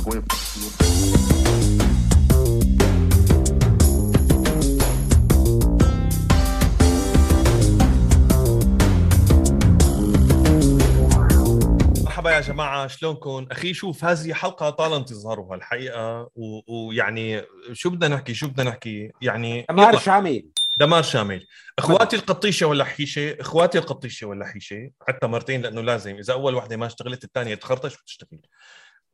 for مرحبا يا جماعة شلونكم؟ أخي شوف هذه حلقة طال انتظارها الحقيقة ويعني شو بدنا نحكي؟ شو بدنا نحكي؟ يعني دمار شامل. دمار شامل. إخواتي القطيشة ولا حيشه إخواتي القطيشة ولا حيشه حتى مرتين لأنه لازم إذا أول وحدة ما اشتغلت الثانية تخرطش وتشتغل.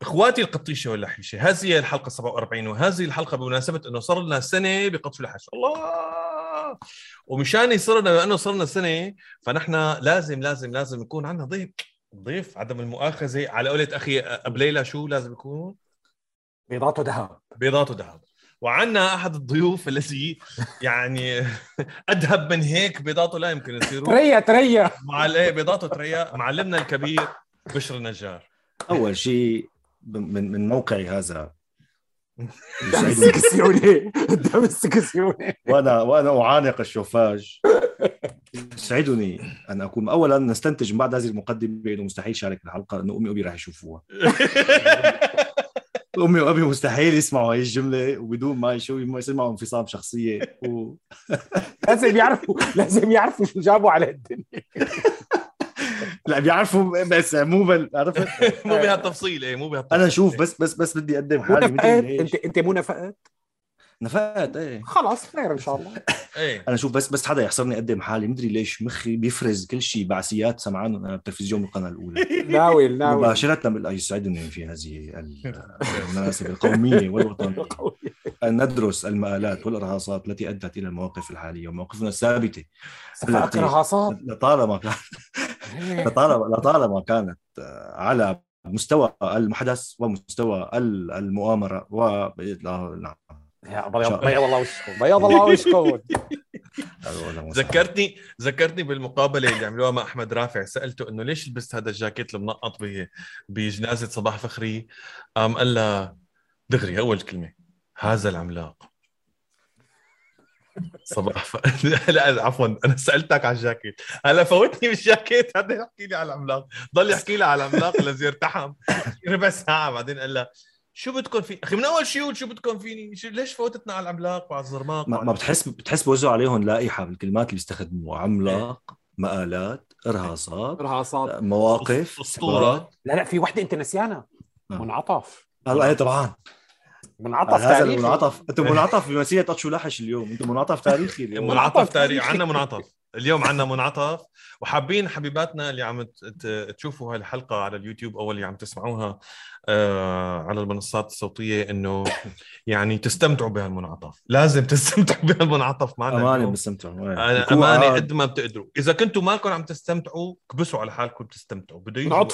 إخواتي القطيشه ولا حيشه هذه هي الحلقة 47 وهذه الحلقة بمناسبة أنه صار لنا سنة بقطف الحش الله! ومشان يصير لنا لأنه صرنا سنة فنحن لازم لازم لازم يكون عندنا ضيف. ضيف عدم المؤاخذة على قولة أخي ابليله شو لازم يكون؟ بيضاته ذهب بيضاته ذهب وعندنا أحد الضيوف الذي يعني أدهب من هيك بيضاته لا يمكن يصيروا تريا تريا. مع إيه بيضاته تريا. معلمنا الكبير بشر النجار أول شيء من من موقعي هذا. السكسيوني قدام السكسيوني. وأنا وأنا أعانق الشوفاج. يسعدني أن اكون اولا نستنتج من بعد هذه المقدمة إنه مستحيل شارك الحلقة انه أمي وأبي راح يشوفوها. أمي وأبي مستحيل يسمعوا هاي الجملة وبدون ما يشوفوا يسمعوا انفصام شخصية. و... لازم يعرفوا لازم يعرفوا شو جابوا على الدنيا. لا بيعرفوا بس مو بال عرفت؟ مو بهالتفصيل إيه مو بهالتفصيل. أنا شوف بس بس بس بدي أقدم حالي انت أنت مو نفقت نفقت إيه. خلاص خير إن شاء الله. إيه. أنا شوف بس بس حدا يحصرني أقدم حالي مدري ليش مخي بيفرز كل شيء بعثيات سمعانهم أنا بالتلفزيون بالقناة الأولى. ناوي ناوي. مباشرة يسعدني في هذه المناسبة القومية والوطنية. ان ندرس المآلات والإرهاصات التي أدت إلى المواقف الحالية ومواقفنا الثابتة. ارهاصات لطالما لطالما لطالما كانت على مستوى المحدث ومستوى المؤامرة و نعم. يا بيض بيض الله. وشكم بيض الله وشكم ذكرتني ذكرتني بالمقابلة اللي عملوها مع أحمد رافع. سألته إنه ليش لبست هذا الجاكيت المنقط بجنازة صباح فخري؟ قام قال لها دغري أول كلمة هذا العملاق. صباح ف... لا عفوا أنا سألتك على الجاكيت. هلا فوتني بالجاكيت هذا يحكي لي على العملاق ضل يحكي لي على العملاق الذي ارتحم ربع ساعة بعدين قال لها شو بدكم في أخي من أول شيء شو بدكم فيني؟ شو ليش فوتتنا على العملاق وعلى الزرماق؟ ما, ما بتحس بتحس بوزعوا عليهم لائحه بالكلمات اللي بيستخدموها. عملاق؟ مآلات إرهاصات إرهاصات. مواقف أسطورة. لا لا في وحدة انت نسيانها آه. منعطف. الله إيه طبعا. منعطف هذا المنعطف. أنتم منعطف بمسيرة أتشو لحش اليوم. أنتم منعطف تاريخي اليوم. منعطف تاريخي. عندنا منعطف. اليوم عندنا منعطف. وحابين حبيباتنا اللي عم تشوفوا هاي الحلقة على اليوتيوب أو اللي عم تسمعوها آه، على المنصات الصوتية إنه يعني تستمتعوا بهالمنعطف. لازم تستمتعوا بهالمنعطف معنا أمانة بستمتعوا. أنا أمانة قد ما بتقدروا. إذا كنتوا مالكم عم تستمتعوا كبسوا على حالكم بتستمتعوا بده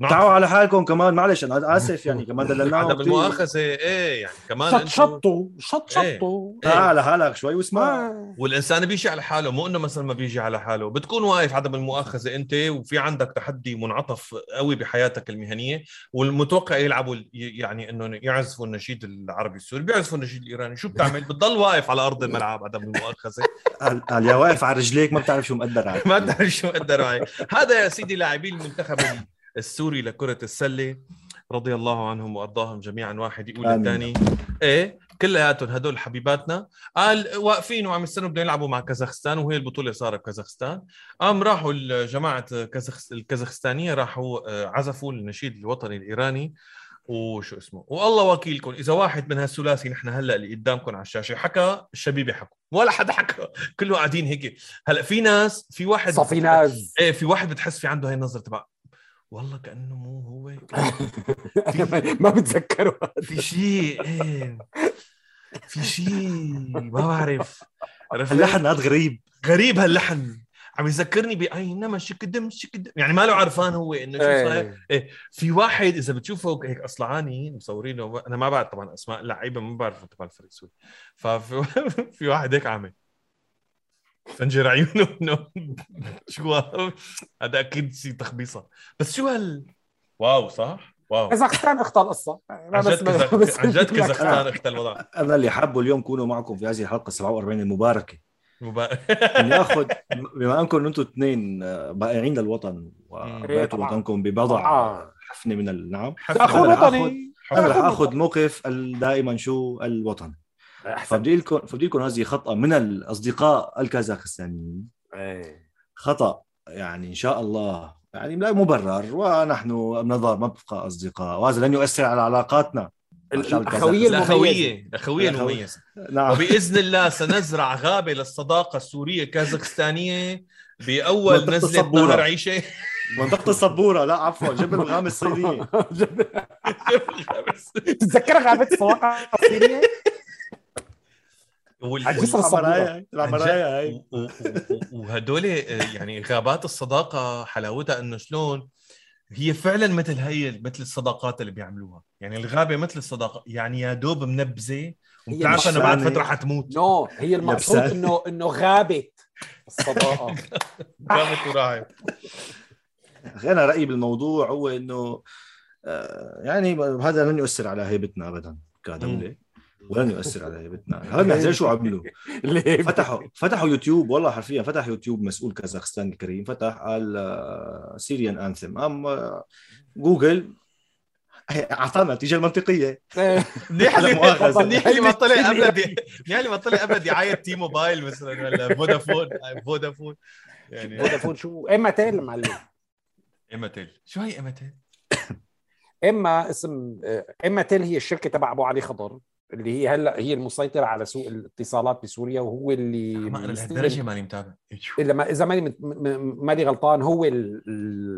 نعطفوا تعالوا على حالكم كمان معلش أنا آسف يعني كمان دللناهم عدم المؤاخذه إيه يعني كمان شط شطوا شط شطوا. إيه. تعال على حالك شوي واسمع. آه. والإنسان بيجي على حاله مو إنه مثلا ما بيجي على حاله. بتكون واقف عدم المؤاخذه أنت وفي عندك تحدي منعطف قوي بحياتك المهنية والمتوقع يلعبوا يعني إنه يعزفوا النشيد العربي السوري بيعزفوا النشيد الإيراني. شو بتعمل؟ بتضل واقف على أرض الملعب عدم المؤاخذه قال يا واقف على رجليك ما بتعرف شو مقدر عليك. ما بتعرف شو مقدر عليك. هذا يا سيدي لاعبي المنتخب السوري لكرة السلة رضي الله عنهم وأرضاهم جميعا. واحد يقول الثاني إيه كلياتهم هدول حبيباتنا. قال واقفين وعم يستنوا بدهم يلعبوا مع كازاخستان وهي البطولة صارت بكازاخستان قام راحوا جماعة كازخ... الكازاخستانية راحوا آه، عزفوا النشيد الوطني الإيراني. وشو اسمه؟ والله وكيلكم إذا واحد من هالثلاثي نحن هلأ اللي قدامكم على الشاشة حكى الشبيبة حكوا. ولا حدا حكى كله قاعدين هيك. هلأ في ناس في واحد صفي ناس. إيه في واحد بتحس في عنده هاي النظرة تبع والله كأنه مو هو أنا ما بتذكره في شيء إيه. في شيء ما بعرف. اللحن هذا غريب. غريب هاللحن. عم يذكرني بأينما شكدم شكدم. يعني ما له عرفان هو إنه شو صاير. إيه. إيه. في واحد إذا بتشوفه هيك أصلعاني مصورينه أنا ما بعرف طبعا أسماء لعيبة ما بعرف الفريق السوري ففي في واحد هيك عامل. فنجر عيونه إنه شو هذا؟ أكيد شيء تخبيصة. بس شو هال واو صح؟ واو. كازاخستان اختى القصة عن جد عن جد كازاخستان اختى الوضع. أنا اللي حابه اليوم كونوا معكم في هذه الحلقة 47 المباركة. مبارك اني اخذ بما أنكم أنتم اثنين بائعين للوطن وبعتوا وطنكم ببضع حفنة من النعم. حفنه وطني. أنا رح اخذ موقف ال- دائما شو الوطن. أحسن. فبدي لكم فبدي لكم هذه خطأ من الاصدقاء الكازاخستانيين. إيه. خطأ يعني إن شاء الله. يعني لا مبرر. ونحن نظر مبقى أصدقاء. وهذا لن يؤثر على علاقاتنا. الأخوية الأخوية. الأخوية. المميزة. نعم. وبإذن الله سنزرع غابة للصداقة السورية الكازاخستانية بأول نزلة الصبورة. نهر عيشة. منطقة الصبورة. لا عفوا. جبل الغام الصينية. تتذكر غابة الصواقع الصينية؟ هاي وهدول يعني غابات الصداقة حلاوتها إنه شلون هي فعلا مثل هي مثل الصداقات اللي بيعملوها. يعني الغابة مثل الصداقة. يعني يا دوب منبذة وبتعرف إنه بعد. فترة حتموت. نو هي المقصود. إنه إنه غابة الصداقة. غابه وراعي أخي أنا رأيي بالموضوع هو إنه آه، يعني هذا لن يؤثر على هيبتنا أبدا كدولة. ولن يؤثر على هيبتنا هلا زي شو عملوا ليه؟ فتحوا فتحوا يوتيوب والله حرفيا فتح يوتيوب مسؤول كازاخستان الكريم فتح قال Syrian anthem أم آه، جوجل أعطانا النتيجة المنطقية. منيح. منيح اللي ما طلع ابد منيح اللي ما طلع ابد دعايه تي موبايل مثلا ولا فودافون فودافون يعني فودافون شو؟ اما تيل معلم. ايماتيل شو هي ايماتيل؟ إما اسم اما تيل هي الشركة تبع أبو علي خضر. اللي هي هلا هي المسيطرة على سوق الاتصالات بسوريا وهو اللي ما أنا لهالدرجة ماني متابع. اذا ما إذا ماني ماني غلطان هو ال-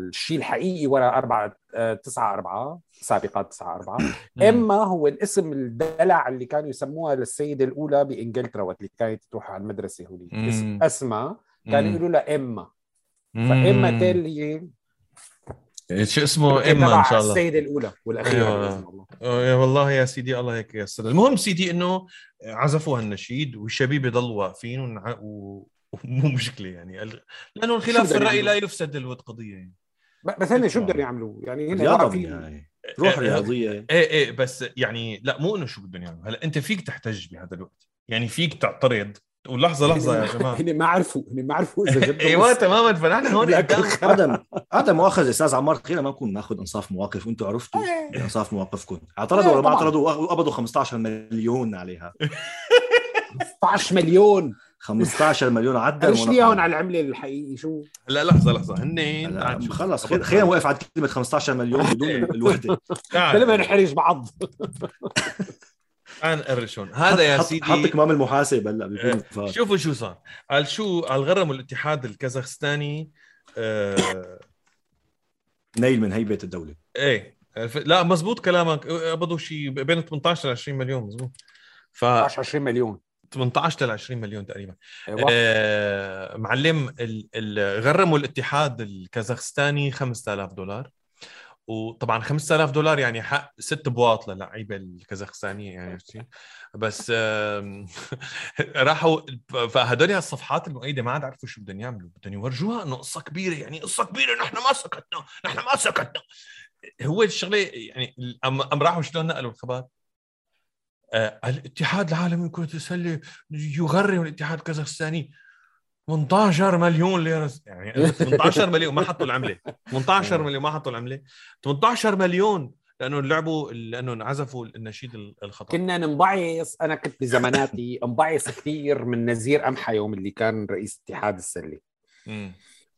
الشيء الحقيقي وراء أربعة آه، تسعة أربعة سابقات تسعة أربعة. إما هو الاسم الدلع اللي كانوا يسموها للسيدة الأولى بإنجلترا وقت اللي كانت تروح على المدرسة هولي. اسم أسماء كانوا يقولوا لها. فإما تيل هي شو اسمه؟ إما إن شاء الله. السيدة الأولى والأخيرة أيوة. بإذن الله. يا والله يا سيدي الله هيك يسر المهم سيدي إنه عزفوا هالنشيد والشبيبه ضلوا واقفين ونع- و- ومو مشكلة يعني. لأنه الخلاف في الرأي لا يفسد الود قضية يعني. بس هن شو بدهم يعملوا؟ يعني هن واقفين. بالنهايه روح إيه، رياضية. إيه إيه بس يعني لا مو إنه شو بدهم يعملوا. هلا أنت فيك تحتج بهذا الوقت. يعني فيك تعترض تقول لحظه لحظة يا جماعة. هن ما عرفوا هن ما عرفوا إذا جبنا أيوه تماما فنحن هون عدم عدم مؤاخذه أستاذ عمار خلينا ما نكون ناخذ إنصاف مواقف. وأنتم عرفتوا إنصاف مواقفكم. اعترضوا ولا ما. اعترضوا؟ وقبضوا 15 مليون عليها. 16 مليون. 15 مليون عدل ليش لي هون على العملة الحقيقي شو؟ لا لحظة لحظة. هن شوف. خلص خل- خلينا نوقف على كلمة 15 مليون بدون الوحدة. بلا ما نحرج بعض. تعال نقرش هون هذا يا سيدي حط كمام المحاسب هلا فات. شوفوا شو صار. قال شو قال غرموا الاتحاد الكازاخستاني آه نيل من هيبه الدولة. إيه لا مزبوط كلامك. قبضوا شيء بين 18 ل 20 مليون مزبوط. ف 20 مليون. 18 ل 20 مليون تقريبا. أيوه. آه معلم ال- ال- غرموا الاتحاد الكازاخستاني 5000 دولار. وطبعا 5000 دولار يعني حق ست بواط للعيبة الكازاخستانية يعني عرفت شي؟ بس راحوا فهدول الصفحات المؤيدة ما عاد عرفوا شو بدهم يعملوا بدهم يورجوها انه قصه كبيرة يعني قصة كبيرة نحن ما سكتنا نحن ما سكتنا. هو الشغلة يعني ام راحوا شلون نقلوا الخبر؟ آه الاتحاد العالمي لكرة السلة يغرم الاتحاد الكازاخستاني. 18 مليون ليرة يعني 18 مليون ما حطوا العملة. 18 مليون ما حطوا العملة. 18 مليون لأنه لعبوا لأنه انعزفوا النشيد الخطأ. كنا ننبعث أنا كنت بزماناتي انبعث كثير من نزير امحى يوم اللي كان رئيس اتحاد السلة.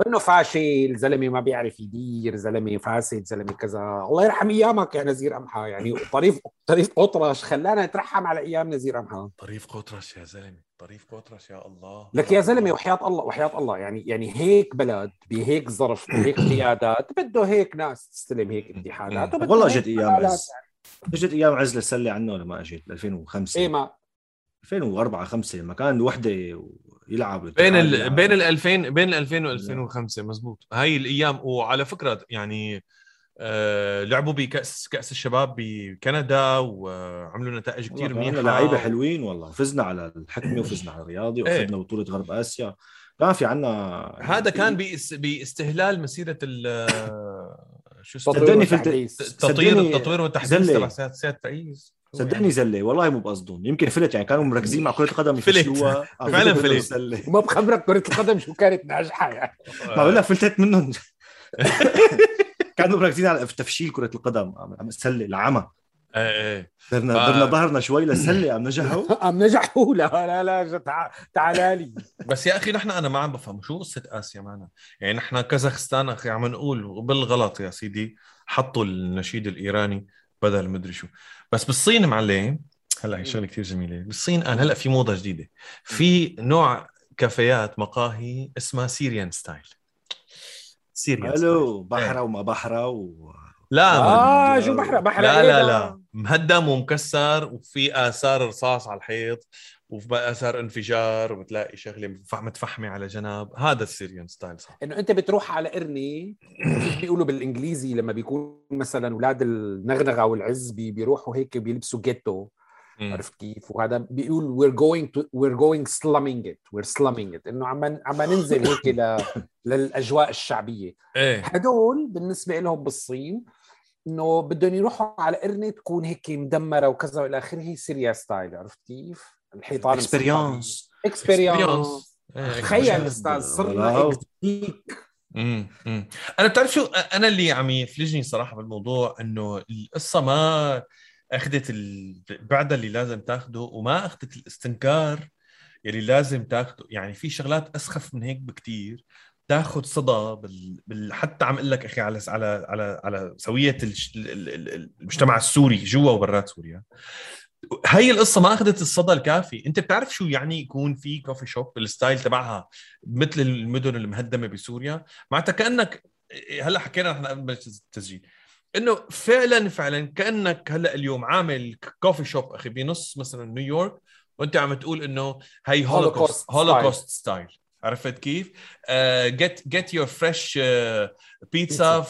إنه فاشل زلمة ما بيعرف يدير زلمة فاسد زلمة كذا. الله يرحم أيامك يا نزير امحى يعني طريف طريف اطرش خلانا نترحم على أيام نزير امحى طريف قطرش يا زلمة. طريف قطرش يا الله. لك يا زلمة وحياة الله وحياة الله. يعني يعني هيك بلد بهيك ظرف بهيك قيادات بده هيك ناس تستلم هيك وبده والله هيك جت أيام عز اجت أيام عز للسله عنه ولا ما اجت 2005 إيه ما. 2004 5 لما كان وحدة يلعب بين ال... بين ال 2000 بين ال 2000 و 2005 مزبوط. هاي الأيام وعلى فكرة يعني آه لعبوا بكأس كأس الشباب بكندا وعملوا نتائج كثير منيحة. لعيبة حلوين والله. فزنا على الحكمة وفزنا على الرياضي إيه. وأخذنا بطولة غرب آسيا. كان في عنا هذا كان بإس... باستهلال مسيرة ال شو اسمه؟ صدقني في. التطوير التطوير والتحديث. تبع سياده هو صدقني زلة والله مو بقصدهم. يمكن فلت يعني كانوا مركزين مع كرة القدم فلت. يفشلوها فعلاً فلت. وما بخبرك كرة القدم شو كانت ناجحة يعني. يعني. ما بقول لك فلتت منهم. كانوا مركزين على تفشيل كرة القدم. عم- السله العمى. إيه إيه. درنا ف- درنا ظهرنا شوي للسله عم نجحوا. عم نجحوا. لا لا لا جا- تع- تعال لي. بس يا أخي نحن أنا ما عم بفهم شو قصة آسيا معنا؟ يعني نحن كازاخستان أخي عم نقول وبالغلط يا سيدي حطوا النشيد الإيراني بدل مدري شو. بس بالصين معلم هلا هي شغلة كثير جميلة. بالصين الآن هلا في موضة جديدة. في نوع كافيات مقاهي اسمها Syrian style Syrian style ألو بحرة وما بحرة و... لا آه من- شو بحرق بحرق لا إيه لا؟ لا. مهدم ومكسر وفي آثار رصاص على الحيط. وفي أثار انفجار وبتلاقي شغلة متفح- متفحمة على جنب. هذا ال Syrian style صح؟ إنه أنت بتروح على قرنة بيقولوا بالإنجليزي لما بيكون مثلا أولاد النغنغة والعز بي- بيروحوا هيك بيلبسوا ghetto. عرفت كيف؟ وهذا بيقول going to we're going slumming it we're slumming it. إنه عم عم ننزل هيك ل... للأجواء الشعبية. إيه. هدول بالنسبة لهم بالصين إنه بدهم يروحوا على قرنه تكون هيك مدمرة وكذا وإلى آخره Syria style عرفت كيف؟ الحيطان experience experience إيه. تخيل أستاذ صرنا مم. مم. أنا بتعرف شو أنا اللي عم يفلجني صراحة بالموضوع إنه القصة ما أخذت البعد اللي لازم تاخده وما أخذت الاستنكار يلي لازم تاخده. يعني في شغلات أسخف من هيك بكتير. تاخذ صدى بال... بال... حتى عم أقول لك أخي على على على على سوية الش... ال- ال- ال- المجتمع السوري جوا وبرات سوريا. هي القصة ما أخذت الصدى الكافي. أنت بتعرف شو يعني يكون في coffee shop ال style تبعها مثل المدن المهدمة بسوريا؟ معناتها كأنك هلأ حكينا نحن قبل التسجيل. إنه فعلا فعلا كأنك هلأ اليوم عامل coffee shop أخي بنص مثلا نيويورك وأنت عم تقول إنه هي Holocaust Holocaust style عرفت كيف؟ get get your fresh pizza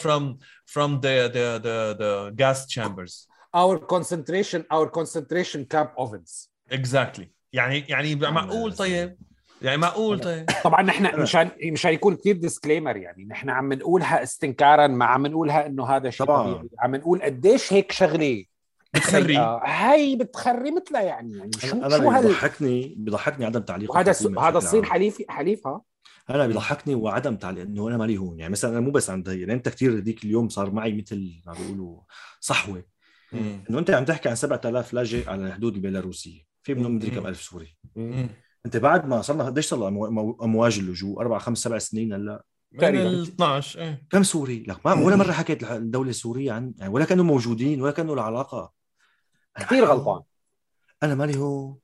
from the the the the gas chambers. Our concentration our concentration camp ovens. Exactly. يعني يعني معقول طيب؟ يعني معقول طيب؟ طبعا نحن مشان مشان يكون كثير disclaimer يعني. نحن عم نقولها استنكارا ما عم نقولها إنه هذا شيء طبعاً. طبيعي. عم نقول قديش هيك شغلة. بتخري. سيئة. هي بتخري مثلها يعني. يعني شو أنا شو هال بيضحكني بيضحكني عدم تعليق وهذا الحكومة هذا الصين. حليف حليفها أنا بيضحكني وعدم تعليق إنه أنا مالي هون. يعني مثلا أنا مو بس عند هي يعني أنت كثير هذيك اليوم صار معي مثل ما بيقولوا صحوة. إنه أنت عم تحكي عن 7000 لاجئ على الحدود البيلاروسية. في منهم مدري كم. ألف سوري. مم. أنت بعد ما صرنا قديش صار أمواج اللجوء؟ أربع خمس سبع سنين هلأ. من تقريباً. ال 12 إيه. كم سوري؟ لك ما ولا مرة حكيت الدولة السورية عن يعني ولا كانوا موجودين ولا كانوا العلاقة. كثير غلطان. أنا مالي هون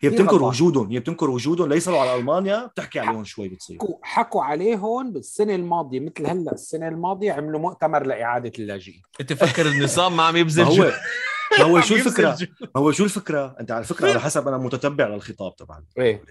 هي بتنكر. وجودهم هي بتنكر وجودهم ليصلوا على ألمانيا بتحكي عليهم شوي بتصير حكوا حكوا عليهم بالسنة الماضية مثل هلأ السنة الماضية عملوا مؤتمر لإعادة اللاجئين أنت فكر النظام ما عم ما يبذل هو هو شو الفكرة؟ هو شو الفكرة؟ أنت على فكرة على حسب أنا متتبع للخطاب تبعا إيه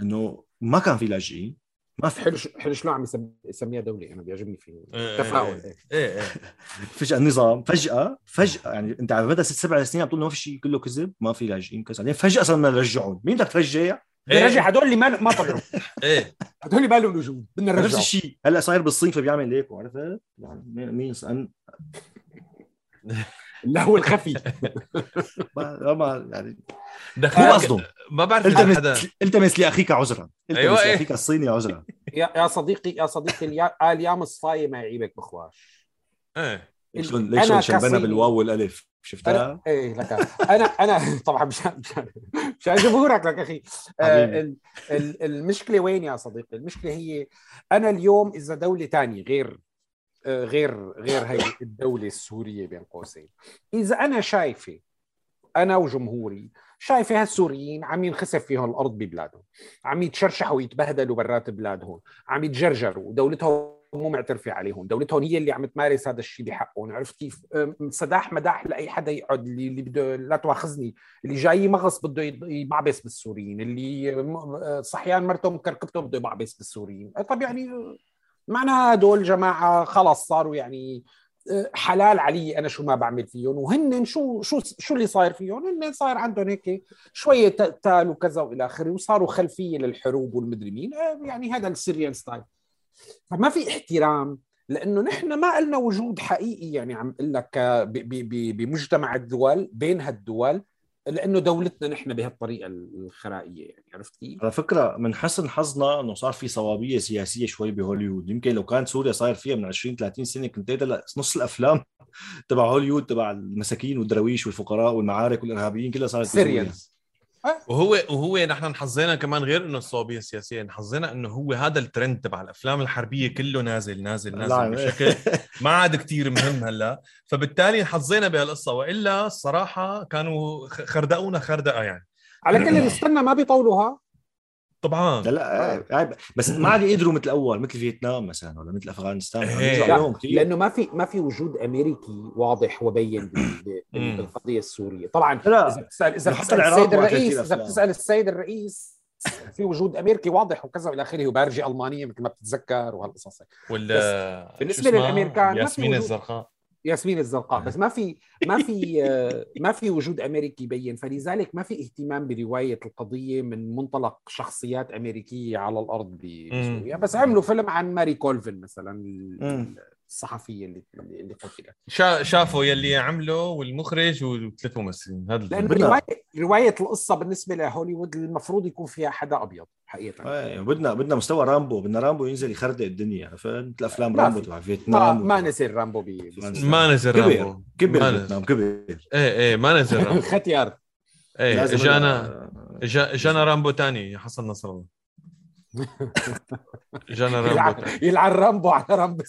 إنه ما كان في لاجئين ما في حلو حلو شلون عم يسم- يسميها دولة؟ أنا بيعجبني فيه إيه، تفاؤل. إيه. إيه. إيه. إيه فجأة النظام فجأة فجأة يعني أنت على مدى ست سبع سنين عم تقول ما في شيء كله كذب ما في لاجئين كذا بعدين فجأة صرنا نرجعهم. مين بدك ترجع؟ نرجع هدول اللي ما ما طلعوا. إيه. هدول اللي ما لهم وجود بدنا نفس نرجعهم. الشيء. هلأ صاير بالصين فبيعمل هيك عرفت؟ يعني مين- مين أن... لا هو الخفي. ما ما- يعني مو قصدهم ما بعرف حدا التمس التمس لأخيك عذرا. التمس أيوة، إيه. لأخيك الصيني عذرا. يا يا صديقي يا صديقي اليا- قال يا مصفاي ما يعيبك بخواش. إيه. شلون ليش شلون شبنا بالواو والألف شفتها؟ إيه لك أنا أنا طبعا مشان مشان مشان جمهورك لك أخي. آه المشكلة وين يا صديقي؟ المشكلة هي أنا اليوم إذا دولة تانية غير غير غير هي الدولة السورية بين قوسين. إذا أنا شايفة أنا وجمهوري شايفة هالسوريين عم ينخسف فيهم الأرض ببلادهم. عم يتشرشحوا ويتبهدلوا برات بلادهم. عم يتجرجروا. دولتهم مو معترفة عليهم. دولتهم هي اللي عم تمارس هذا الشيء بحقهم. عرفت كيف؟ أم، سداح مداح لأي حدا يقعد اللي, بده لا تواخذني. اللي جاي مغص بده يبعبس بالسوريين. اللي صحيان مرته مكركبته بده يبعبس بالسوريين. طب يعني معناها هدول جماعة خلص صاروا يعني أه، حلال علي أنا شو ما بعمل فيهم وهن شو شو شو اللي صاير فيهم؟ هن صاير عندهم هيك شوية تقتال وكذا وإلى آخره وصاروا خلفية للحروب والمدري مين أه، يعني هذا ال Syrian style فما في احترام لأنه نحن ما لنا وجود حقيقي يعني عم أقول لك آه، بمجتمع الدول بين هالدول. لأنه دولتنا نحن بهالطريقة الخرائية يعني عرفت كيف؟ على فكرة من حسن حظنا إنه صار في صوابية سياسية شوي بهوليوود يمكن لو كانت سوريا صاير فيها من 20 30 سنة كنت هلا نص الأفلام تبع هوليوود تبع المساكين والدراويش والفقراء والمعارك والإرهابيين كلها صارت Syrians وهو وهو نحن حظينا كمان غير إنه الصوابيه السياسية حظينا إنه هو هذا الترند تبع الأفلام الحربية كله نازل نازل نازل. بشكل ما عاد كتير مهم هلأ. فبالتالي حظينا بهالقصة وإلا الصراحه كانوا خردقونا خردقة يعني. على كل نستنى ما بيطولوها. طبعا لا لا آه، عيب. بس ما عاد يقدروا مثل الأول مثل فيتنام مثلا ولا مثل أفغانستان إيه. يرجعوا لا، لهم كثير لأنه ما في ما في وجود أمريكي واضح وبين. بالقضية السورية طبعا لا. إذا بتسأل إذا بتسأل السيد الرئيس إذا. بتسأل السيد الرئيس في وجود أمريكي واضح وكذا وإلى آخره وبارجه ألمانية مثل ما بتتذكر وهالقصص ولا ما في ياسمين. الزرقاء ياسمين الزرقاء بس ما في ما في ما في وجود أمريكي يبين فلذلك ما في اهتمام برواية القضية من منطلق شخصيات أمريكية على الأرض بسوريا بس عملوا فيلم عن ماري كولفن مثلا. الصحفية اللي اللي قتلت شا شافوا يلي عمله والمخرج وثلاث ممثلين. هذا لأنه روايه رواية القصة بالنسبة لهوليوود المفروض يكون فيها حدا أبيض حقيقة. إيه بدنا بدنا مستوى رامبو. بدنا رامبو ينزل يخردق الدنيا. عرفت مثل افلام رامبو. تبع فيتنام ما نزل رامبو. ما نزل. رامبو. كبر كبر. إيه إيه ما نزل رامبو. ختيار. إيه اجانا اجانا رامبو تاني حسن نصر الله. اجانا رامبو. يلعن رامبو على رامبو.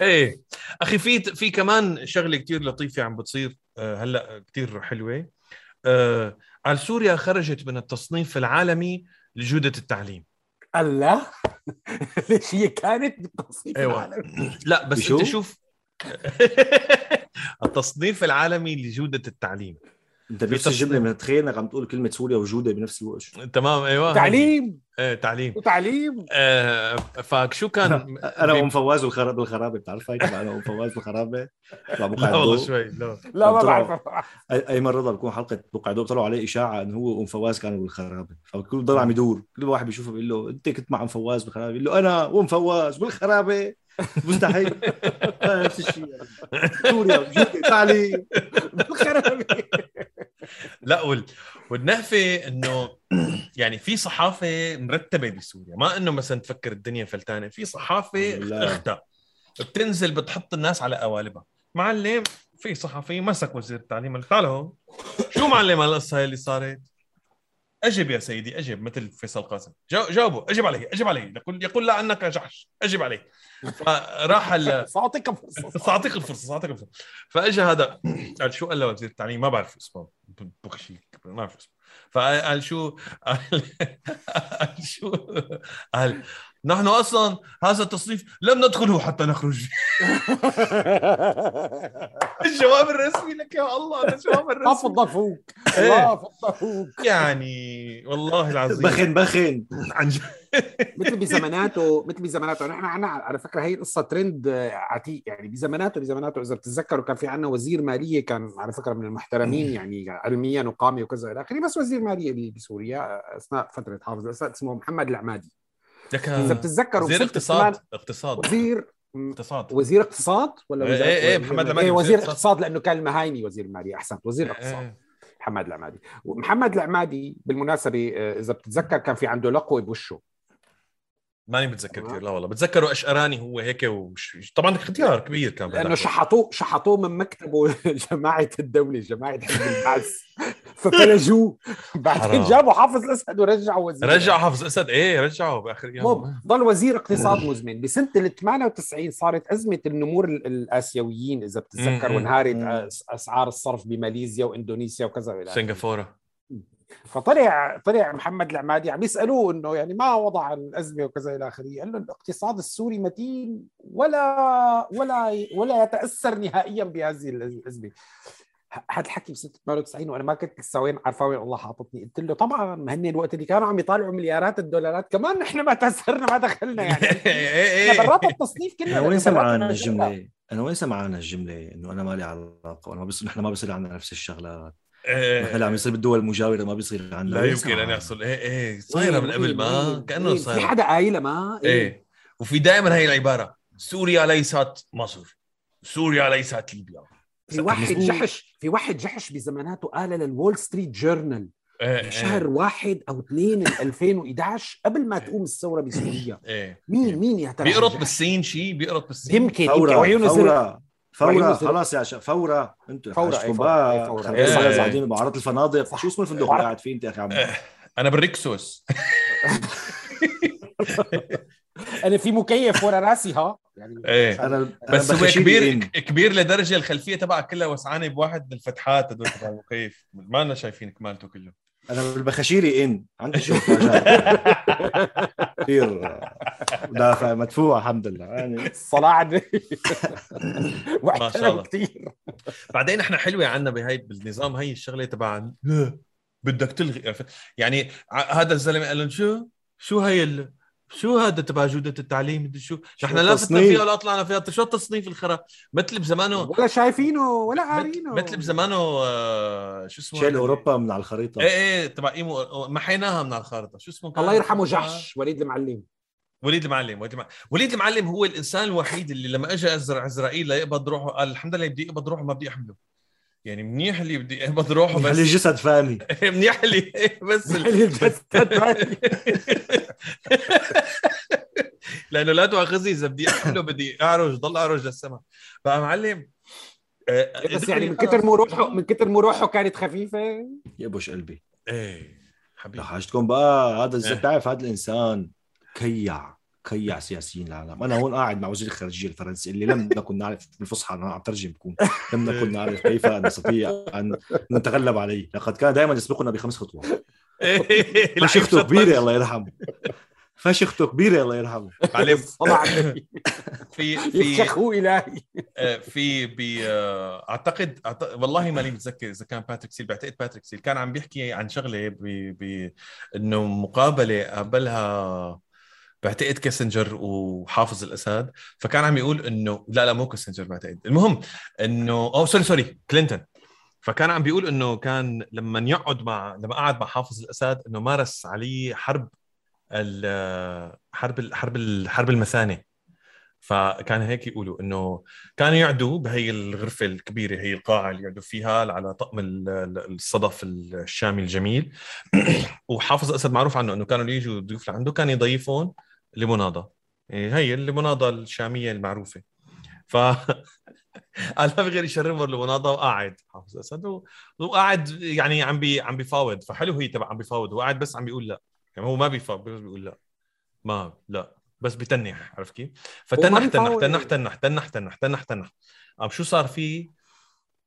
إيه. أخي في في كمان شغلة كتير لطيفة عم بتصير آه، هلأ كتير حلوة. آه، على سوريا خرجت من التصنيف العالمي لجودة التعليم. الله. ليش هي كانت بالتصنيف أيوة. العالمي؟ لا بس بشو؟ انت شوف. التصنيف العالمي لجودة التعليم. انت بنفس. الجملة بنتخيل انك عم تقول كلمة سوريا وجودة بنفس الوقت. تمام أيوه. تعليم. إيه تعليم. وتعليم. آه فشو كان؟ أنا وام فواز والخراب بالخرابة بتعرف هاي أنا وام فواز بالخرابة. لا والله. شوي لا. لا ما بعرف. أي- ايمن رضا بكون حلقة بقعة ضوء طلعوا عليه إشاعة إنه هو وام فواز كانوا بالخرابة. فكل ضل عم يدور. كل واحد بيشوفه بيقول له أنت كنت مع أم فواز بالخرابة؟ بيقول له أنا وام فواز بالخرابة. مستحيل. نفس الشيء. سوريا وجوده تعليم. لا وال... والنهفة إنه يعني في صحافة مرتبة بسوريا. ما إنه مثلا تفكر الدنيا فلتانة في صحافة. اختها. بتنزل بتحط الناس على قوالبها. معلم في صحفي مسك وزير التعليم قال تعال هون. شو معلم هالقصة اللي صارت؟ أجب يا سيدي أجب مثل فيصل قاسم. جاو- جاوبوا أجب عليه أجب عليه يقول يقول لا أنك جحش. أجب عليه فراح ال... ساعطيك فرصه ساعطيك الفرصة ساعطيك الفرصة. فاجى هذا قال شو قال له وزير التعليم؟ ما بعرف اسمه. بخشيك ما بعرف اسمه. فقال شو قال, قال شو قال نحن أصلا هذا التصنيف لم ندخله حتى نخرج. الجواب الرسمي لك يا الله هذا الجواب الرسمي. فضفوك إيه. فضفوك يعني والله العظيم. بخن بخن. عن جد. مثل بزماناته مثل بزماناته. نحن عنا على فكرة هي القصة ترند عتيق. يعني بزماناته بزماناته إذا بتتذكروا كان في عنا وزير مالية كان على فكرة من المحترمين يعني علميا وقامي وكذا إلى آخره بس وزير مالية بسوريا أثناء فترة حافظ الاسد اسمه محمد العمادي. إذا بتتذكروا وزير اقتصاد اقتصاد. وزير اقتصاد. وزير اقتصاد ولا إيه، وزير إيه، إيه، محمد العمادي إيه وزير اقتصاد. لأنه كان المهايني وزير الماليه أحسنت وزير اقتصاد إيه. محمد العمادي. ومحمد العمادي بالمناسبة إذا بتتذكر كان في عنده لقوه بوشه. ماني بتذكر كثير لا والله. بتذكره اشقراني هو هيك وش... طبعا اختيار كبير كان لأنه شحطوه شحطوه من مكتبه جماعة الدولة جماعة حزب البعث. ففلجوه. بعدين. جابوا حافظ الأسد ورجعوا وزير. رجع حافظ اسد إيه رجعه بآخر المهم ضل وزير اقتصاد مزمن. بسنة ال 98 صارت أزمة النمور ال- الآسيويين إذا بتتذكر. وانهارت أسعار الصرف بماليزيا وإندونيسيا وكذا والى. سنغافورة. فطلع طلع محمد العمادي عم يسألوه إنه يعني ما وضع الأزمة وكذا إلى آخره. قال له الاقتصاد السوري متين ولا ولا ولا يتأثر نهائيا بهذه الأزمة. هذا الحكي بسنه 98 وأنا ما كنت لسه وين عارفه وين الله حاططني. قلت له طبعا ما هن الوقت اللي كانوا عم يطالعوا مليارات الدولارات كمان نحن ما تأثرنا ما دخلنا يعني. إيه إحنا برات التصنيف كله. أنا وين سمعان الجملة. الجملة. أنا وين سمعان الجملة إنه أنا مالي علاقة؟ وأنا ما بس نحن ما بصير عندنا نفس الشغلات. نحن اللي عم يصير بالدول المجاورة ما بيصير عندنا لا يمكن أن؟ يحصل. إيه إيه. صايرة من قبل ما كأنه وين؟ في صايرة. حدا قايله ما؟ إيه. وفي دائما هي العبارة سوريا ليست مصر سوريا ليست ليبيا. في واحد. جحش في واحد جحش بزماناته قال للول ستريت جورنال. إيه، شهر واحد أو اثنين 2011 قبل ما تقوم الثورة بسوريا. إيه. مين مين يا ترى بيقرط؟ بالسين شيء بيقرط بالسين يمكن يمكن فورة زرق. خلاص يا شباب أنتوا فورة، بقى أي فورة. خلينا إيه. بقى قاعدين بعرض الفنادق. شو اسمه الفندق اللي قاعد فيه انت يا أخي عم أنا بالريكسوس أنا في مكيف ورا راسي ها يعني إيه. أنا بس هو كبير إن. كبير لدرجة الخلفية تبعها كلها وسعانه بواحد من الفتحات هدول تبع المكيف ما لنا شايفين كمالته كله أنا بالبخشيري إن. عندي شو مفاجأة. كثير. دافع مدفوع الحمد لله. يعني النبي ما شاء الله. كثير. بعدين إحنا حلوة عنا بهاي بالنظام هي الشغلة تبع بدك تلغي. عرفت؟ يعني هذا الزلمة قال لهم شو؟ شو هي ال... شو هذا تبع جوده التعليم؟ بدي شو؟ نحن لا فتنا؟ فيها ولا طلعنا فيها. شو التصنيف الخرا؟ مثل بزمانه ولا شايفينه ولا قارينه. مثل بزمانه آه، شو اسمه شيل هذا؟ أوروبا من على الخريطة. إيه إيه تبع ايمو محيناها من على الخارطه شو اسمه؟ الله يرحمه جحش وليد المعلم. وليد المعلم وليد المعلم. وليد المعلم هو الإنسان الوحيد اللي لما اجى أزر- اسرائيل ليقبض روحه. قال الحمد لله بدي اقبض روحه ما بدي أحمله. يعني منيح اللي بدي اقبض روحه بس بس جسد فاني. منيح اللي بس ال... لأنه لا تؤاخذني إذا بدي احمله بدي أعرج ضل أعرج للسماء. فمعلم آه، بس يعني من كتر مروحه من كتر مروحه كانت خفيفة. يبوش قلبي إيه حبيبي. حاجتكم بقى هذا إيه. الز- بتعرف هذا الإنسان كيع كيع سياسيين العالم أنا هون قاعد مع وزير الخارجية الفرنسي اللي لم نكن نعرف بالفصحى أنا عم ترجم بكون. لم نكن نعرف كيف نستطيع أن نتغلب عليه. لقد كان دائما يسبقنا بخمس خطوات. إيه، فشخته كبيرة الله يرحمه. فشخته كبيرة الله يرحمه. النبي. في في يفشخوا إلهي. آه، في بي آه، اعتقد والله ماني متذكر إذا كان باتريك سيل. بعتقد باتريك سيل كان عم بيحكي عن شغلة ب... ب... إنه مقابلة قابلها بعتقد كيسنجر وحافظ الأسد. فكان عم يقول انه لا لا مو كيسنجر بعتقد. المهم انه أو sorry sorry كلينتون. فكان عم بيقول إنه كان لما يقعد مع لما قعد مع حافظ الأسد إنه مارس عليه حرب حرب حرب حرب المثانه فكان هيك يقولوا إنه كانوا يعدوا بهي الغرفة الكبيرة هي القاعة اللي يعدوا فيها على طقم ال- ال- الصدف الشامي الجميل. وحافظ اسد معروف عنه إنه كانوا يجوا ضيوف لعنده كان يضيفون ليمونادا إيه هي الليمونادا الشامية المعروفة. ف قال ما في غير يشربوا الليمونادا وقاعد حافظ اسد وقاعد يعني عم بي عم بيفاوض فحلو هي تبع عم بيفاوض هو قاعد بس عم بيقول لا. يعني هو ما بس بيقول لا ما لا بس بتنح عرفت كيف؟ فتنح تنح. تنح تنح تنح تنح تنح تنح قام شو صار فيه؟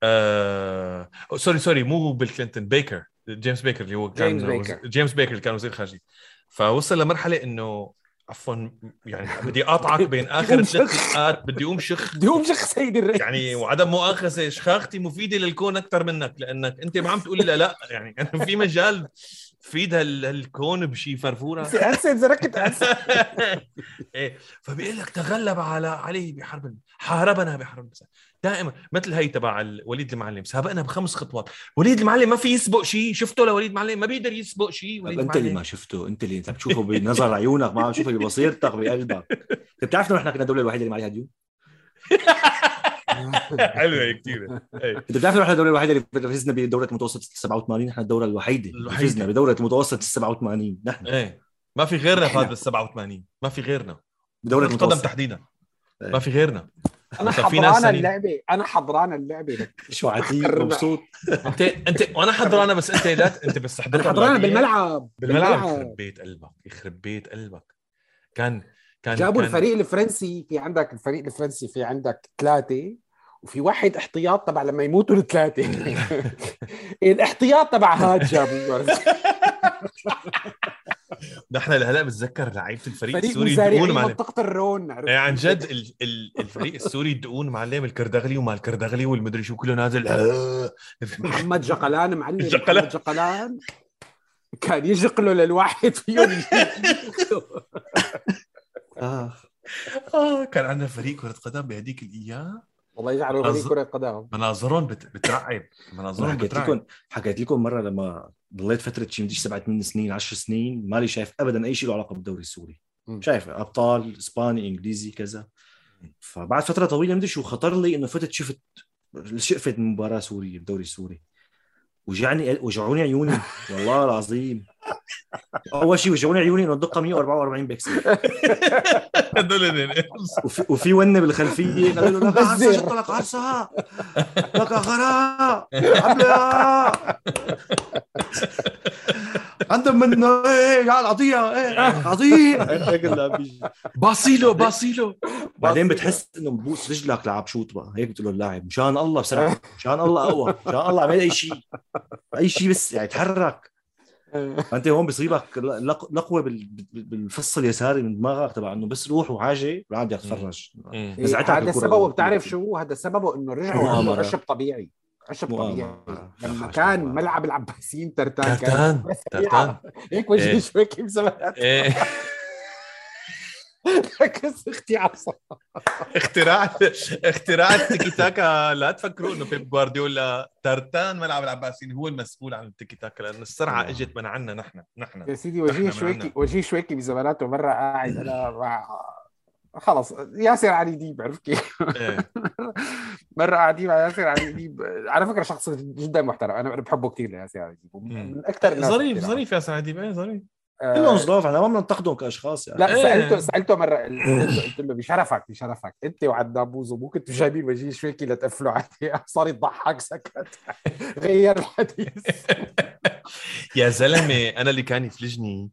آه... sorry sorry مو بيل كلينتون بيكر جيمس بيكر اللي هو كان جيمس بيكر. جيمس بيكر اللي كان وزير خارجية فوصل لمرحلة إنه عفوا يعني بدي اقاطعك بين آخر ثلاث شخ. دقائق بدي أقوم شخ بدي أقوم شخ سيد الرئيس يعني وعدم مؤاخذة شخاختي مفيدة للكون أكثر منك لأنك أنت ما عم تقول لي لا لا يعني أنا في مجال فيد هال- هالكون بشي فرفورة. أنسى زركت أنسى. إيه فبيقول لك تغلب على عليه بحرب حاربنا بحرب المساء دائما مثل هي تبع وليد المعلم سابقنا بخمس خطوات. وليد المعلم ما في يسبق شيء شفته لوليد المعلم؟ ما بيقدر يسبق شيء وليد أنت اللي ما شفته أنت اللي أنت بتشوفه بنظر عيونك ما عم تشوفه ببصيرتك بقلبك أنت بتعرف انه إحنا كنا الدولة الوحيدة اللي ما عليها ديون؟ حلوة كثير إيه. انت بتعرف انه إحنا الدولة الوحيدة اللي فزنا بدوره المتوسط 87 إحنا الدولة الوحيدة اللي الوحيدة. فزنا بدوره المتوسط 87 نحن. إيه. ما في غيرنا في إحنا. هذا ال 87 ما في غيرنا. بدوره المتوسط تحديدا. إيه. ما في غيرنا. أنا حضران. اللعبة. أنا حضران اللعبة. شو عتيق. مبسوط. انت انت وأنا حضرانة بس أنت لا أنت بس أنا حضرتها حضران بالعادية. بالملعب. بالملعب. يخرب بيت قلبك يخرب بيت قلبك. كان كان جابوا كان الفريق الفرنسي في عندك الفريق الفرنسي في عندك ثلاثة. وفي واحد احتياط تبع لما يموتوا الثلاثة. الاحتياط تبع هاد جابوا نحن لهلا بتذكر لعيبة الفريق فريق السوري يدقون معلم منطقة الرون يعني عن جد ال... ال... الفريق السوري يدقون معلم الكردغلي وما الكردغلي والمدري شو كله نازل. محمد جقلان معلم جقلان. محمد جقلان. كان يجقله للواحد فيهم آه. آه كان عندنا فريق كرة قدم بهديك الأيام. والله يجعله فريق أظ- كرة قدم مناظرهم بت... بترعب. مناظرهم حكيت بترعب. لكم حكيت لكم مرة لما ضليت فترة شي مدري سبعة ثمان سنين 10 سنين مالي شايف ابدا أي شيء له علاقة بالدوري السوري. مم. شايف أبطال إسباني إنجليزي كذا. فبعد فترة طويلة مدري شو خطر لي إنه فتت شفت شقفت مباراة سورية بالدوري السوري. وجعني وجعوني عيوني والله العظيم. أول شيء وجعوني عيوني إنه الدقة 144 بكسل. هدول هن. وفي, وفي ونه بالخلفية. قالوا له لك عرسه شط لك عرسه لك غراء عندهم منه إيه يا العطية إيه عطية هيك اللي عم بيجي. باصيلو باصيلو بعدين بتحس إنه ببوس رجلك لعب شوط بقى هيك بتقول له اللاعب مشان الله بسرعة مشان الله قوة مشان الله اعمل أي شيء أي شيء بس يعني تحرك فانت هون بصيبك لق- لقوة بال- بال- بالفص اليساري من دماغك تبع إنه بس روح وحاجه يتفرج مم. نزعتك هذا. سببه بتعرف شو هذا سببه إنه رجعوا. عشب طبيعي عشب طبيعي. لما كان. ملعب العباسيين ترتان كان ترتان ترتان هيك وجهي إيه. شوي كيف زمان إيه أختي عصا اختراع اختراع التيكي تاكا لا تفكروا إنه بيب جوارديولا ترتان ملعب العباسيين هو المسؤول عن التيكي تاكا لأنه السرعه إجت من عنا نحن نحن يا سيدي وجهي نحن شويكي. وجيه شويكي بزماناته مره قاعد أنا مع خلص ياسر علي ديب عرفت كيف؟ إيه. مرة قاعدين مع ياسر علي ديب على فكرة شخص جدا محترم أنا أنا بحبه كثير لياسر علي ديب. من أكثر الناس ظريف. ظريف يا سعدي إيه ظريف آه، كلهم ظراف إحنا ما بدنا ننتقدهم كأشخاص يعني لا إيه. سألته سألته مرة قلت له- بشرفك بشرفك أنت وعدنان بوزو مو كنتوا جايبين وجيه شويكي لتقفلوا عليه صار يضحك سكت غير الحديث يا زلمة أنا اللي كان يفلجني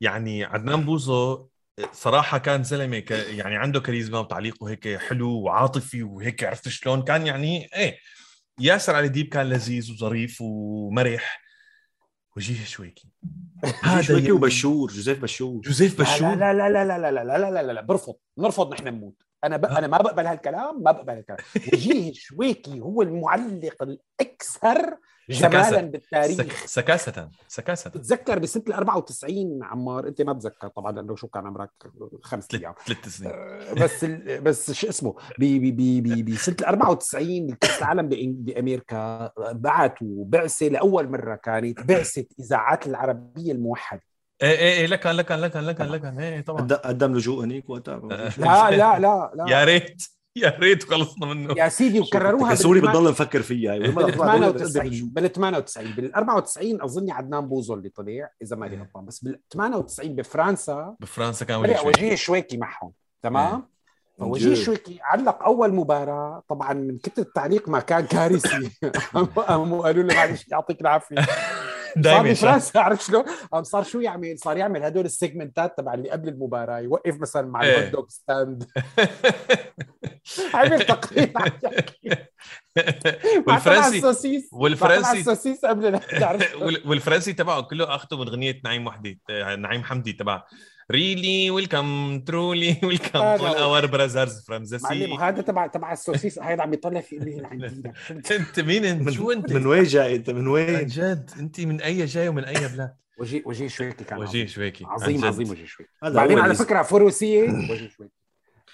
يعني عدنان بوزو صراحة كان زلمة ك... يعني عنده كاريزما وتعليقه هيك حلو وعاطفي وهيك عرفت شلون. كان يعني إيه ياسر علي ديب كان لذيذ وظريف ومرح. وجيه شويكي. هذا شويكي وبشور جوزيف بشور. جوزيف بشور لا لا لا لا لا لا لا لا لا لا لا برفض نرفض نحن نموت. أنا ب... أنا ما بقبل هالكلام ما بقبل هالكلام. وجيه شويكي هو المعلق الأكثر جمالا سكاسة. بالتاريخ. سك... سكاسة سكاسة. بتذكر بسنة ال 94 عمار؟ أنت ما بتذكر طبعا لأنه شو كان عمرك؟ خمس أيام. ثلاث سنين. آه، بس ال... بس شو اسمه؟ ب ب ب ب بسنة ال 94 كاس العالم بإن- بامريكا بعثوا بعثه لأول مرة كانت بعثة إذاعات العربية الموحدة. إيه إيه إيه لكن لكن لكن لكن لكن إيه طبعا. قد- قدم لجوء هنيك وقتها. لا لا لا لا. يا ريت. يا ريت خلصنا منه. يا سيدي وكرروها sorry بتضل مفكر فيها. بال 98 بال 98 بال 94 اظني عدنان بوزو اللي طلع إذا ماني إيه. غلطان بس بال 98 بفرنسا بفرنسا كان وجيه شوي. وجيه شويكي معهم تمام؟ فوجيه جد. شويكي علق أول مباراة طبعا من كتر التعليق ما كان كارثي. قاموا قالوا له معلش يعطيك العافية. صار دائما بفرنسا عرفت شلون؟ صار شو يعمل؟ صار يعمل هدول ال segment ات تبع اللي قبل المباراة يوقف مثلا مع. ال hot dog stand عمل تقرير والفرنسي والفرنسي- قبل والفرنسي تبعه كله أخذه من أغنية نعيم وحدي آه، نعيم حمدي تبع ريلي ويلكم ترولي ويلكم هذا اول. اور براذرز معلم فرنسي وهذا تبع تبع السوسيس هذا عم يطلع في اللي عن دينك انت مين انت شو انت من وين جاي انت من عن وين؟ جد انت من أي جاي ومن أي بلاد وجيه وجيه شويكي كان وجيه شويكي عظيم. عظيم وجيه شويكي هذا بعدين على. فكرة فروسية وجيه شويكي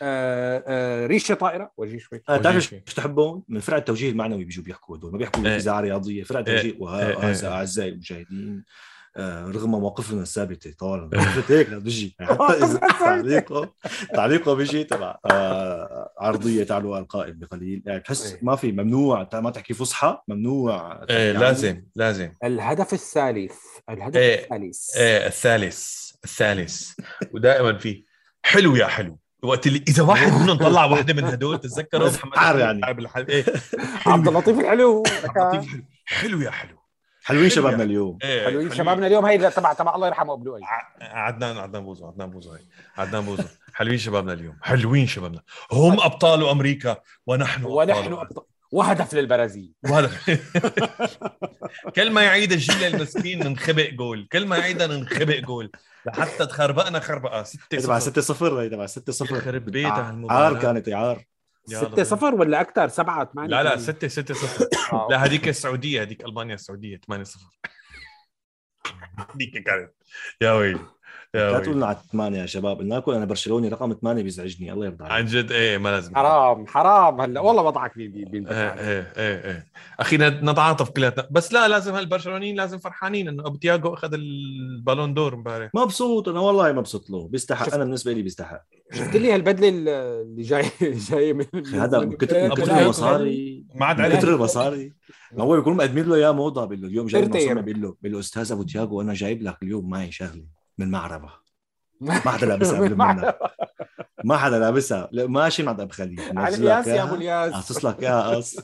آه آه ريشة طائرة وجيه شويكي آه، بتعرف وجيه إيش تحبهم؟ من فرع التوجيه المعنوي بيجوا بيحكوا هدول ما بيحكوا إيه. اذاعه رياضيه فرع توجيه إيه. وهذا إيه. اعزائي المشاهدين آه، رغم مواقفنا الثابتة طبعا. هيك بيجي حتى إذا تعليقه تعليقه بيجي تبع آه، عرضية تعلو القائد بقليل. يعني بتحس إيه. ما في ممنوع ما تحكي فصحى ممنوع إيه يعني لازم لازم. الهدف الثالث الهدف إيه. الثالث. إيه الثالث الثالث. ودائما في حلو يا حلو. وقت اللي إذا واحد منهم طلع واحدة من هدول تتذكروا محمد يعني. إيه عبد اللطيف الحلو. عبد اللطيف حلو. حلو يا حلو. حلوين شبابنا اليوم. إيه حلوين شبابنا اليوم. هي تبع تبع الله يرحمه أبو لؤي. عدنان عدنان بوزو عدنان بوزو هي عدنان بوزو. حلوين شبابنا اليوم. حلوين شبابنا. هم أبطال أمريكا ونحن ونحن أبطال. وهدف للبرازيل. وهذا كل ما يعيد الجيل المسكين ننخبئ جول. كل ما يعيدها ننخبئ جول. لحتى تخربقنا خربقة. 6 تبع 6 0 هي تبع 6 0 يخرب بيتها المباراة. عار كانت عار. 6 0 ولا أكثر 7 8 لا لا 6 6 0 آه، لا هذيك السعودية هذيك ألمانيا السعودية 8 0 هذيك كانت. يا ويلي. لا. تقولنا على الثمانية يا شباب. قلنا لكم أنا برشلوني رقم ثمانية بيزعجني الله يرضى عن عليك جد؟ إيه ما لازم. حرام حرام هلا. والله وضعك بي- بي- بينبكى إيه. إيه إيه إيه. أخي نتعاطف كلياتنا. بس لا لازم هالبرشلونيين لازم فرحانين إنه أبو تياجو أخذ البالون دور امبارح مبسوط أنا والله مبسوط له. بيستحق شفت- أنا بالنسبة لي بيستحق. شفت لي هالبدلة اللي جاي جاي من هذا من كتر تياجو. المصاري ما عاد من عليه. كتر المصاري ما هو بيكون مقدمين له اياه موضة بيقول له اليوم جاي بيقول له بيقول له أستاذ أبو تياجو أنا جايب لك اليوم معي شغلة. من معربة. ما حدا لابسها قبل منك. ما حدا لابسها. لا، ماشي مع ابو خليل. على الياس يا أبو الياس. قصص لك اياها قص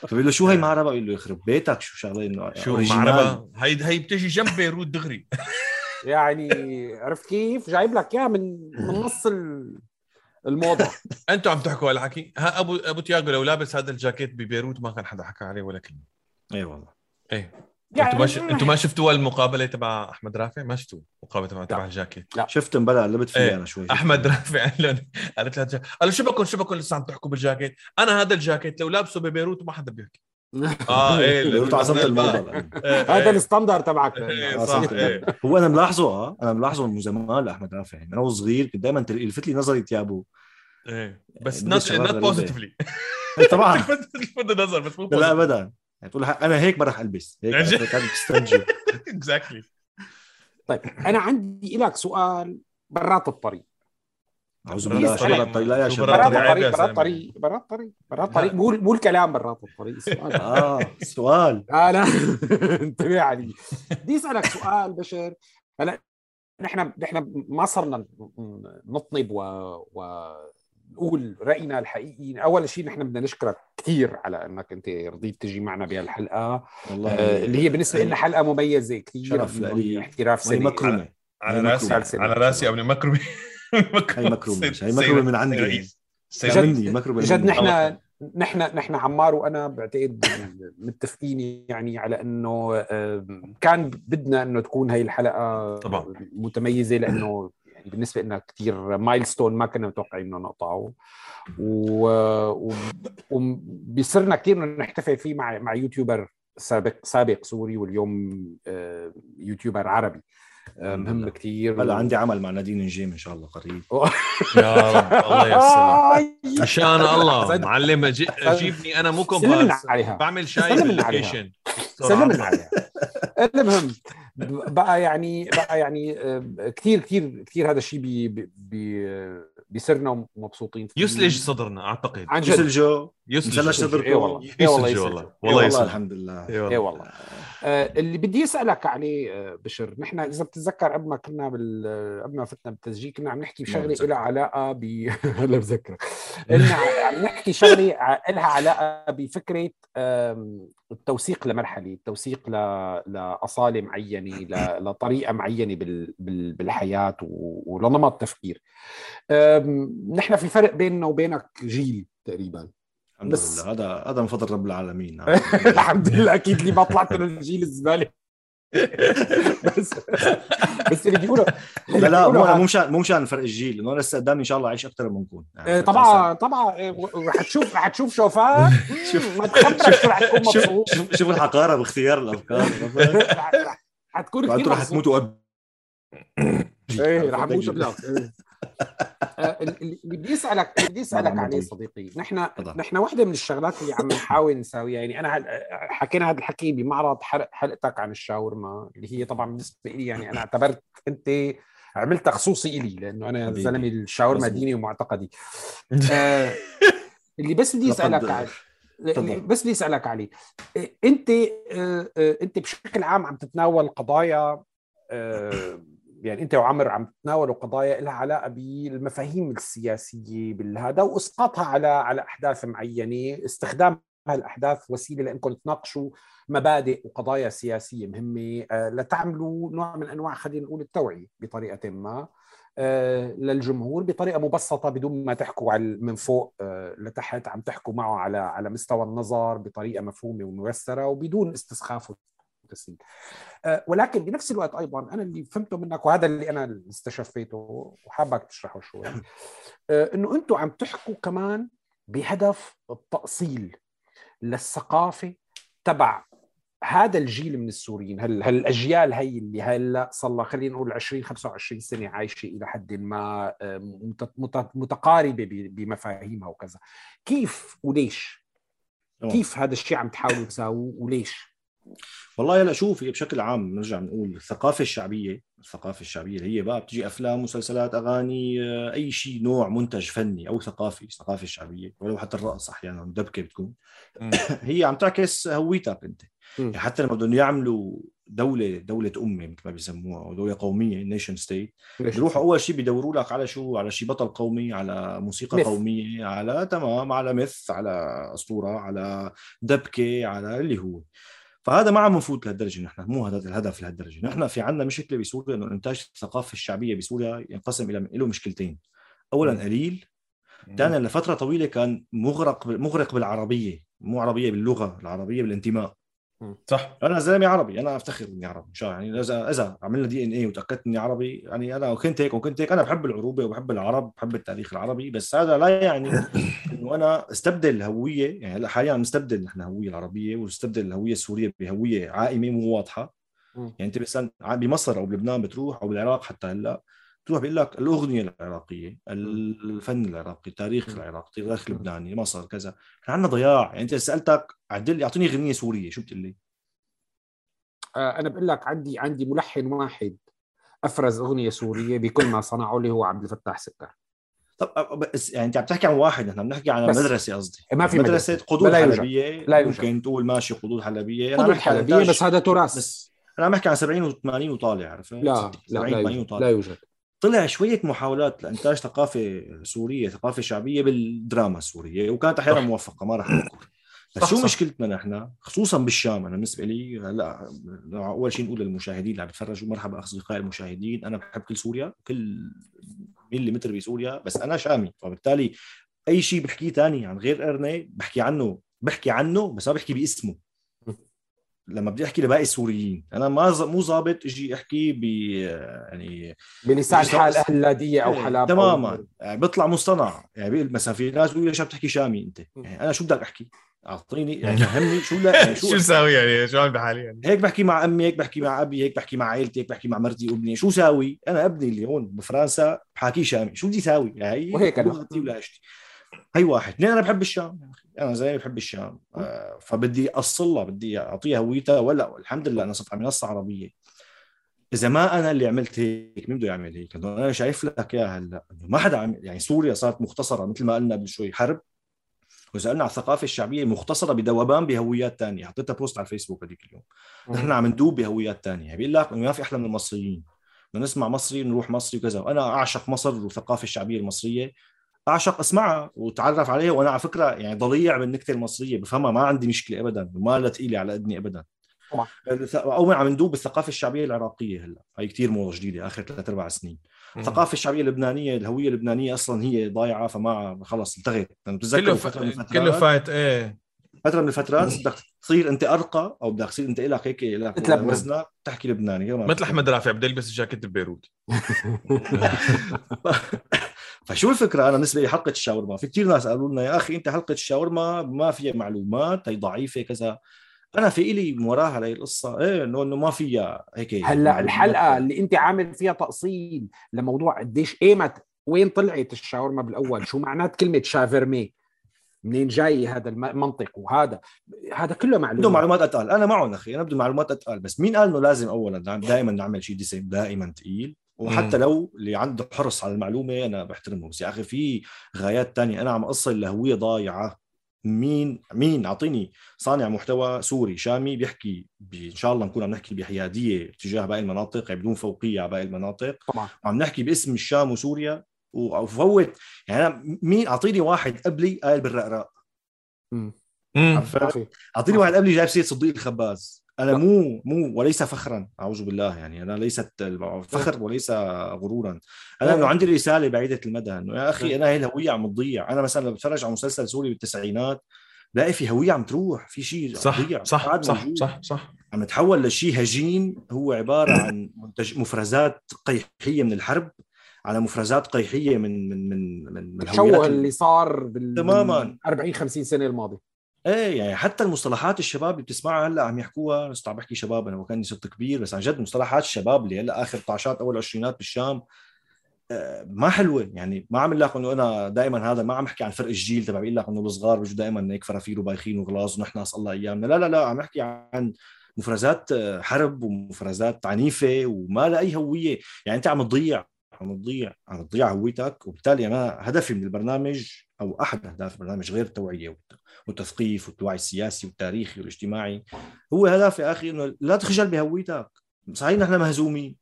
فبيقول له شو هي معربة؟ بيقول له يخرب بيتك. شو شغلة إنه شو. معربة؟ هي هي بتجي جنب بيروت دغري. يعني عرفت كيف؟ جايب لك إياها من من نص ال- الموضة. أنتوا عم تحكوا على حكي ها أبو أبو تياجو لو لابس هذا الجاكيت ببيروت ما كان حدا حكى عليه ولا كلمة. اي والله. إيه. يعني أنتوا ما ش... أنتوا ما شفتوا المقابلة تبع أحمد رافع؟ ما شفتوا المقابلة تبع تبع الجاكيت شفت مبلا قلبت فيه إيه. أنا شوي أحمد رافع قال لهم قالت له الجا- قال له شو بكون شو بكون لسه عم تحكوا بالجاكيت؟ أنا هذا الجاكيت لو لابسه ببيروت ما حدا بيحكي. آه إيه بيروت عصمت الموضة. إيه، هذا إيه. ال standard تبعك. إيه، آه، صح. إيه. هو أنا ملاحظه آه أنا ملاحظه من زمان لأحمد رافع. يعني أنا وصغير كنت دائما يلفت لي نظري ثيابه إيه. بس not. positively طبعا. بده نظر بس مو لا لا ابدا. يعني تقول أنا هيك ما راح ألبس. هيك exactly طيب أنا عندي لك سؤال برات الطريق. أعوذ برات بالله الطريق. شو برات الطريق؟ لا يا شباب. برات الطريق؟ برات. الطريق برات الطريق. برات الطريق مو مو الكلام برات الطريق السؤال آه سؤال. لا لا. انتبه علي. بدي أسألك سؤال بشر. هلا نحن نحن ما صرنا نطنب و, و... نقول رأينا الحقيقي. أول شيء نحن بدنا نشكرك كثير على إنك أنت رضيت تجي معنا بهالحلقة. والله آه، اللي هي بالنسبة لنا حلقة مميزة كثير. شرف لإلي. احتراف وهي سنه مكرمه على راسي. على رأسي ابن مكرمه هي مكرمه هي مكرمه من عندي. جد- مني مكرمه مني. نحن نحن نحن عمار وأنا بعتقد متفقين يعني على إنه آه، كان بدنا إنه تكون هي الحلقة طبعاً. متميزة لأنه يعني بالنسبة لنا كثير مايلستون ما كنا متوقعين إنه نقطعه. وبيصيرنا كثير نحتفل فيه مع مع يوتيوبر سابق سابق سوري واليوم آه، يوتيوبر عربي آه، مهم كثير هلا عندي عمل مع نادين نجيم إن شاء الله قريب. يا رب الله يسر آي. ان شاء الله. معلم جيبني أنا مو كومبارس عليها. بعمل شاي سلم باللوكيشن. سلمنا عليها. المهم بقى يعني بقى يعني آه، كثير كثير كثير هذا الشيء بي بي بيصيرنا مبسوطين فيه. يسلج صدرنا أعتقد. عن جد. يسلجوا يسلج مسلج صدركم إيه والله. والله. والله. إيه والله والله يسلج الحمد لله. إيه إيه والله. آه اللي بدي اسالك عليه آه بشر نحن إذا بتتذكر قبل ما كنا بال قبل ما فتنا بالتسجيل كنا عم نحكي بشغله بتذكر. لها علاقة ب هلا بذكر قلنا عم نحكي شغلة لها علاقة بفكرة التوثيق لمرحلة التوثيق ل... لأصالة معينة ل... لطريقة معينة بال... بال... بالحياة و... ولنمط تفكير. نحن في فرق بيننا وبينك جيل تقريبا. الحمد بس- لله. هذا هذا من فضل رب العالمين. الحمد لله. أكيد اللي ما طلعت من الجيل الزبالة. بس بس اللي بيقولوا لا لا مو مو مشان مو مشان فرق الجيل. أنا لسه قدامي إن شاء الله اعيش أكثر منكم يعني إيه، طبعا طبعا إيه، رح تشوف رح تشوف شوفات شوف- شوف مبسوط. شوف شوف الحقارة باختيار الأفكار. حتكون كثير رح. تموتوا قبل إيه رح أموت قبلك آه، بدي أسألك بدي أسألك عليه. صديقي نحن. نحن واحدة من الشغلات اللي عم نحاول نساويها يعني أنا حكينا هذا الحكي بمعرض حلق حلقتك عن الشاورما اللي هي طبعا بالنسبة لي يعني أنا اعتبرت أنت عملتها خصوصي إلي لأنه أنا. زلمة الشاورما. ديني ومعتقدي آه، اللي بس بدي أسألك عليه. بس بدي أسألك عليه أنت آه، آه، أنت بشكل عام عم تتناول قضايا يعني أنت وعمر عم تتناولوا قضايا لها علاقة بالمفاهيم السياسية بالهذا وإسقاطها على على أحداث معينة استخدام هالأحداث وسيلة لإنكم تناقشوا مبادئ وقضايا سياسية مهمة آه، لتعملوا نوع من أنواع خلينا نقول التوعية بطريقة ما آه، للجمهور بطريقة مبسطة بدون ما تحكوا على من فوق آه، لتحت عم تحكوا معه على على مستوى النظر بطريقة مفهومة وميسرة وبدون استسخاف وتسليم آه، ولكن بنفس الوقت أيضا أنا اللي فهمته منك وهذا اللي أنا استشفيته وحابك تشرحه شوي. آه، إنه أنتم عم تحكوا كمان بهدف التأصيل للثقافة تبع هذا الجيل من السوريين. هل هالأجيال هي اللي هلأ صار لها خلينا نقول 20 25 سنة عايشة إلى حد ما آه، مت- مت- متقاربة بمفاهيمها وكذا. كيف وليش؟ كيف هذا الشيء عم تحاولوا تساووه وليش؟ والله هلا شوف هي بشكل عام نرجع نقول الثقافة الشعبية الثقافة الشعبية اللي هي بقى بتجي أفلام مسلسلات أغاني آه، أي شيء نوع منتج فني أو ثقافي الثقافه الشعبيه ولو حتى الرقص أحيانا دبكة بتكون. هي عم تعكس هويتك مم. يعني حتى لما بدهم يعملوا دولة دولة أمة مثل ما بيسموها أو دولة قومية nation state؟ بيروحوا أول شيء بيدوروا لك على شو على شيء بطل قومي على موسيقى مث. قومية على تمام على مث على أسطورة على دبكة على اللي هو فهذا ما عم نفوت لهالدرجة نحن مو هذا الهدف لهالدرجة. نحن في عندنا مشكلة بسوريا إنه إنتاج الثقافة الشعبية بسوريا ينقسم إلى له مشكلتين. اولا. قليل ثانيا لفترة طويلة كان مغرق مغرق بالعربية مو عربية باللغة العربية بالانتماء. صح. أنا زلمه عربي أنا أفتخر إني عربي الله. يعني اذا اذا عملنا دي إن اي وتاكدت إني عربي يعني أنا كنت هيك وكنت هيك أنا بحب العروبة وبحب العرب بحب التاريخ العربي بس هذا لا يعني إنه أنا أستبدل الهوية يعني هلا حاليا عم نستبدل نحن الهوية العربية ونستبدل الهوية السورية بهوية عائمة مو واضحة. يعني أنت مثلا بمصر أو بلبنان بتروح أو بالعراق حتى هلأ. تروح بيقول لك الأغنية العراقية الفن العراقي التاريخ العراقي التاريخ اللبناني مصر كذا كان عندنا ضياع يعني أنت سألتك عدل اعطيني أغنية سورية شو بتقول لي؟ آه، أنا بقول لك عندي عندي ملحن واحد أفرز أغنية سورية بكل ما صنعه اللي هو عبد الفتاح سكر طب بس يعني أنت عم تحكي عن واحد نحن بنحكي عن بس. مدرسه قصدي ما في مدرسه مدرسة. قدود. حلبية لا يوجد. ممكن تقول ماشي قدود حلبية عم عن حلبية بس هذا تراث بس أنا عم بحكي عن 70 و80 وطالع عرفت؟ لا 60 لا 70 لا 80 يوجد وطالع لا يوجد طلع شوية محاولات لإنتاج ثقافة سورية ثقافة شعبية بالدراما السورية وكانت أحيانا. موفقة ما راح نذكر بس شو. مشكلتنا نحن خصوصا بالشام أنا بالنسبة لي هلأ أول شيء نقول للمشاهدين اللي عم يتفرجوا مرحبا أصدقائي المشاهدين أنا بحب كل سوريا كل ملي متر بسوريا بس أنا شامي فبالتالي أي شيء بحكيه ثاني عن غير إرني بحكي عنه بحكي عنه بس ما بحكي باسمه لما بدي أحكي لباقي السوريين أنا ما ز- مو ظابط أجي احكي ب يعني بلسان حال أهل لاذقيه أو إيه، حلب أو- تماما. يعني بيطلع مصطنع يعني بيقول مثلا في ناس بيقولوا ليش عم تحكي شامي أنت؟ يعني أنا شو بدك أحكي؟ أعطيني يعني فهمني شو لا يعني شو شو ساوي يعني شو عم بحالي يعني؟ هيك بحكي مع أمي هيك بحكي مع أبي هيك بحكي مع عائلتي هيك بحكي مع مرتي وابني شو ساوي؟ أنا ابني اللي هون بفرنسا بحاكيه شامي. شو بدي ساوي؟ يعني وهيك. لغتي ولهجتي هي واحد. اثنين أنا بحب الشام. أنا زلمه بحب الشام. آه فبدي أصلها بدي أعطيها هويتها ولا الحمد لله أنا صرت على منصه عربيه إذا ما أنا اللي عملت هيك مين بده يعمل هيك؟ أنا شايف لك إياها هلا. إنه ما حدا عم يعني سوريا صارت مختصرة مثل ما قلنا قبل شوي حرب. وإذا قلنا على الثقافة الشعبية مختصرة بذوبان بهويات تانية. حطيتها بوست على الفيسبوك هذيك اليوم. نحن عم ندوب بهويات تانية. يعني بيقول لك إنه ما في أحلى من المصريين. بدنا نسمع مصري نروح مصري وكذا. وأنا أعشق مصر والثقافة الشعبية المصرية. أعشق أسمعها واتعرف عليها وأنا على فكرة يعني ضليع بالنكته المصرية بفهمها ما عندي مشكلة ابدا وما لها ثقيله على اذني ابدا. طبعا. أو عم ندوب بالثقافة الشعبية العراقية هلأ هي كثير موضه جديدة آخر ثلاث أربع سنين. الثقافة الشعبية اللبنانية الهوية اللبنانية أصلا هي ضايعة فما خلص بتتذكر كله ف... كله فايت إيه. فترة من الفترات بدك تصير أنت أرقى أو بدك تصير أنت لك هيك لك. وزنك تحكي لبناني. مثل أحمد رافع بده يلبس جاكيت ببيروت. فشو الفكرة؟ أنا بالنسبة لي حلقة الشاورما. في كثير ناس قالوا لنا يا أخي أنت حلقة الشاورما ما فيها معلومات هي ضعيفة كذا. أنا في من وراها هاي القصة. إيه انه إنه ما فيها هيك هلأ معلومات. الحلقة اللي أنت عامل فيها تاصيل لموضوع قديش ايمت وين طلعت الشاورما بالأول؟ شو معنات كلمة شافرمي؟ منين جاي هذا الم- المنطق وهذا هذا كله بده معلومات معلومات اتقل أنا معهم أخي. أنا بدي معلومات اتقل بس مين قال إنه لازم اولا دائما نعمل شيء دسم دائما ثقيل وحتى. لو اللي عنده حرص على المعلومة أنا بحترمه. بس يا أخي في غايات تانية أنا عم أصل لهوية ضايعة. مين مين؟ أعطيني صانع محتوى سوري شامي بيحكي ب- إن شاء الله نكون عم نحكي بحيادية تجاه باقي المناطق يعني بدون فوقيه على باقي المناطق. طبعا. وعم نحكي باسم الشام وسوريا وفوت يعني أنا مين؟ أعطيني واحد قبلي قال بالرقراق مم. مم. عرفت؟ ما في أعطيني واحد قبلي جايب سيرة صديق الخباز. أنا مو مو وليس فخرا أعوذ بالله يعني أنا ليست فخر وليس غرورا. أنا انه عندي رسالة بعيدة المدى إنه يا أخي أنا هي الهوية عم تضيع. أنا مثلا لما بتفرج على مسلسل سوري بالتسعينات بلاقي في هوية عم تروح في شيء عم صح تضيع صح صح موجود. صح صح. عم يتحول لشيء هجين هو عبارة عن منتج مفرزات قيحية من الحرب على مفرزات قيحية من من من من, التشوه اللي صار بال تماماً. 40 50 سنة الماضيه إيه يعني حتى المصطلحات الشباب اللي بتسمعها هلأ عم يحكوها بس عم بحكي شباب أنا وكاني صرت كبير بس عن جد مصطلحات الشباب اللي هلأ آخر طعشات أول عشرينات بالشام آه، ما حلوة. يعني ما عم لك إنه أنا دائما هذا ما عم أحكي عن فرق الجيل تبع بيقول لك إنه الصغار بيجوا دائما هيك فرافير وبايخين وغلاظ ونحن الله ايامنا لا لا لا عم أحكي عن مفرزات آه، حرب ومفرزات عنيفة وما لها أي هوية. يعني أنت عم تضيع عم تضيع عم تضيع هويتك وبالتالي أنا هدفي من البرنامج أو أحد أهداف البرنامج غير التوعية والتثقيف والوعي السياسي والتاريخي والاجتماعي. هو هدف يا أخي إنه لا تخجل بهويتك. صحيح نحن مهزومين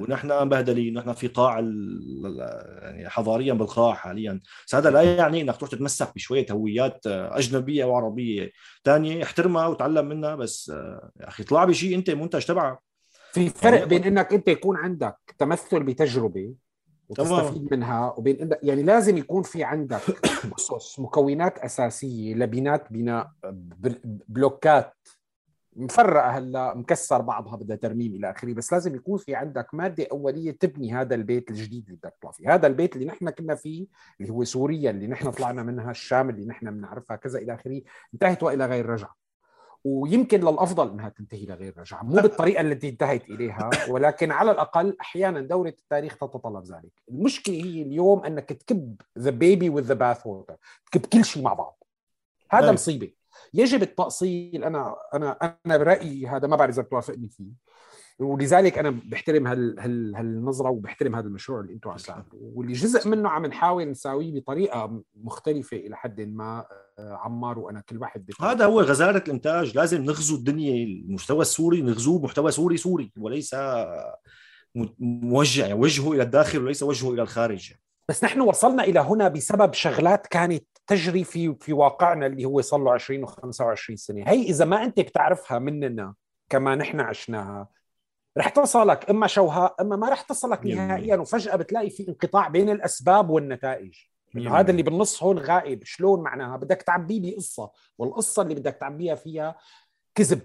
ونحن مبهدلين نحن في قاع يعني حضاريا بالقاع حاليا. بس هذا لا يعني إنك تروح تتمسك بشوية هويات أجنبية أو عربيه ثانية احترمها وتعلم منها. بس يا أخي اطلع بشيء أنت منتج تبعك. في فرق بين إنك أنت يكون عندك تمثل بتجربة وتستفيد منها وبين يعني لازم يكون في عندك اسس مكونات أساسية لبنات بناء بلوكات مفرقة هلا مكسر بعضها بدها ترميم إلى آخره بس لازم يكون في عندك مادة أولية تبني هذا البيت الجديد اللي بدك تطلع فيه. هذا البيت اللي نحن كنا فيه اللي هو سوريا اللي نحن طلعنا منها الشام اللي نحن بنعرفها كذا إلى آخره انتهت وإلى غير رجعة. ويمكن للأفضل إنها تنتهي لغير رجعة مو بالطريقة التي انتهت إليها ولكن على الأقل أحيانا دورة التاريخ تتطلب ذلك. المشكلة هي اليوم إنك تكب the baby with the bath water تكب كل شيء مع بعض. هذا. مصيبة. يجب التأصيل. أنا أنا أنا برأيي هذا ما بعرف إذا بتوافقني فيه. ولذلك أنا بحترم هال هال هالنظرة وبحترم هذا المشروع اللي أنتم عم تعملوه. واللي جزء منه عم نحاول نساويه بطريقة مختلفة إلى حد ما آه، عمار وأنا كل واحد بفهم. هذا هو غزارة الإنتاج. لازم نغزو الدنيا. المستوى السوري نغزوه محتوى سوري سوري وليس موجه يعني وجهه إلى الداخل وليس وجهه إلى الخارج. بس نحن وصلنا إلى هنا بسبب شغلات كانت تجري في في واقعنا اللي هو صار له 20 و25 سنة. هي إذا ما أنت بتعرفها مننا كما نحن عشناها رح تصلك إما شوهاء إما ما رح تصلك نهائيا وفجأة بتلاقي في انقطاع بين الأسباب والنتائج. هذا اللي بالنص هون غائب. شلون معناها؟ بدك تعبيه بقصه والقصة اللي بدك تعبيها فيها كذب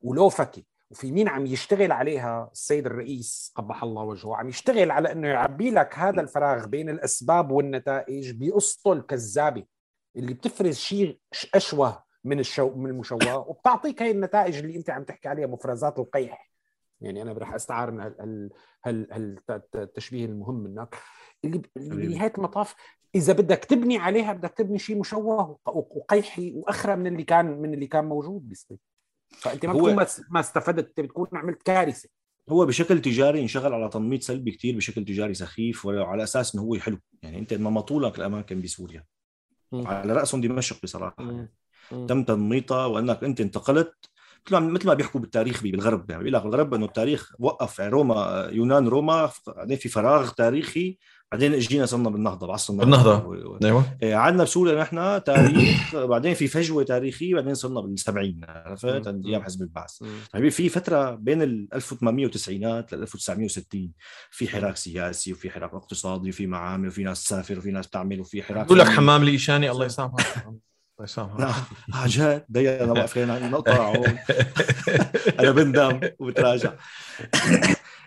ولوفكه وفي مين عم يشتغل عليها؟ السيد الرئيس قبح الله وجهه عم يشتغل على إنه يعبي لك هذا الفراغ بين الأسباب والنتائج بقصته الكذابه اللي بتفرز شيء أشوه من الشو من المشوه وبتعطيك هي النتائج اللي أنت عم تحكي عليها مفرزات القيح. يعني أنا رح أستعار التشبيه المهم منك اللي بنهاية المطاف إذا بدك تبني عليها بدك تبني شيء مشوه وقيحي وأخرى من اللي كان من اللي كان موجود بيصير فأنت ما بتكون ما استفدت بتكون عملت كارثة. هو بشكل تجاري انشغل على تنميط سلبي كثير بشكل تجاري سخيف وعلى أساس إنه هو حلو. يعني أنت نمطوا لك الأماكن بسوريا. على رأسهم دمشق بصراحة. تم تنميطها وأنك أنت انتقلت مثل ما مثل ما بيحكوا بالتاريخ بالغرب يعني. بيقول لك بالغرب إنه التاريخ وقف يعني. روما يونان روما بعدين في فراغ تاريخي بعدين اجينا صرنا بالنهضة بعصر النهضة. أيوه. إيه، عندنا بسوريا نحن تاريخ بعدين في فجوة تاريخية بعدين صرنا بالسبعين. عرفت؟ أيام حزب البعث. طيب في فترة بين ال 1890 ل 1960 في حراك سياسي وفي حراك اقتصادي وفي معامل وفي ناس تسافر وفي ناس تعمل وفي حراك بقول لك حمام ليشاني الله يسامحه يسامحك. عن آه، جد. دقيقة أنا واقفين نقطع هون. أنا بندم وبتراجع.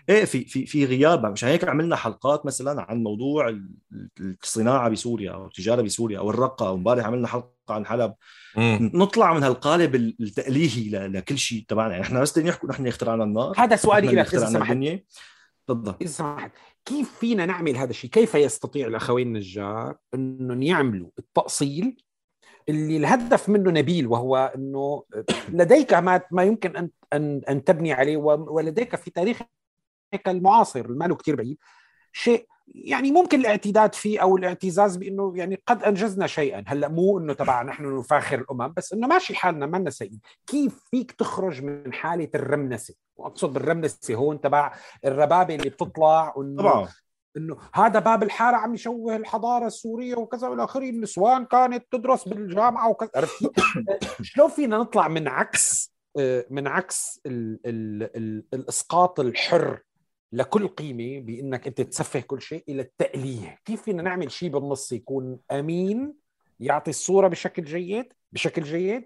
إيه في في في غياب مشان هيك عملنا حلقات مثلا عن موضوع الصناعة بسوريا أو التجارة بسوريا أو الرقة. أو امبارح عملنا حلقة عن حلب. مم. نطلع من هالقالب التأليهي لكل شيء. تبعنا يعني إحنا بس نحكي نحن اخترعنا النار. هذا سؤالي لك إذا سمحت. تفضل. إذا سمحت. كيف فينا نعمل هذا الشيء؟ كيف يستطيع الأخوين النجار إنهم يعملوا التأصيل اللي الهدف منه نبيل وهو إنه لديك ما ما يمكن ان ان أن تبني عليه ولديك في تاريخك المعاصر ما له كثير بعيد. شيء يعني ممكن الاعتداد فيه أو الاعتزاز بإنه يعني قد أنجزنا شيئا. هلأ مو إنه تبع نحن نفاخر الأمم بس إنه ماشي حالنا ما سيئين كيف فيك تخرج من حالة الرمنسة؟ وأقصد بالرمنسة هون تبع الربابة اللي بتطلع طبعا. إنه هذا باب الحارة عم يشوه الحضارة السورية وكذا والى آخره. النسوان كانت تدرس بالجامعة وكذا عرفت؟ شلون فينا نطلع من عكس آه، من عكس ال ال ال الإسقاط الحر لكل قيمة بإنك أنت تسفه كل شيء إلى التأليه. كيف فينا نعمل شيء بالنص يكون أمين يعطي الصورة بشكل جيد بشكل جيد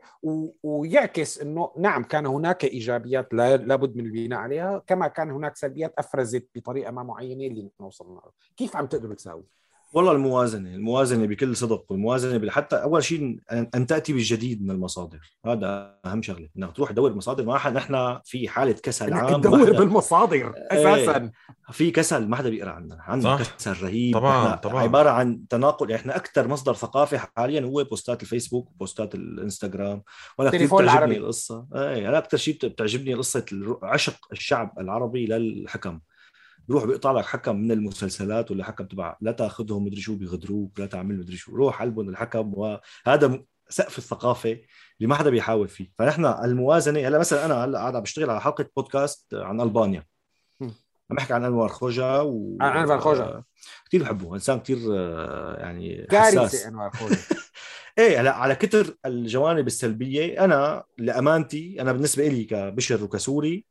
ويعكس إنه نعم كان هناك إيجابيات لابد من البناء عليها كما كان هناك سلبيات أفرزت بطريقة ما معينة اللي نحن وصلنا كيف عم تقدروا تساوي؟ والله الموازنة الموازنة بكل صدق والموازنة حتى أول شيء ان أن تأتي بالجديد من المصادر. هذا أهم شغلة إنك تروح تدور مصادر ما حد نحن في حالة كسل عام تدور حدا- بالمصادر أساسا. في كسل ما حدا بيقرأ عنا عندنا. كسل رهيب. طبعاً، طبعاً. عبارة عن تناقل يعني إحنا أكثر مصدر ثقافي حاليا هو بوستات الفيسبوك وبوستات الإنستغرام. وأنا كثير بتعجبني العربي. القصة. اي أنا أكثر شيء بتعجبني قصة عشق الشعب العربي للحكم. بروح بيقطع لك حكم من المسلسلات ولا حكم تبع لا تاخذهم مدري شو بيغدروك لا تعمل مدري شو روح علبهم الحكم وهذا سقف الثقافة اللي ما حدا بيحاول فيه. فنحن الموازنة هلا مثلا أنا هلا قاعد عم بشتغل على حلقة بودكاست عن ألبانيا. عم بحكي عن انور خوجا و عن أنور خوجا. كثير بحبه إنسان كثير يعني كارثه حساس. أنوار خوجة إيه هلا على كتر الجوانب السلبية أنا لأمانتي أنا بالنسبة لي كبشر وكسوري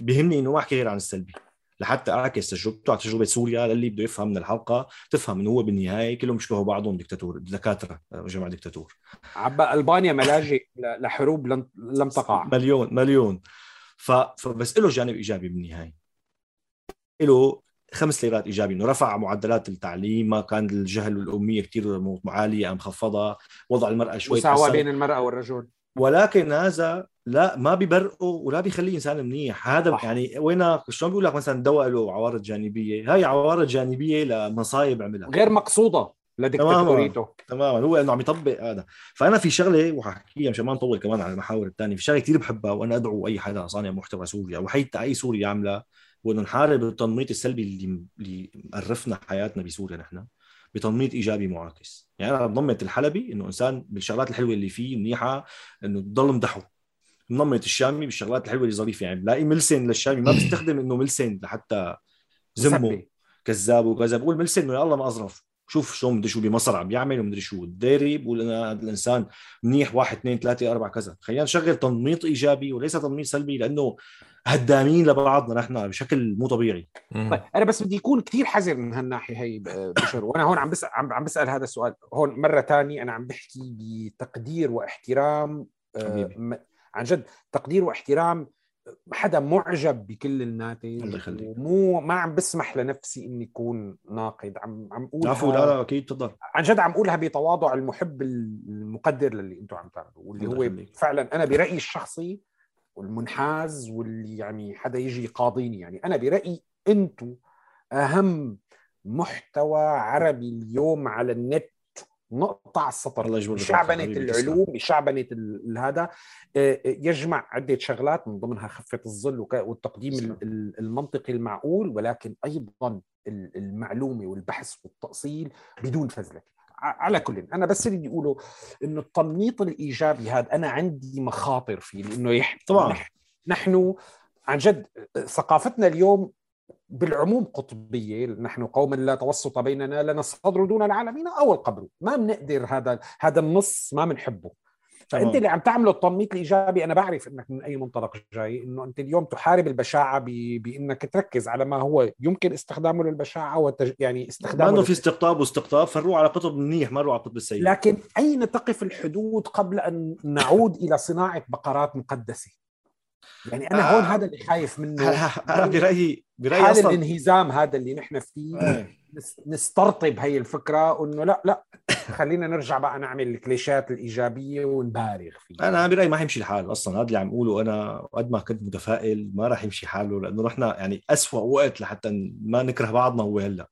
بيهمني إنه ما أحكي غير عن السلبي. لحتى أعكس تجربته على تجربة سوريا للي بده يفهم من الحلقة تفهم إنه هو بالنهاية كلهم بيشبهوا بعضهم دكتاتور دكاترة جماعة دكتاتور. عبا ألبانيا ملاجئ لحروب لم لم تقع. مليون مليون. ف... فبس له جانب إيجابي بالنهاية. له خمس ليرات ايجابي إنه رفع معدلات التعليم ما كان الجهل والأمية كثير عالية أم خفضها وضع المرأة شوي مساواة. بين المرأة والرجل. ولكن هذا لا ما ببرئه ولا بيخليه انسان منيح. هذا صح. يعني وين شلون بيقول لك مثلا دواء له عوارض جانبية؟ هاي عوارض جانبية لمصايب عملها. غير مقصودة لدكتاتوريته. تماما هو إنه عم يطبق هذا. فأنا في شغلة وحكيها مشان ما نطول كمان على المحاور الثانية. في شغلة كثير بحبها وأنا أدعو أي حدا صانع محتوى سوري أو حتى أي سوري يعملها وإنه نحارب التنميط السلبي اللي اللي مقرفنا حياتنا بسوريا نحن بتنميط إيجابي معاكس. يعني أنا بنمط الحلبي إنه إنسان بالشغلات الحلوة اللي فيه منيحة إنه تضل مدحه. منمط الشامي بالشغلات الحلوة اللي ظريفة يعني. بلاقي ملسن للشامي ما بيستخدم إنه ملسن لحتى زمه مسبي. كذاب وكذا بقول ملسن إنه يا الله ما أظرف. شوف شو مدري شو بمصر عم يعمل ومدري شو. الديري بقول أنا هذا الإنسان منيح. واحد اثنين ثلاثة أربعة كذا. خلينا نشغل تنميط إيجابي وليس تنميط سلبي لأنه هدامين لبعضنا نحن بشكل مو طبيعي. طيب أنا بس بدي يكون كثير حذر من هالناحية هي بشر. وأنا هون عم بسال عم, عم بسأل هذا السؤال. هون مرة ثانية أنا عم بحكي بتقدير واحترام آه، عن جد تقدير واحترام حدا معجب بكل الناتج الله يخليك. ومو ما عم بسمح لنفسي إني أكون ناقد عم عم أقولها عفوا لا لا أكيد تفضل عن جد عم أقولها بتواضع المحب المقدر للي أنتم عم تعملوه واللي هو يخليك. فعلا أنا برأيي الشخصي والمنحاز واللي يعني حدا يجي يقاضيني يعني أنا برأيي أنتم أهم محتوى عربي اليوم على النت نقطة على السطر. بشعبنة حبيبي، العلوم بشعبنة ال- هذا. آه، يجمع عدة شغلات من ضمنها خفة الظل والتقديم المنطقي المعقول ولكن أيضا ال- المعلومة والبحث والتأصيل بدون فزلكة على كل. أنا بس اللي بدي أقوله إنه التنميط الإيجابي هذا أنا عندي مخاطر فيه لإنه يح... طبعاً. نح... نحن عن جد ثقافتنا اليوم بالعموم قطبية نحن قوم لا توسط بيننا لنا الصدر دون العالمين أو القبر ما بنقدر هذا هذا النص ما بنحبه فأنت. اللي عم تعمله التنميط الإيجابي أنا بعرف إنك من أي منطلق جاي إنه أنت اليوم تحارب البشاعة ب... بإنك تركز على ما هو يمكن استخدامه للبشاعة وتج... يعني ما استخدامه انه لل- في استقطاب واستقطاب فنروح على قطب منيح ما على القطب السيء لكن أين تقف الحدود قبل أن نعود إلى صناعة بقرات مقدسة؟ يعني أنا آه. هون هذا اللي خايف منه. أنا برايي برأيي حال أصلا الانهزام هذا اللي نحن فيه. إيه. نس- نسترطب هي الفكرة إنه لا لا خلينا نرجع بقى نعمل الكليشات الإيجابية ونبالغ فيها. أنا برأيي ما حيمشي الحال أصلا. هذا اللي عم اقوله أنا قد ما كنت متفائل ما راح يمشي حاله لأنه نحن يعني أسوأ وقت لحتى ما نكره بعضنا هو هلأ.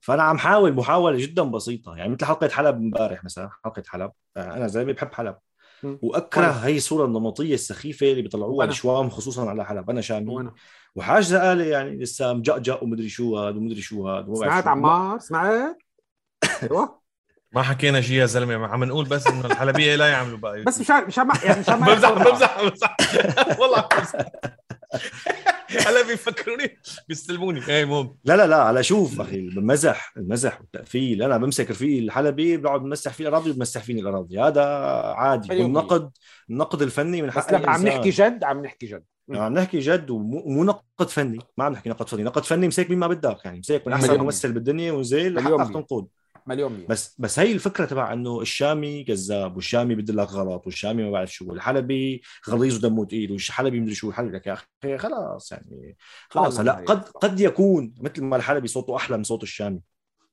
فأنا عم حاول محاولة جدا بسيطة. يعني مثل حلقة حلب امبارح مثلا حلقة حلب. أنا زلمة بحب حلب. وأكره. هي الصورة النمطية السخيفة اللي بيطلعوها. الشوام خصوصا على حلب أنا شامي وأنا وحاج زقاله يعني لسه مجقجق ومدري شو هذا ومدري شو بعرف سمعت. عمار سمعت أيوه ما حكينا شيء يا زلمة عم نقول بس إنه الحلبية لا يعملوا بقى. بس مشان مشان ما يعني مشان ما بمزح بمزح بمزح. والله بمزح. هلا بيفكروني بيستلموني. إيه مهم لا لا لا على شوف أخي المزح المزح والتقفيل. أنا بمسك رفيقي الحلبي بقعد بمسح فيه الأراضي وبمسح فيني الأراضي. هذا عادي. والنقد النقد الفني من حق بس لما عم. نحكي جد عم نحكي جد. يعني عم نحكي جد ومو مو نقد فني. ما عم نحكي نقد فني. نقد فني مسك مين ما بدك يعني مسك من أحسن. ممثل بالدنيا لحقك مية. تنقد مليون مية بس بس هي الفكرة تبع إنه الشامي كذاب والشامي بدلك غلط والشامي ما بعرف شو والحلبي غليظ ودمه ثقيل والحلبي مدري شو الحلبي لك يا أخي خلاص يعني خلاص هلا قد. قد يكون مثل ما الحلبي صوته أحلى من صوت الشامي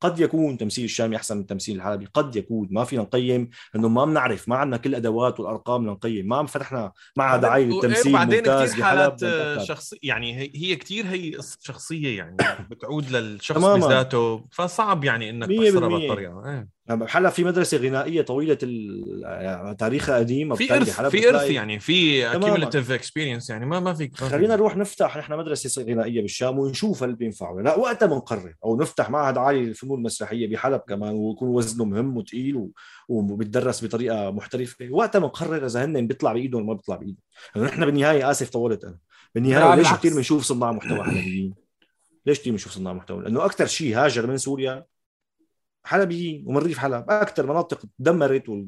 قد يكون تمثيل الشامي أحسن من التمثيل الحلبي. قد يكون. ما فينا نقيم إنه ما بنعرف. ما عندنا كل الادوات والأرقام لنقيم ما فتحنا معهد عالي للتمثيل وبعدين كثير حالات بنتأكد. شخصي يعني هي, كثير هي شخصية يعني بتعود للشخص. بذاته. فصعب يعني إنك تحصرها بالمية. إيه. حلب في مدرسة غنائية طويلة ال- يعني تاريخها قديم في ارث في ارث يعني في accumulative experience يعني ما ما فيك. خلينا نروح نفتح نحن مدرسة غنائية بالشام ونشوف هل بينفع ولا لا وقتها بنقرر أو نفتح معهد عالي للفنون المسرحية بحلب كمان ويكون وزنه مهم وثقيل و- وبيتدرس بطريقة محترفة وقتها بنقرر إذا هن بيطلع بايدهم ولا ما بيطلع بايدهم لأنه نحن بالنهاية آسف طولت أنا بالنهاية ليش. كثير بنشوف صناع محتوى حلبيين ليش كثير بنشوف صناع محتوى لأنه أكثر شيء هاجر من سوريا حلبيين ومن ريف حلب أكثر مناطق تدمرت. و...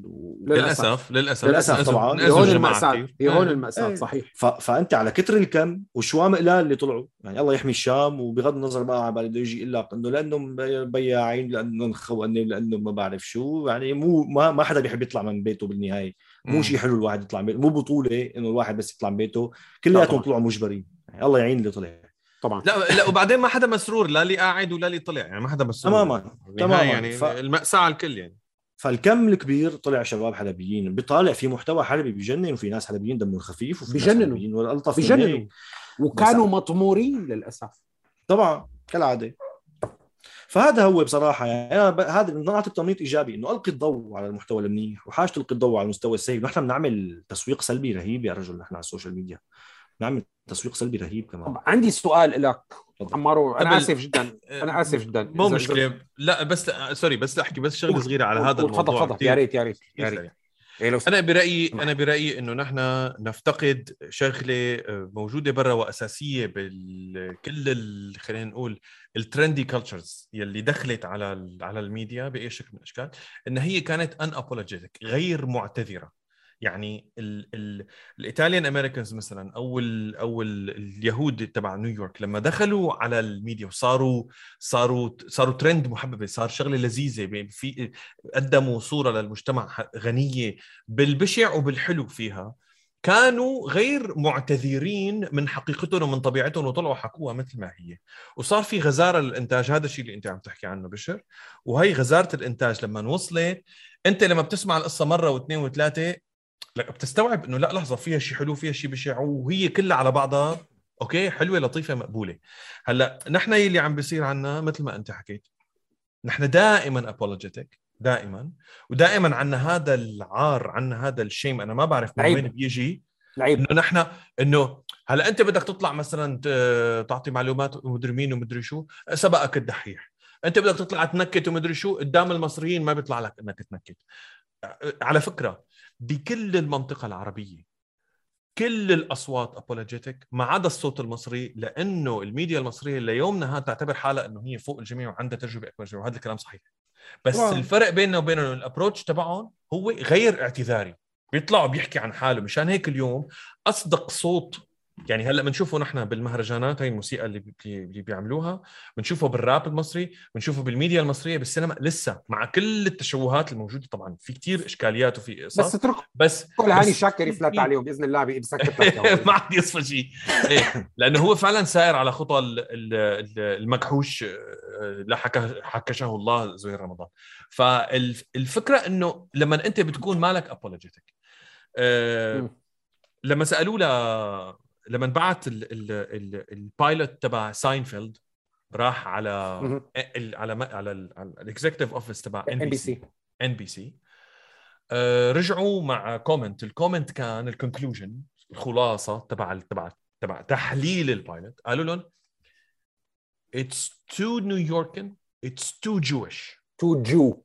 للأسف للأسف للأسف طبعاً. هون كتير. هي هون إيه. المأساة إيه. صحيح ف... فأنت على كتر الكم والشوام قلال اللي طلعوا يعني الله يحمي الشام وبغض النظر بقى على بالي بده يجي يقول لك إنه لأنهم بي- بياعين لأنهم خوانين لأنهم ما بعرف شو يعني مو ما, ما حدا بيحب يطلع من بيته بالنهاية مو. شيء حلو الواحد يطلع من بيته مو بطولة إنه الواحد بس يطلع من بيته كلياتهم. طلعوا مجبرين يعني الله يعين اللي طلع طبعا. لا لا وبعدين ما حدا مسرور لا اللي قاعد ولا اللي طلع يعني ما حدا مسرور. تماما بالنهاية تماما. يعني ف- المأساة على الكل يعني. فالكم الكبير طلع شباب حلبيين بيطالع في محتوى حلبي بيجنن وفي ناس حلبيين دمهم خفيف وفي. حلبيين والألطف هيك. وكانوا مطمورين للأسف. طبعا كالعادة. فهذا هو بصراحة يعني أنا ب... هذا من نعطي تنميط إيجابي إنه ألقي الضوء على المحتوى المنيح وحاجة تلقي الضوء على المستوى السيء. نحن بنعمل تسويق سلبي رهيب يا رجل نحن على السوشيال ميديا. بنعمل تسويق سلبي رهيب كمان. طب عندي سؤال لك. عمارو أنا قبل- آسف جدا أنا آسف جدا. مو مشكلة. لا بس sorry بس أحكي بس شغلة صغيرة على هذا الموضوع تفضل تفضل. يا ريت يا ريت يا ريت. إيه أنا برايي. أنا برأيي إنه نحن نفتقد شغلة آه، موجودة برا وأساسية بكل ال- خلينا نقول ال trendy cultures يلي دخلت على ال- على الميديا بأي شكل من الأشكال إن هي كانت unapologetic غير معتذرة. يعني ال ال ال Italian Americans مثلا أو ال أو ال اليهود تبع نيويورك لما دخلوا على الميديا وصاروا صاروا صاروا ترند محببة صار شغلة لذيذة في قدموا صورة للمجتمع غنية بالبشع وبالحلو فيها كانوا غير معتذرين من حقيقتهم ومن طبيعتهم وطلعوا حكوها مثل ما هي. وصار في غزارة للإنتاج هذا الشيء اللي أنت عم تحكي عنه بشر وهي غزارة الإنتاج لما وصلت أنت لما بتسمع القصة مرة واثنين وثلاثة لا بتستوعب إنه لا لحظة فيها شيء حلو فيها شيء بشع وهي كلها على بعضها. أوكي حلوة لطيفة مقبولة. هلأ نحن اللي عم بيصير عنا مثل ما أنت حكيت. نحن دائما ابولوجيتك دائما. ودائما عنا هذا العار عنا هذا الشيم. أنا ما بعرف من. وين بيجي. لعيب. إنه نحن إنه هلأ أنت بدك تطلع مثلا تعطي معلومات ومدري مين ومدري شو سبقك الدحيح. أنت بدك تطلع تنكت ومدري شو قدام المصريين ما بيطلع لك إنك تنكت. على فكرة بكل المنطقة العربية. كل الأصوات apologetic ما عدا الصوت المصري لأنه الميديا المصرية ليومنا هذا تعتبر حالها إنه هي فوق الجميع وعندها تجربة اكبر وهذا الكلام صحيح. بس طبعاً. الفرق بيننا وبينهم ال approach تبعهم هو غير اعتذاري. بيطلعوا بيحكي عن حاله. مشان هيك اليوم أصدق صوت يعني هلأ بنشوفه نحن بالمهرجانات هاي الموسيقى اللي بي- اللي بيعملوها بنشوفه بالراب المصري بنشوفه بالميديا المصرية بالسينما لسه مع كل التشوهات الموجودة. طبعا في كتير إشكاليات وفي بس قصص اترك بس كل هاني بس- شاكر يفلت عليهم بإذن الله بيسكت لك ما عاد يصفى شيء. إيه، لأنه هو فعلا سائر على خطى ال- ال- ال- المكحوش آه، لا حكشه الله زهير رمضان. فالفكرة إنه لما أنت بتكون مالك apologetic مم. لما سألوه لما بعت ال- ال- ال- ال pilot تبع ساينفيلد راح على. ال- على على ال executive office تبع NBC NBC رجعوا مع comment ال comment كان ال conclusion الخلاصة تبع تبع تبع تحليل ال pilot قالوا لهم it's too New Yorkan it's too Jewish too Jew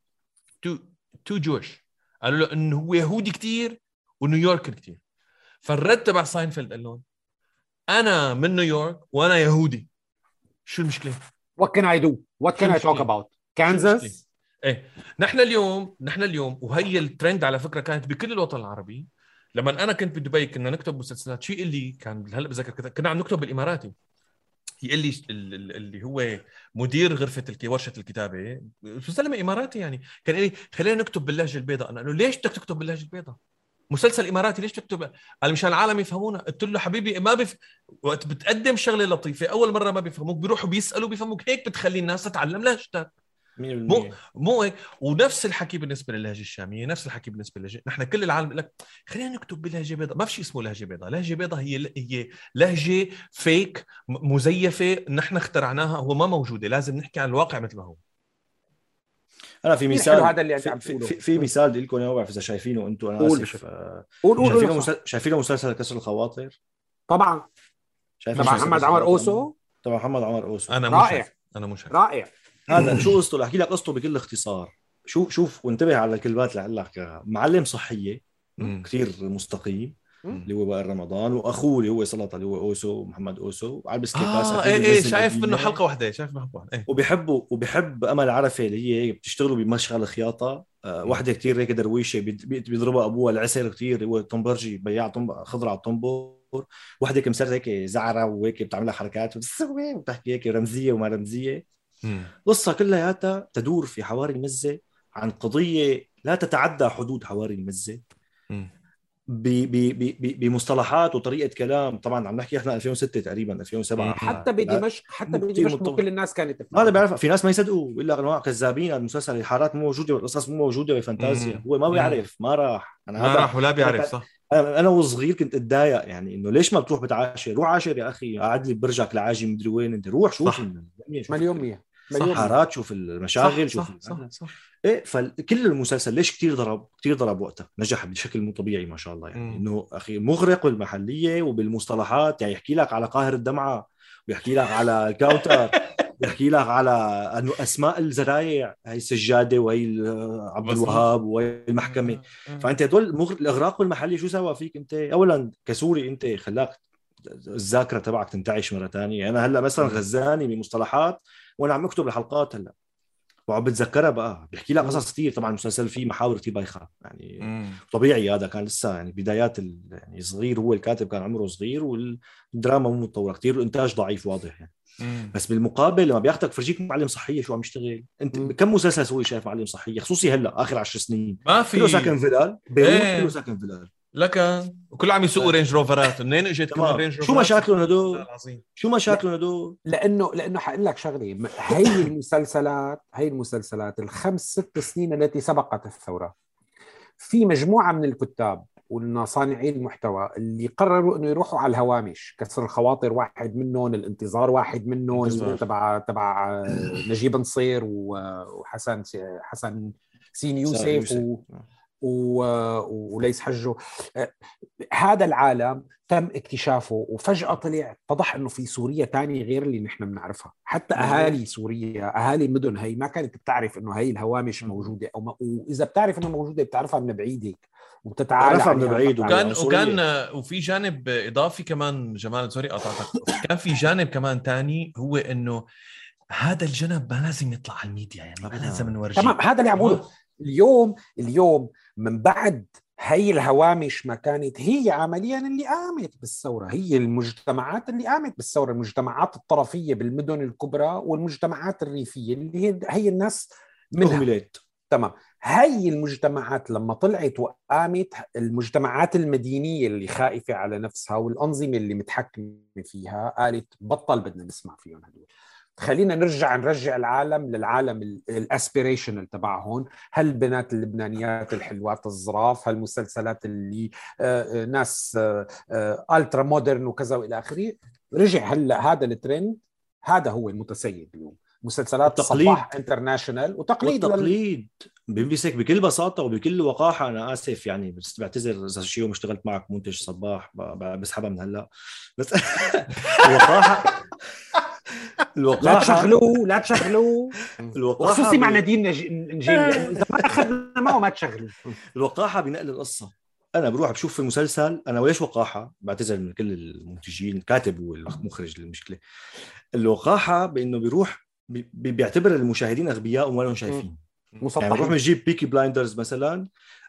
too too Jewish قالوا له انه هو يهودي كتير و New Yorkan كتير. فالرد تبع ساينفيلد قال لهم أنا من نيويورك وأنا يهودي. شو المشكلة؟ what can I do what can I talk? about Kansas إيه. نحن اليوم نحن اليوم وهي الترند على فكرة كانت بكل الوطن العربي. لما أنا كنت بدبي كنا نكتب مسلسلات. شيء اللي كان هلأ بذكر كذا كنا عم نكتب بالإماراتي. يقول لي ال- ال- اللي هو مدير غرفة الك- ورشة الكتابة. زلمه إماراتي يعني. كان يقول لي خلينا نكتب باللهجة البيضاء. أنا قال له ليش بدك تكتب باللهجة البيضاء؟ مسلسل إماراتي ليش تكتب قال مشان العالم يفهمونا قلت له حبيبي ما بف... وقت بتقدم شغلة لطيفة أول مرة ما بيفهموك بيروحوا بيسألوا بيفهموك هيك بتخلي الناس تتعلم لهجتك. مو مو هيك. ونفس الحكي بالنسبة للهجة الشامية نفس الحكي بالنسبة للهجة. نحن كل العالم لك خلينا نكتب بلهجة بيضاء. ما في شيء اسمه لهجة بيضاء. لهجة بيضاء هي هي لهجة فيك مزيفة نحن اخترعناها هو ما موجودة. لازم نحكي عن الواقع مثل ما هو. أنا في مثال هذا اللي في, عم في, في, في مثال بدي لكم اياه ما بعرف اذا شايفينه أنتم أنا قول آسف. آه، قول قول شايفينه مسل... شايفينه مسلسل كسر الخواطر؟ طبعا. شايفين تبع محمد عمر؟ أوسو؟ تبع محمد عمر أوسو. أنا مش رائع. أنا مش شايف. رائع. هذا شو قصته؟ احكي لك قصته بكل اختصار. شوف شوف وانتبه على الكلمات اللي لك معلم صحية. كثير مستقيم. اللي هو وائل رمضان وأخوه اللي هو سلطه اللي هو أوسو محمد أوسو. على البسكيباس آه إيه إيه شايف. منه حلقة واحدة شايف منه حلقة واحدة إيه. وبيحبوا وبيحب أمل عرفة اللي هي بتشتغلوا بمشغل خياطة. آه واحدة كثير هيك درويشة بيضربها أبوها العسل كثير هو طنبرجي بياع خضرة على الطنبور وحده هيك مسرت هيك زعرة وهيك بتعملها حركات وبتسوي وبتحكي هيك رمزية وما رمزية. قصة كلياتها تدور في حواري المزة عن قضية لا تتعدى حدود حواري ب- بمصطلحات وطريقة كلام. طبعا عم نحكي إحنا 2006 تقريبا 2007 حتى بدمشق حتى بدمشق كل الناس كانت ما أنا بعرف في ناس ما يصدقوا. بيقول لك أنواع كذابين المسلسل الحارات مو موجودة والقصص مو موجودة بالفانتازيا هو ما بيعرف ما راح. أنا ما راح ولا بيعرف صح. أنا وصغير كنت أتضايق يعني إنه ليش ما بتروح بتعاشر؟ روح عاشر يا أخي قعد لي برجك لعاجي مدري وين أنت روح شوف 100% حارات شوف المشاغل صح شوف صح, صح, صح, إيه فكل المسلسل ليش كثير ضرب كثير ضرب وقتها؟ نجح بشكل مو طبيعي ما شاء الله يعني. مم. إنه أخي مغرق بالمحلية وبالمصطلحات يعني يحكي لك على قاهر الدمعة بيحكي لك على الكاونتر بيحكي لك على انه أسماء الزرايع هي السجادة وهي عبد الوهاب وهي المحكمة. فأنت هدول الإغراق المحلي شو سوى فيك أنت؟ اولا كسوري أنت خلاك الذاكرة تبعك تنتعش مرة ثانية يعني أنا هلأ مثلا غزاني بمصطلحات وأنا عم اكتب الحلقات هلا. وعم بتذكرها بقى. بيحكي لك قصص كثير طبعا المسلسل فيه محاور كثير بايخة. يعني مم. طبيعي هذا كان لسه يعني بدايات ال... يعني صغير. هو الكاتب كان عمره صغير والدراما مو متطورة كثير والإنتاج ضعيف واضح يعني. مم. بس بالمقابل لما بياخذك فرجيك معلم صحيه شو عم يشتغل. أنت مم. كم مسلسل سوري شايف معلم صحيه خصوصي هلا آخر عشر سنين. ما كله ساكن في فلال. بيروت إيه. كله ساكن فلال. لك وكل عم يسوقوا رينج روفرات منين إجت كمان رينج روفرات شو مشاكلهم هدول؟ شو مشاكلهم هدول؟ لأنه لأنه حقول لك شغلة. هي المسلسلات هي المسلسلات الخمس ست سنين التي سبقت الثورة. في مجموعة من الكتاب والصانعي المحتوى اللي قرروا إنه يروحوا على الهوامش. كسر الخواطر واحد منهم الانتظار واحد منهم. تبع تبع نجيب نصير و- وحسن حسن سين يوسف يوسف. و... و... وليس حجه آه، هذا العالم تم اكتشافه وفجأة طلع اتضح إنه في سوريا تانية غير اللي نحن بنعرفها حتى. أهالي سوريا أهالي المدن هي ما كانت بتعرف إنه هي الهوامش موجودة أو ما... وإذا بتعرف انه موجودة بتعرفها من بعيد هيك وبتتعالى من بعيد وكان. وكان وفي جانب إضافي كمان جمال سوري قطعتك كان في جانب كمان تاني هو إنه هذا الجنب ما لازم يطلع على الميديا يعني ما طبعاً. لازم نورجيه تمام هذا اللي عم بقوله اليوم اليوم من بعد هي الهوامش ما كانت هي عمليا اللي قامت بالثورة هي المجتمعات اللي قامت بالثورة المجتمعات الطرفية بالمدن الكبرى والمجتمعات الريفية اللي هي, هي الناس منها. اهملت تمام. هاي المجتمعات لما طلعت وقامت المجتمعات المدينية اللي خائفة على نفسها والأنظمة اللي متحكمة فيها قالت بطل بدنا نسمع فيهم هدول. خلينا نرجع نرجع العالم للعالم ال aspirational تبعهم هالبنات اللبنانيات الحلوات الظراف هالمسلسلات اللي آه، آه، ناس آه، آه، ultra modern وكذا وإلى آخره. رجع هلا هذا الترند هذا هو المتسيد اليوم. مسلسلات. صباح international وتقليد لل- والتقليد. بيمسك بكل بساطة وبكل وقاحة أنا آسف يعني بس بعتذر إذا شيء يوم اشتغلت معك منتج صباح بسحبها من هلا. بس الوقاحه لا تشغلوه لا تشغلوه. الوقاحة وخصوصي مع نادين نج- نجيب إذا ما أخذنا معه ما تشغلوا الوقاحة بنقل القصة. أنا بروح بشوف في المسلسل أنا وليش وقاحة؟ بعتذر من كل المنتجين الكاتب والمخرج للمشكله الوقاحة بإنه بيروح بي- بي- بيعتبر المشاهدين أغبياء وما لهم شايفين. يعني بنروح مسطحين بنجيب Peaky Blinders مثلا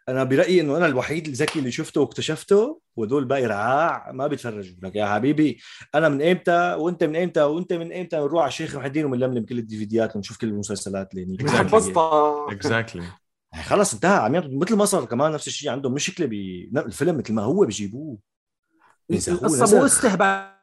أنا برأيي إنه أنا الوحيد الذكي اللي شفته واكتشفته وهدول باقي رعاع ما بيتفرجوا. لك يا حبيبي أنا من إمتى وأنت من إمتى وأنت من إمتى بنروح على الشيخ محي الدين وبنلملم كل ال DVD ات ونشوف كل المسلسلات اللي هنيك exactly يعني خلص انتهى. عم مثل مصر كمان نفس الشيء عندهم مشكلة بالفيلم مثل ما هو القصة نسخ. مو استهبال.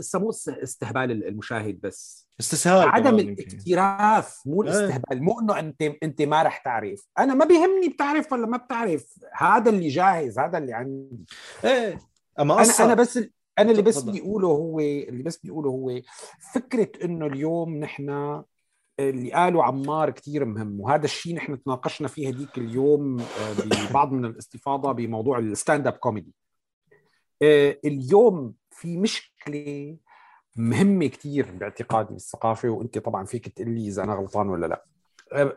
سموه استهبال المشاهد بس استسهال عدم. الاكتراث مو إيه. الاستهبال مو إنه أنت أنت ما رح تعرف أنا ما بيهمني بتعرف ولا ما بتعرف هذا اللي جاهز هذا اللي عندي إيه أما أنا أنا بس أنا اللي بس. بدي اقوله هو اللي بس بدي اقوله هو فكرة إنه اليوم نحن اللي قالوا عمار كتير مهم وهذا الشيء نحن تناقشنا فيه هديك اليوم آه، ببعض من الاستفاضة بموضوع ال stand-up comedy اليوم في مشكلة مهمة كتير باعتقادي بالثقافة وأنت طبعا فيك تقول لي إذا أنا غلطان ولا لا.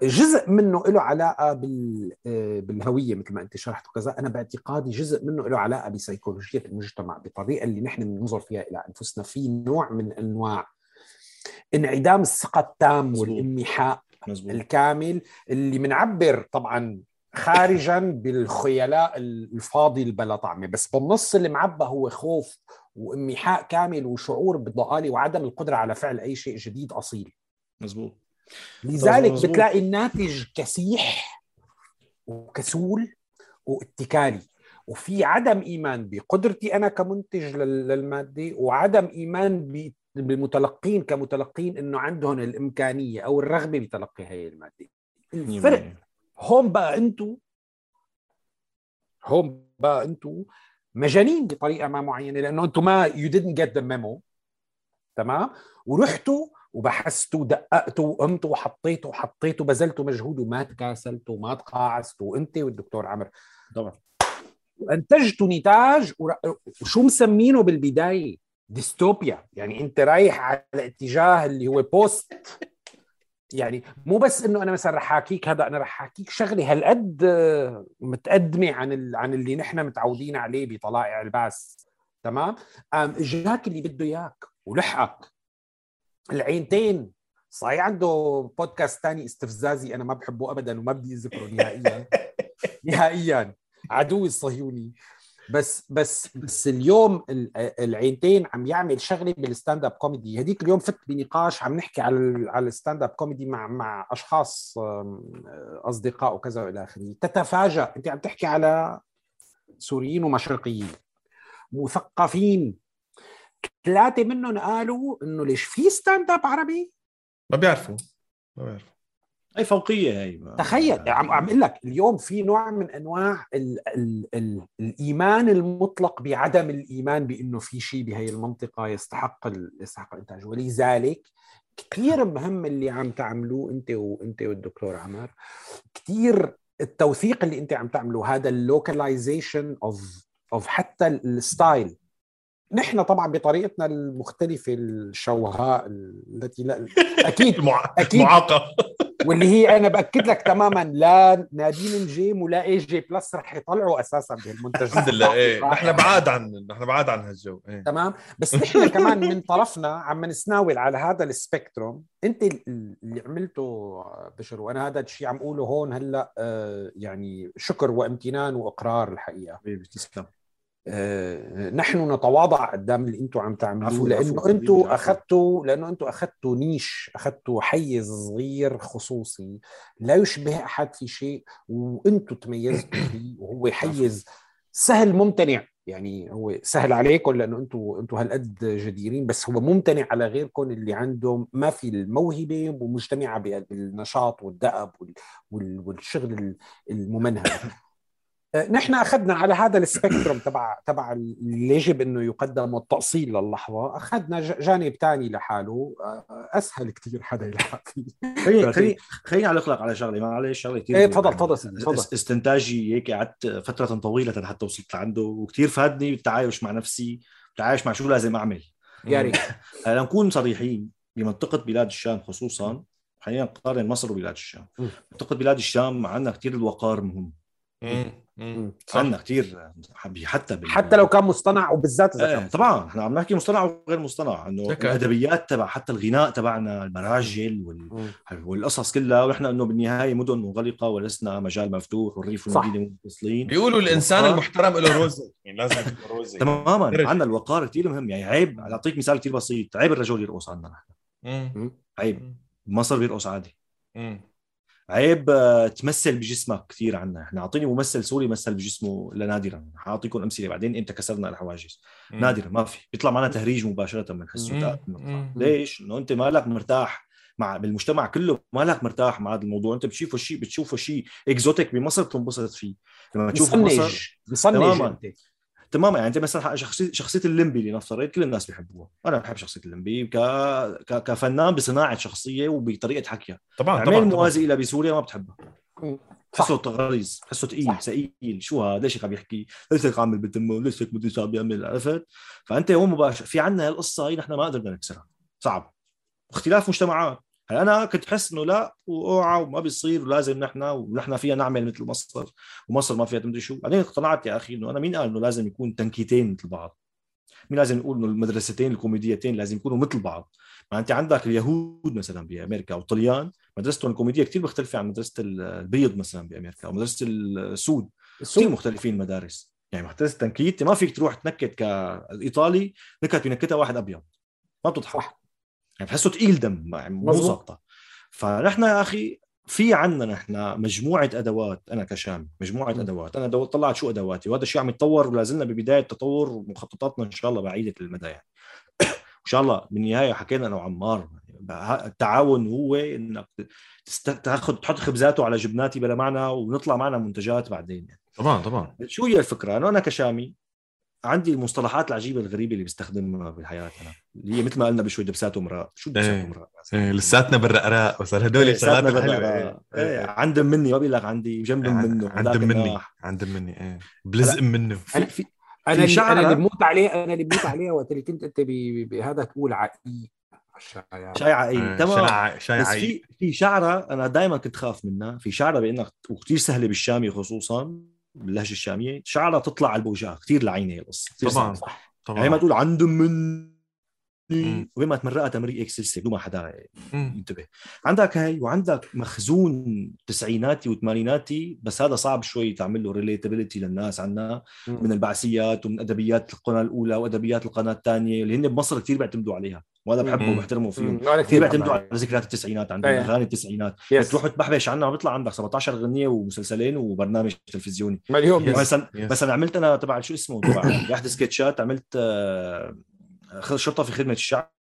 جزء منه له علاقة بال آه، بالهوية مثل ما أنت شرحت وكذا أنا باعتقادي جزء منه له علاقة بسيكولوجية المجتمع بالطريقة اللي نحن بننظر فيها إلى أنفسنا. في نوع من أنواع انعدام الثقة التام. والانمحاء الكامل اللي بنعبر طبعا خارجا بالخيلاء الفاضي البلا طعمة. بس بالنص اللي معبى هو خوف وانمحاء كامل وشعور بالضآلة وعدم القدرة على فعل أي شيء جديد أصيل. مزبوط لذلك مظبوط. بتلاقي الناتج كسيح وكسول واتكالي. وفي عدم إيمان بقدرتي أنا كمنتج لل- للمادة وعدم إيمان بالمتلقين كمتلقين إنه عندهم الإمكانية أو الرغبة بتلقي هي المادة. الفرق هون بقى أنتو هون بقى أنتو مجانين بطريقة ما معينة لأنه انتو ما you didn't get the memo. تمام؟ ورحتوا وبحثتوا دققتوا وقمتوا وحطيتوا وحطيتوا بذلتوا مجهود وما تكاسلتوا وما تقاعستوا انت والدكتور عمر. طبعا. وأنتجتوا نتاج وشو مسمينه بالبداية؟ ديستوبيا. يعني أنت رايح على اتجاه اللي هو post يعني مو بس إنه أنا مثلا رح أحاكيك هذا أنا رح أحاكيك شغلة هالقد آه، متقدمة عن ال... عن اللي نحن متعودين عليه بطلائع البعث تمام؟ قام إجاك اللي بده إياك ولحقك. العينتين. صحيح عنده بودكاست تاني استفزازي أنا ما بحبه ابدا وما بدي اذكره نهائيا. نهائيا. عدوي الصهيوني بس بس بس اليوم ال- العينتين عم يعمل شغلة بال stand-up comedy. هديك اليوم فت بنقاش عم نحكي على على ال stand-up comedy مع مع أشخاص أصدقاء وكذا وإلى آخره. تتفاجأ. أنت عم تحكي على سوريين ومشرقيين. مثقفين. ثلاثة منهم قالوا إنه ليش في stand-up عربي؟ ما بيعرفوا. ما بيعرفوا. أي فوقية هي تخيل عم عم أقول لك اليوم في نوع من أنواع ال ال ال الإيمان المطلق بعدم الإيمان بأنه في شيء بهي المنطقة يستحق يستحق الانتاج ولذلك كثير مهم اللي عم تعملوه أنت وانت والدكتور عمر. كثير التوثيق اللي أنت عم تعمله هذا ال localization of of حتى ال style. نحن طبعا بطريقتنا المختلفة الشوهاء التي لا أكيد المع... أكيد. واللي هي أنا بأكد لك تماما لا نادين الجيم ولا اي جي بلس رح يطلعوا أساسا بهالمنتج الحمد لله إيه. نحن بعاد عن نحن بعاد عن هالجو إيه. تمام. بس نحن كمان من طرفنا عم نتناول على هذا ال spectrum. أنت اللي عملته بشر وأنا هذا الشيء عم أقوله هون هلأ آه، يعني شكر وامتنان وإقرار الحقيقة. حبيبي تسلم. نحن نتواضع قدام اللي أنتم عم تعملوه لأنه أنتم. أخذتوا لأنه أنتم أخذتوا نيش أخذتوا حيز صغير خصوصي لا يشبه أحد في شيء وأنتم تميزتوا فيه وهو حيز سهل ممتنع. يعني هو سهل عليكم لأنه أنتم أنتم هالقد جديرين بس هو ممتنع على غيركم اللي عندهم ما في الموهبة ومجتمعة بالنشاط والدأب وال- وال- والشغل الممنهج. آه، نحن أخذنا على هذا ال spectrum تبع تبع اللي يجب إنه يقدم والتاصيل للحظة. أخذنا ج- جانب ثاني لحاله. آه، أسهل كثير حدا يلحق فيه. خليني خليني خليني اعلق لك على شغلة. معلش شغلة كثير إيه تفضل تفضل سيدي، تفضل. است- استنتاجي هيك قعدت فترة طويلة حتى وصلت لعنده. وكثير فادني بالتعايش مع نفسي بالتعايش مع شو لازم أعمل. يا ريت. هلا نكون صريحين بمنطقة بلاد الشام خصوصا خلينا نقارن مصر وبلاد الشام. منطقة بلاد الشام عندنا كثير الوقار مهم. مم. صح. عندنا كثير حتى بال... حتى لو كان مصطنع وبالذات إذا إيه كان طبعا إحنا عم نحكي مصطنع وغير مصطنع إنه. الأدبيات تبع حتى الغناء تبعنا المراجل وال... والقصص كلها ونحن إنه بالنهاية مدن مغلقه ولسنا مجال مفتوح والريف. والمدينة منفصلين بيقولوا الإنسان وقار. المحترم له روزة يعني لازم روزة تماما. عندنا الوقار كثير مهم يعني عيب أعطيك مثال كثير بسيط عيب الرجل يرقص عندنا نحن. عيب بمصر بيرقص عادي مم. عيب تمثل بجسمك كثير عنا إحنا أعطيني ممثل سوري مثل بجسمه لنادرا حاعطيكم أمثلة بعدين إمتى كسرنا الحواجز مم. نادرا ما في بيطلع معنا تهريج مباشرة. تآكل. مم. ليش؟ إنه أنت مالك مرتاح مع بالمجتمع كله مالك مرتاح مع هذا الموضوع أنت بتشوفه شيء بتشوفه شيء exotic بمصر بتنبسط فيه لما تشوفه بمصر مصنج مصنج تماماً. تماما يعني انت مثلا شخصيه شخصية الليمبي لنفترض كل الناس بيحبوها. أنا بحب شخصية الليمبي ك... ك... كفنان بصناعة شخصية وبطريقة حكيها طبعا اعمل طبعا طبعا. موازي إلى بسوريا ما بتحبها. حسه غليظ حسه ثقيل. ثقيل شو هذا؟ ليش هيك عم يحكي؟ ليش هيك عامل بتمه ليش هيك بده عم بيعمل عرفت؟ فأنت هون مباشر في عندنا هالقصة هي نحن ما قدرنا نكسرها. صعب. اختلاف مجتمعات. هلا أنا كنت حس إنه لا وأوعى وما بيصير ولازم نحن ونحن فيها نعمل مثل مصر ومصر ما فيها تمدري شو؟ بعدين اقتنعت يا أخي إنه أنا مين قال إنه لازم يكون تنكيتين مثل بعض؟ مين لازم نقول إنه المدرستين الكوميديتين لازم يكونوا مثل بعض؟ ما أنت عندك اليهود مثلا بأمريكا والطليان مدرستهم الكوميدية كثير مختلفة عن مدرسة البيض مثلا بأمريكا ومدرسه السود. كثير مختلفين المدارس يعني مدرسة التنكيت ما فيك تروح تنكت كالايطالي نكت بنكتها واحد أبيض. ما بتضحك. يعني بحسه تقيل دم ما- مو مظبوط. ظابطه فنحن يا أخي في عندنا نحن مجموعة أدوات أنا كشامي مجموعة م. أدوات أنا دو- طلعت شو أدواتي وهذا الشيء عم يتطور ولا زلنا ببداية تطور ومخططاتنا إن شاء الله بعيدة المدى يعني ان شاء الله بالنهاية حكينا أنا وعمار التعاون هو إنك تست... تاخذ تحط خبزاته على جبناتي بلا معنى ونطلع معنا منتجات بعدين يعني. طبعا طبعا شو هي الفكرة؟ انه أنا كشامي عندي المصطلحات العجيبة الغريبة اللي بستخدمها بحياتي أنا اللي هي مثل ما قلنا بشوي دبسات ومراء. شو دبسات إيه. ومراء؟ إيه لساتنا بالرقراق بس هدول إيه، الشغلات ساتنا الحلوه بالرقراق. إيه. إيه، عندم مني ما بقول لك عندي جنب منه عند مني. عند مني إيه. بلزق منه. في في أنا أنا اللي بموت عليه أنا اللي بموت عليه وقت اللي كنت أنت بهذا تقول عقيق. الشاي شايعه اي إيه، تمام. شاي شاي بس في في شعرة أنا دائما كنت خاف منها. في شعرة بانك وكثير سهلة بالشامي خصوصا. باللهجة الشامية شعره تطلع على البوجاع كثير لعينة هي القصة طبعا صعبة. طبعا يعني ما تقول عندهم من. وين ما تمرقها تمريق هيك سلسلة بدون ما حدا. ينتبه عندك هاي وعندك مخزون تسعيناتي وثمانيناتي بس هذا صعب شوي تعمل له relatability للناس عنا من البعثيات ومن أدبيات القناة الأولى وأدبيات القناة الثانية اللي هن بمصر كثير بيعتمدوا عليها وهذا بحبه. وبحترمه فيهم أنا كثير بيعتمدوا. على ذكريات التسعينات عندهم إيه. أغاني التسعينات يس تروح تبحبش عنها بيطلع عندك 17 اغنيه ومسلسلين وبرنامج تلفزيوني مليون. مثلا يس. مثلا عملت أنا تبع شو اسمه تبع باحد سكتشات عملت آه، شرطة في خدمة الشعب.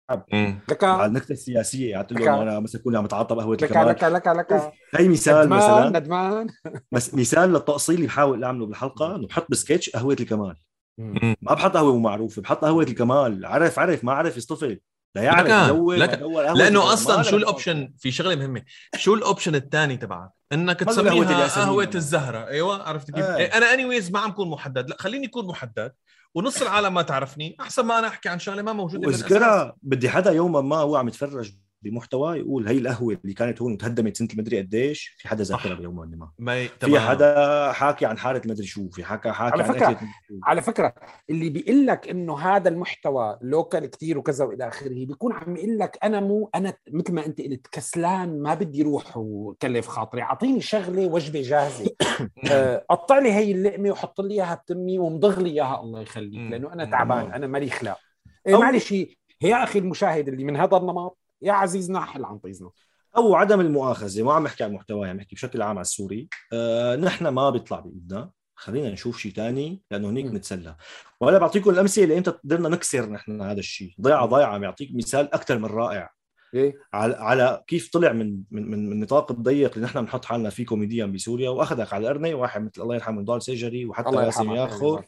لك على النكتة السياسية. قعدت له أنا مثلا كنت عم اتعاطى بقهوه لك الكمال لك لك لك هي مثال ندمان مثلا؟ ندمان. بس مثال للتقصير اللي بحاول أعمله بالحلقة إنه بحط بسكتش قهوة الكمال. مم. ما بحط قهوة معروفه بحط قهوة الكمال. عرف عرف ما عرف يصطفل لا يعرف ما لك- لأنه. أصلا شو الأوبشن؟ في شغلة مهمة. شو الأوبشن الثاني تبعك؟ إنك تسميها قهوة. الزهرة. أيوه عرفت كيف؟ آه. أنا اني ما عم كون محدد. لا خليني اكون محدد. ونص العالم ما تعرفني أحسن ما أنا أحكي عن شغلة ما موجودة. وإذكرها بدي حدا يوما ما هو عم يتفرج بمحتوى يقول هي القهوة اللي كانت هون وتهدمت سنة المدري قديش في حدا ذاكرها صح. بيوما ما ما في. حدا حاكي عن حارة مدري شو في حكى حاكي على عن شو. على فكرة اللي بيقول لك إنه هذا المحتوى لوكال كتير وكذا وإلى آخره بيكون عم يقول لك أنا مو أنا مثل ما أنت قلت كسلان ما بدي روح وكلف خاطري أعطيني شغلة وجبة جاهزة آه، قطع لي هي اللقمة وحط لي إياها بتمي ومضغ لي إياها الله يخليك. لأنه أنا. تعبان أنا مالي خلاق إيه معلش هي يا أخي المشاهد اللي من هذا النمط يا عزيزنا حل عن طيزنا. أو عدم المؤاخذة ما عم بحكي عن محتوى عم بحكي بشكل عام على السوري. آه نحن ما بيطلع بإيدنا. خلينا نشوف شيء ثاني لأنه هنيك مم. نتسلى ولا بعطيكم الأمثلة اللي إمتى قدرنا نكسر نحن هذا الشيء ضيعة ضيعه عم يعطيك مثال أكثر من رائع. إيه. على على كيف طلع من من من, النطاق الضيق اللي نحن بنحط حالنا فيه كوميديا بسوريا. وأخذك على القرنة واحد مثل الله يرحمه نضال سجري وحتى ياسر ياخذ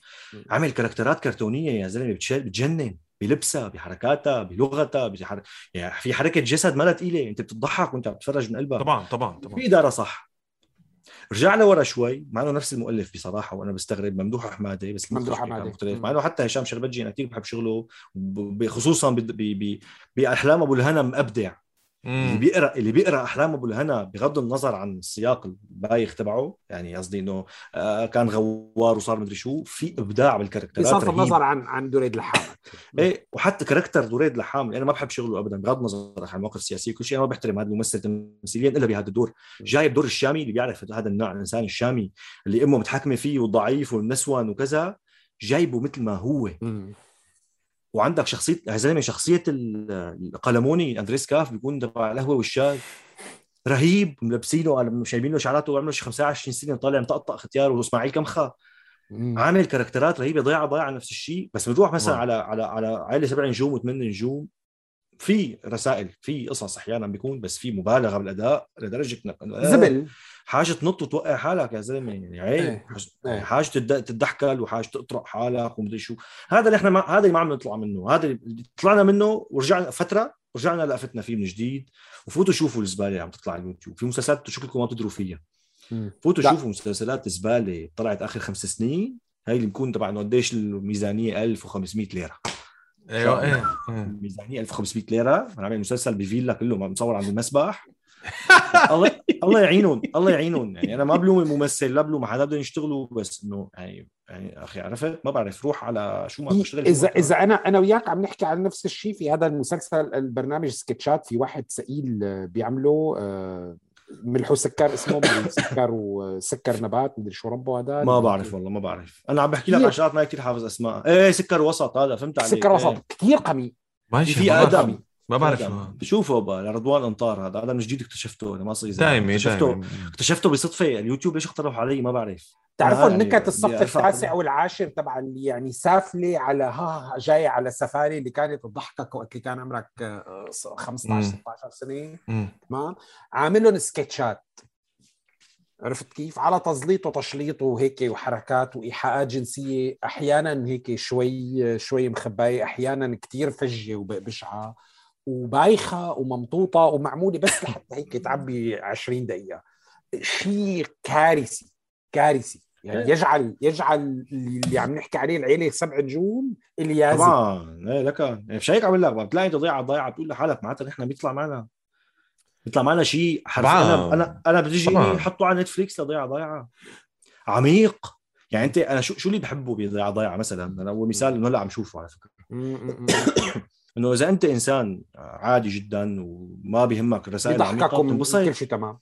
عمل كاركترات كرتونية يا زلمة بتجنن. بلبسها بحركاتها بلغتها بحر... يعني في حركة جسد ما ثقيله أنت بتضحك وأنت عم تتفرج من قلبك. طبعا طبعا طبعا. في إدارة صح. رجع لورا شوي مع إنه نفس المؤلف بصراحة وأنا بستغرب ممدوح حماده بس ممدوح حمادة. مختلف. مع إنه حتى هشام شربجي أنا كثير بحب شغله ب- خصوصا بأحلام أبو الهنا مبدع اللي. بيقرا اللي بيقرأ أحلام أبو الهنا بغض النظر عن السياق البايخ تبعه يعني قصدي إنه آه، كان غوار وصار مدري شو في إبداع بال characters ات بصرف. النظر عن عن دريد لحامك إيه وحتى character دريد لحام أنا ما بحب شغله ابدا بغض النظر عن المواقف السياسية كل شيء أنا ما بحترم هذا الممثل تمثيليا إلا بهذا الدور. جايب دور الشامي اللي بيعرف هذا النوع الإنسان الشامي اللي أمه متحكمة فيه والضعيف والنسوان وكذا جايبه مثل ما هو. وعندك شخصية يا زلمه شخصية ال- القلموني أندريس كاف بيكون تبع القهوة والشاي. رهيب ملبسينه شايبين له شعراته وعمره شي 25 سنة طالع مطقطق ختيار وإسماعيل كمخة. عامل كاركترات رهيبة ضيعه ضيعه نفس الشيء. بس بنروح مثلا على على على عائلة سبع نجوم وثمان نجوم. في رسائل في قصص أحيانا بيكون بس في مبالغة بالأداء لدرجة إنك زبل حاجة تنط وتوقع حالك يا زلمة يعني عيب إيه. إيه. حاجة تد- تتدحكل وحاجة تطرق حالك ومدري شو هذا اللي إحنا ما هذا اللي ما عم نطلع منه هذا اللي طلعنا منه ورجعنا فترة رجعنا لقفتنا فيه من جديد وفوتوا شوفوا الزبالة اللي عم تطلع على اليوتيوب في مسلسلات شكلكم ما بتدروا فيها. فوتوا. شوفوا مسلسلات زبالة طلعت آخر خمس سنين هاي اللي بكون تبع انه قديش الميزانية 1500 ليرة أيوه إيه إيه. الميزانيه 1500 ليرة. أنا عامل مسلسل بفيلا كله مصور عند المسبح. الله الله يعينهم الله يعينهم. يعني أنا ما بلوم الممثل لا بلوم حدا بدهم يشتغلوا بس إنه يعني يعني أخي عرفت؟ ما بعرف روح على شو ما تشتغل اذا إذا أنا أنا وياك عم نحكي عن نفس الشيء في هذا المسلسل البرنامج سكتشات في واحد سئيل آه، بيعمله ملح وسكر اسمه سكر وسكر نبات مدري شو ربه هذا. ما بعرف والله ما بعرف. أنا عم بحكي لك. عن شغلات ما كثير حافظ أسماء. إيه سكر وسط هذا فهمت عليك سكر إيه. وسط كثير قمي ماشي في ما بعرف- أدم. ما بعرف آدم. شو. بشوفه بقى لرضوان أنطار هذا. هذا من جديد اكتشفته أنا ما صار دايمي اكتشفته. دايمي اكتشفته بصدفة. اليوتيوب ليش اقترحوا علي؟ ما بعرف. تعرفوا آه، يعني النكت الصف التاسع. والعاشر تبع اللي يعني سافلة على ها جاية على سفاري اللي كانت تضحكك وقت اللي كان عمرك آه، 15 مم. 16 سنة. تمام؟ عامل لهم سكتشات. عرفت كيف؟ على تزليط وتشليط وهيك وحركات وإيحاءات جنسية. أحيانا هيك شوي شوي مخباية. أحيانا كتير فجة وبشعه وبايخة وممطوطة ومعمولة بس لحتى هيك تعبي 20 دقيقة. شيء كارثي كارثي. يعني يجعل يجعل اللي عم نحكي عليه العيلة سبع نجوم اليازي طبعا. إيه لك مش هيك عم لك بتلاقي ضيعة ضيعة بتقول لحالك معناتها نحن بيطلع معنا. بيطلع معنا شيء. أنا أنا أنا بتجيني طبعاً. حطوا على نتفليكس لضيعة ضيعة. عميق. يعني أنت أنا شو شو اللي بحبه بضيعة ضيعة مثلا؟ أنا أول مثال إنه هلأ عم شوفه على فكرة. إنه إذا أنت إنسان عادي جدا وما بيهمك الرسائل بيضحككم بتنبسط كل شيء تمام.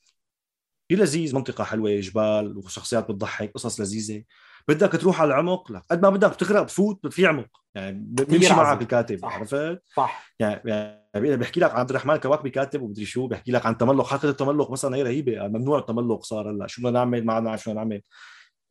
في لذيذ منطقة حلوة جبال وشخصيات بتضحك قصص لذيذة. بدك تروح على العمق لا. قد ما بدك تغرق بفوت في عمق. يعني بيمشي. معك الكاتب صح. عرفت؟ صح. يعني يعني بيحكي لك عن عبد الرحمن كواكبي كاتب ومدري شو بيحكي لك عن تملق. حلقه التملق مثلا هي رهيبة ممنوع التملق صار هلا. شو بدنا نعمل؟ ما عم نعرف شو بدنا نعمل.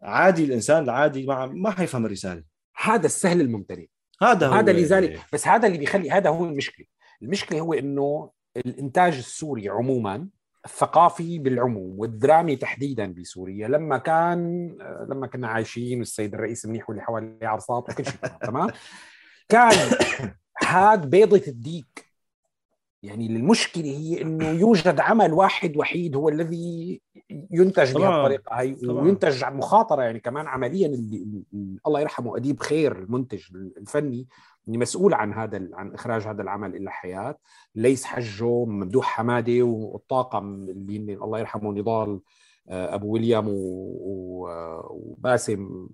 عادي الإنسان العادي ما ما حيفهم الرسالة. هذا السهل الممتنع. هذا هو هذا اللي زال بس هذا اللي بيخلي هذا هو المشكلة. المشكلة هو إنه الإنتاج السوري عموما الثقافي بالعموم والدرامي تحديدا بسوريا لما كان لما كنا عايشين والسيد الرئيس منيح واللي حواليه عرصات وكل شيء تمام، تمام؟ كان هاد بيضة الديك يعني المشكلة هي إنه يوجد عمل واحد وحيد هو الذي ينتج طبعاً، بهالطريقة هي. وينتج عن مخاطرة يعني كمان عمليا اللي الله يرحمه أديب خير المنتج الفني اللي مسؤول عن هذا عن إخراج هذا العمل إلى الحياة ليس حجه ممدوح حمادة والطاقم اللي الله يرحمه نضال آه، أبو ويليام وباسم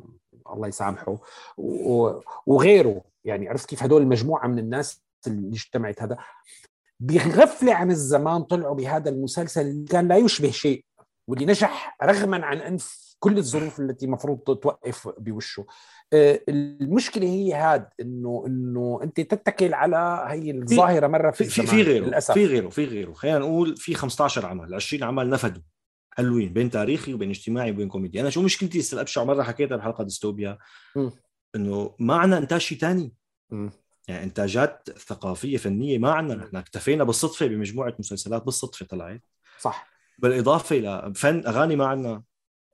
الله يسامحه وغيره يعني عرفت كيف هدول المجموعه من الناس اللي اجتمعت هذا بغفلة عن الزمان طلعوا بهذا المسلسل اللي كان لا يشبه شيء واللي نجح رغما عن أنف كل الظروف التي المفروض توقف بوشه. آه، المشكلة هي هاد إنه إنه أنت تتكل على هي الظاهرة مرة في في في, غيره للأسف. في غيره في غيره. خلينا نقول في 15 عمل 20 عمل نفدوا. حلوين بين تاريخي وبين اجتماعي وبين كوميدي أنا شو مشكلتي؟ هسه ابشع مرة حكيتها بحلقة ديستوبيا. إنه ما عندنا انتاج شيء ثاني. يعني إنتاجات ثقافية فنية ما عندنا نحن اكتفينا بالصدفة بمجموعة مسلسلات بالصدفة طلعت. صح. بالإضافة لفن أغاني ما عندنا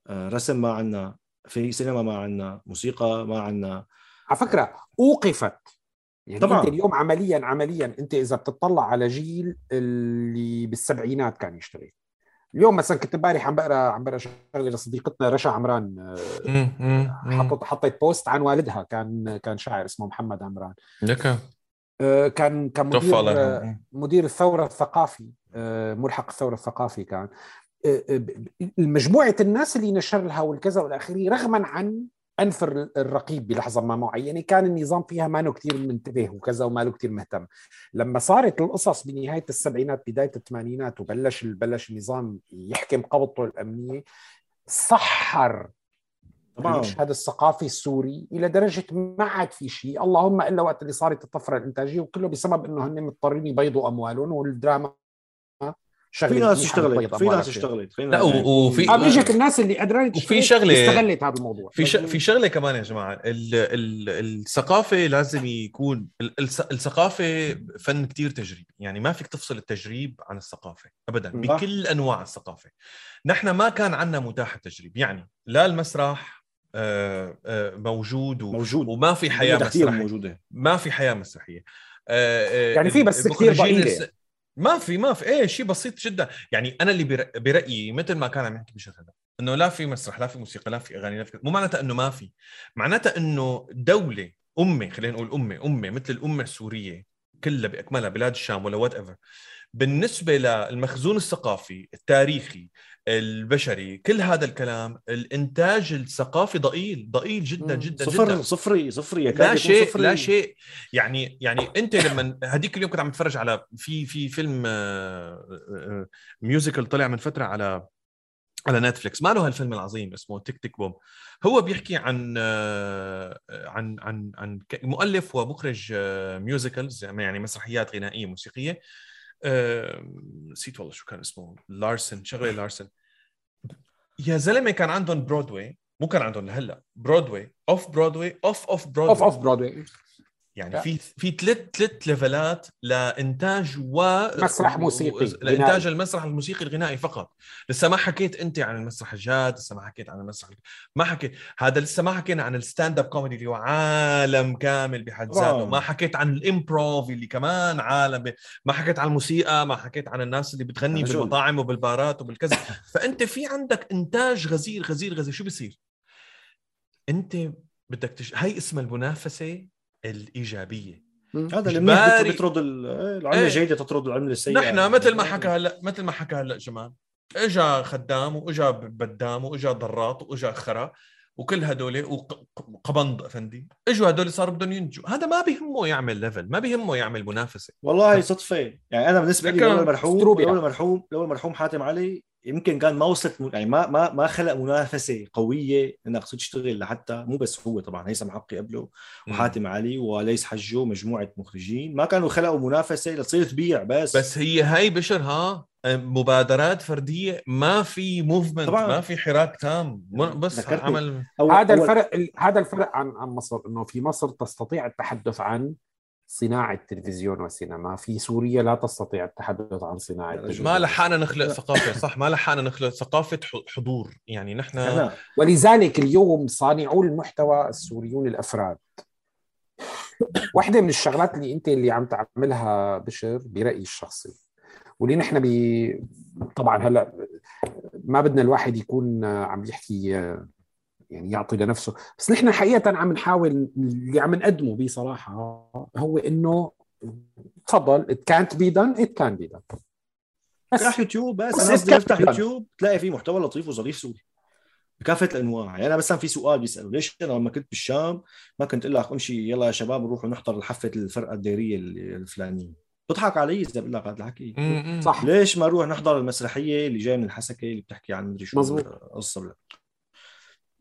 آه، رسم ما عندنا في سينما ما عندنا موسيقى ما عندنا على فكرة أوقفت. يعني طبعاً. أنت اليوم عمليا عمليا أنت إذا بتطلع على جيل اللي بالسبعينات كان يشتغل اليوم مثلا كنت امبارح عم بقرا عم بقرأ شغله لصديقتنا رشا عمران آه،. حطت حطيت بوست عن والدها كان كان شاعر اسمه محمد عمران لك آه، كان كان مدير آه،. مدير الثورة الثقافي ملحق الثورة الثقافي كان مجموعه الناس اللي نشر لها والكذا والاخري رغما عن انف الر- الرقيب بلحظة ما معينه كان النظام فيها ما له كثير منتبه وكذا وما له كثير مهتم. لما صارت القصص بنهاية السبعينات بداية الثمانينات وبلش بلش النظام يحكم قبضته الأمنية سحر المشهد الثقافي السوري إلى درجة ما عاد في شيء. اللهم إلا وقت اللي صارت الطفرة الإنتاجية وكله بسبب إنه هن مضطرين يبيضوا أموالهم والدراما شغلة في ناس اشتغلت في ناس. اشتغلت لا، وفي- آه بيجيك الناس اللي قادرين وفي شغلة- استغلت هذا الموضوع في ش... في شغلة كمان يا جماعة ال... ال... الثقافة لازم يكون الثقافة فن كتير تجريبي يعني ما فيك تفصل التجريب عن الثقافة ابدا. بكل أنواع الثقافة نحن ما كان عندنا متاح التجريب يعني لا المسرح آه، آه، موجود و... موجود وما في حياة كثير مسرحية موجودة ما في حياة مسرحية آه، آه، يعني في بس ضئيلة. الس- ما في ما في. إيه شيء بسيط جدا. يعني أنا اللي برأيي مثل ما كان عم يحكي بشر هذا إنه لا في مسرح لا في موسيقى لا في أغاني لا في مو معناتها إنه ما في. معناتها إنه دولة أمة خلينا نقول أمة أمة مثل الأمة السورية كلها بأكملها بلاد الشام ولا whatever بالنسبة للمخزون الثقافي التاريخي البشري كل هذا الكلام الإنتاج الثقافي ضئيل ضئيل جدا. جدا صفر جدا. صفري صفري لا شيء صفري. لا شيء. يعني يعني أنت لما هذيك اليوم كنت عم اتفرج على في في فيلم musical طلع من فترة على على نتفليكس ما له هالفيلم العظيم اسمه tick, tick... boom هو بيحكي عن آه، عن عن عن مؤلف ومخرج musicals يعني مسرحيات غنائية موسيقية. آه، نسيت والله شو كان اسمه. لارسن شغلة لارسن. يا زلمة كان عندهم برودواي مو كان عندهم لهلا Broadway off Broadway off off Broadway off off Broadway يعني في في ثلاث ثلاث level ات لإنتاج و مسرح موسيقي لانتاج غنائي. المسرح الموسيقي الغنائي فقط. لسه ما حكيت أنت عن المسرح الجاد لسه ما حكيت عن المسرح ما حكيت. هذا لسه ما حكينا عن ال stand-up comedy اللي هو عالم كامل بحد ذاته. ما حكيت عن ال improv اللي كمان عالم ب... ما حكيت عن الموسيقى ما حكيت عن الناس اللي بتغني. بالمطاعم وبالبارات وبالكذا. فأنت في عندك إنتاج غزير غزير غزير. شو بصير أنت بدك تش... هي اسمها المنافسة الإيجابية. هذا اللي ال- إيه، العمله إيه. الجيدة تطرد العمله السيئه نحن مثل ما حكى هلا مثل ما حكى هلا جمال. إجا خدام وإجا بدام وإجا ضراط وإجا خرا وكل هدول وقبنض افندي إجوا هدول صاروا بدهم ينتجوا هذا ما بيهمه يعمل level ما بيهمه يعمل منافسة. والله صدفة. يعني أنا بالنسبة لي لو المرحوم. لو المرحوم لو المرحوم حاتم علي يمكن كان ما وصلت م- يعني ما ما ما خلق منافسة قوية إنك تصير تشتغل لحتى مو بس هو طبعا هيثم حقي قبله وحاتم علي وليس حجو مجموعة مخرجين. ما كانوا خلقوا منافسة لتصير تبيع بس. بس هي هاي بشر ها مبادرات فردية. ما في موفمنت طبعاً. ما في حراك تام. مو- بس. عمل هذا الفرق ال- هذا الفرق عن عن مصر إنه في مصر تستطيع التحدث عن صناعة تلفزيون وسينما في سوريا لا تستطيع التحدث عن. تلفزيون ما لحقنا نخلق ثقافة صح؟ ما لحقنا نخلق ثقافة ح- حضور. يعني نحن ولذلك اليوم صانعو المحتوى السوريون الافراد واحدة من الشغلات اللي أنت اللي عم تعملها بشر برأيي الشخصي. واللي نحن بي طبعا هلأ ما بدنا الواحد يكون عم يحكي يعني يعطي لنفسه. بس نحن حقيقة عم نحاول اللي عم نقدمه بصراحة هو إنه تفضل it can't be done it can be done. بس. افتح يوتيوب بس. بس أنا افتح يوتيوب تلاقي فيه محتوى لطيف وظريف سوري. بكافة الأنواع. يعني أنا مثلا في سؤال بيسألوا ليش أنا لما كنت بالشام ما كنت أقول لك أمشي يلا يا شباب نروح نحضر حفله الفرقة الديرية الفلانية؟ بضحك علي إذا بقول لك هذا الحكي. صح. ليش ما نروح نحضر المسرحية اللي جاية من الحسكة اللي بتحكي عن مدري شو مزبوط. قصه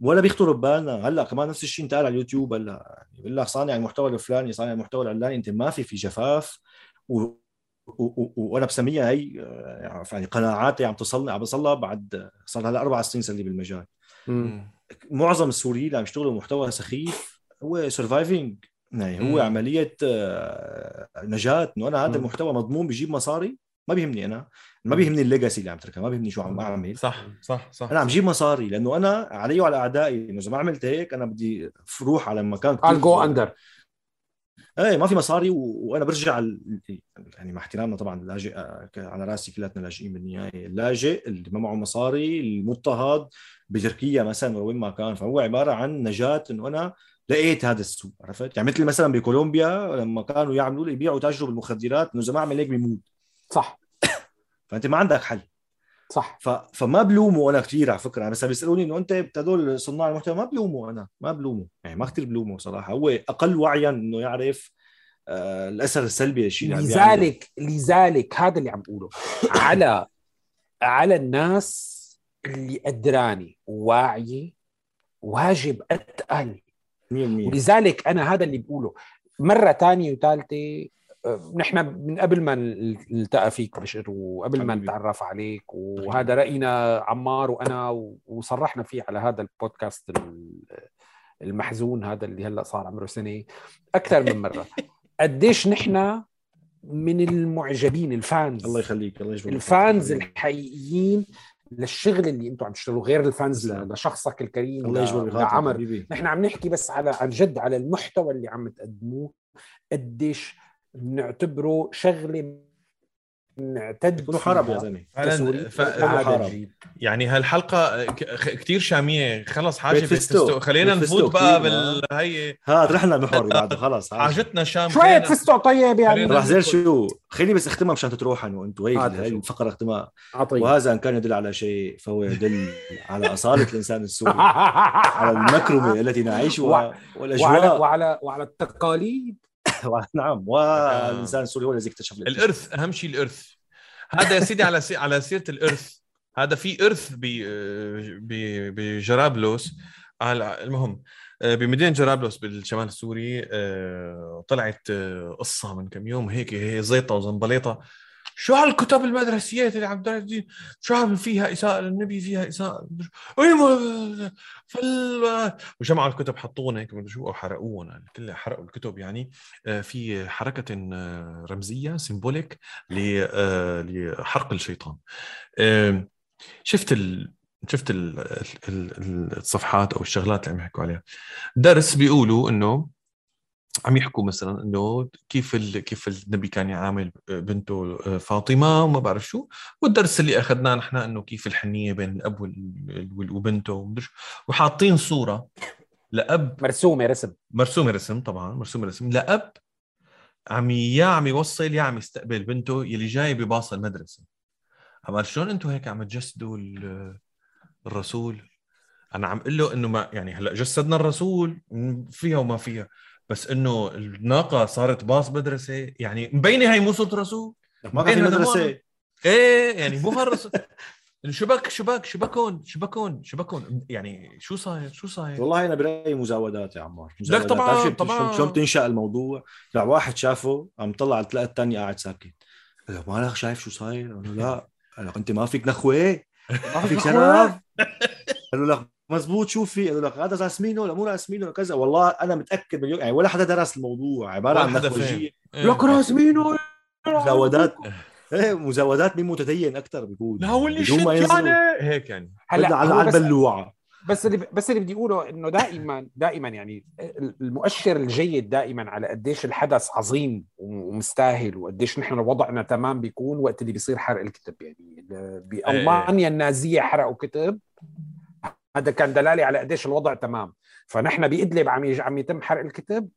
ولا بيخطر ببالنا. هلأ كمان نفس الشيء انتقال على اليوتيوب. هلأ يعني بقول لك صانع المحتوى الفلاني صانع المحتوى العلاني انت ما في في جفاف. و... و... و... وأنا بسميها هي آه، يعني قناعاتي عم تصلني عم بصلها بعد صار هلا أربع سنين صار لي بالمجال. مم. معظم السوريين اللي عم يشتغلوا محتوى سخيف هو surviving يعني هو مم. عملية آه، نجاة. إنه أنا هذا. المحتوى مضمون بيجيب مصاري. ما بيهمني أنا ما. بيهمني ال legacy اللي عم تركها ما بيهمني شو عم اعمل صح صح صح. أنا عم جيب مصاري لأنه أنا علي وعلى أعدائي إنه إذا ما عملت هيك أنا بدي أروح على مكان I'll go under. إيه ما في مصاري و... وأنا برجع ال... يعني مع احترامنا طبعا اللاجئ على رأسي كلاتنا لاجئين بالنهاية اللاجئ اللي ما معه مصاري المضطهد بتركيا مثلا ولا وين ما كان فهو عبارة عن نجاة إنه أنا لقيت هذا السوق عرفت؟ يعني مثل مثلا بكولومبيا لما كانوا يعملوا يبيعوا تاجروا بالمخدرات إنه إذا ما أعمل هيك بيموت. صح. فأنت ما عندك حل. صح. ف... فما بلومه أنا كثير على فكرة. بس بيسألوني إنه أنت هدول صناع المحتوى ما بلومه أنا ما بلومه. يعني ما كثير بلومه صراحة. هو أقل وعيا إنه يعرف آه الأثر السلبي للشيء اللي عم بيعمله. لذلك لذلك هذا اللي عم بقوله على على الناس اللي قدرانه وواعيه واجب اتقل 100% ولذلك أنا هذا اللي بقوله. مرة ثانية وثالثه نحن من قبل ما نلتقى فيك بشر وقبل ما. نتعرف عليك وهذا رأينا عمار وأنا وصرحنا فيه على هذا البودكاست ال- المحزون هذا اللي هلأ صار عمره سنة أكثر من مرة. قديش نحن من المعجبين ال fans. الله يخليك الله يجبرك. ال fans الحقيقيين للشغل اللي أنتم عم تشتغلوا غير ال fans لشخصك الكريم الله يجبر ل- بخاطرك لعمر. نحن عم نحكي بس على عن جد على المحتوى اللي عم تقدموه. قديش بنعتبره شغلة بنعتد كله حرب يا زلمة. فعلا. ف... حرب. يعني هالحلقة ك- خ- كتير شامية. خلص حاجة فستو. فستو خلينا فستو نفوت بقى كتير، بال هي هاد رحنا المحور اللي بعده خلص عاجل. حاجتنا شام. شوية خلينا- فستق طيب يعني. راح زين شو؟ خليني بس اختمها مشان تروحوا انه أنتم هيك شو. الفقره اختمها عطية وهذا إن كان يدل على شيء فهو يدل على أصالة الإنسان السوري على المكرمة التي نعيشها وعلى والأجواء. وعلى وعلى التقاليد. نعم. والإنسان السوري هو الذي اكتشف. الإرث أهم شيء الإرث. هذا يا سيدي على سي... على سيرة الإرث. هذا في إرث ب ب بجرابلس على المهم آه، بمدينة جرابلس بالشمال السوري آه، طلعت آه، قصة من كم يوم. هيك هي زيطة وزنبليطة. شو هالكتب المدرسيات اللي عم تدرس شو عم فيها إساءة للنبي فيها إساءة فال وجمعوا الكتب حطونا هيك شو أو حرقوهم كلها حرقوا الكتب. يعني آه، في حركة آه، رمزية سيمبوليك آه، لحرق الشيطان. شفت ال... شفت ال... ال... ال- الصفحات أو الشغلات اللي عم يحكوا عليها. درس بيقولوا إنه عم يحكوا مثلا إنه كيف ال... كيف النبي كان يعامل بنته فاطمة وما بعرف شو. والدرس اللي أخذناه نحن إنه كيف الحنية بين الأب وال... وال- وبنته. وحاطين صورة لأب. مرسومة رسم. مرسومة رسم طبعا مرسومة رسم. لأب عم يا عم يوصل يا عم يستقبل بنته يلي جاي بباص المدرسة. عمال شلون أنتم هيك عم تجسدوا ال- الرسول؟ أنا عم أقول له إنه ما يعني هلأ جسدنا الرسول فيها وما فيها. بس إنه الناقة صارت باص مدرسة يعني مبينة هي مو صوت رسول؟ ما كان في مدرسة. إيه يعني مو هالرسول شبك شبك شبكون شبكون شبكون. يعني شو صاير؟ شو صاير؟ والله أنا برأيي مزاودات يا عمار مزاودات. طبعاً، طبعاً. شلون بتنشأ الموضوع؟ لا واحد شافه عم طلع تلاقى الثاني قاعد ساكت. قال له مالك شايف شو صاير؟ قال له لا. قال أنت ما فيك نخوه ما فيك شرف. قال له لك مزبوط شوفي له لك هذا راسمينه ولا مو راسمينه كذا. والله أنا متأكد مليون يعني ولا حدا درس الموضوع عبارة عن إيه. لك راسمينه مزاودات إيه مزاودات مين متدين أكثر بيقول. لا هو اللي شد. يعني هيك يعني. هلا على البلوعة. بس اللي بس اللي بدي أقوله إنه دائما دائما يعني المؤشر الجيد دائما على قديش الحدث عظيم ومستاهل وقديش نحن وضعنا تمام بيكون وقت اللي بيصير حرق الكتب. يعني بألمانيا النازية حرقوا كتب. هذا كان دلالة على قديش الوضع تمام. فنحن بادلب عم يج- عم يتم حرق الكتب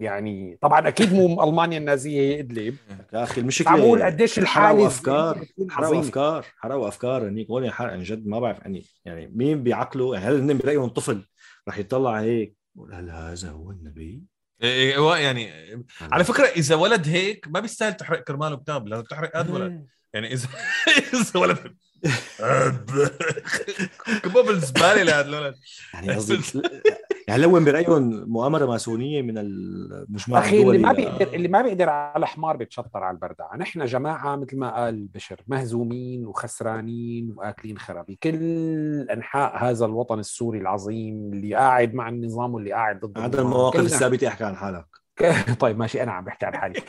يعني طبعا أكيد مو ألمانيا النازية هي ادلب يا أخي عم المشكلة بقول قديش الحالة حرقوا افكار حرقوا أفكار حرقوا أفكار. هنيك هون حرق عن جد ما بعرف يعني يعني مين بعقله يعني هل هن برايهم طفل رح يطلع هيك؟ يقول هل هذا هو النبي؟ إيه، هو يعني على فكرة إذا ولد هيك ما بيستاهل تحرق كرماله كتاب لازم تحرق هذا ولد. يعني إذا إذا ولد كبه بالزباله لهذا الولد يعني قصدي يعني لو برايهم مؤامرة ماسونية من المجموعه أخي اللي ما بيقدر اللي ما بيقدر على حمار بيتشطر على البردعه، نحن جماعة مثل ما قال بشر مهزومين وخسرانين واكلين خرابي، كل أنحاء هذا الوطن السوري العظيم اللي قاعد مع النظام واللي قاعد ضد هذا. المواقف الثابته احكي عن حالك. طيب ماشي أنا عم بحكي عن حالي.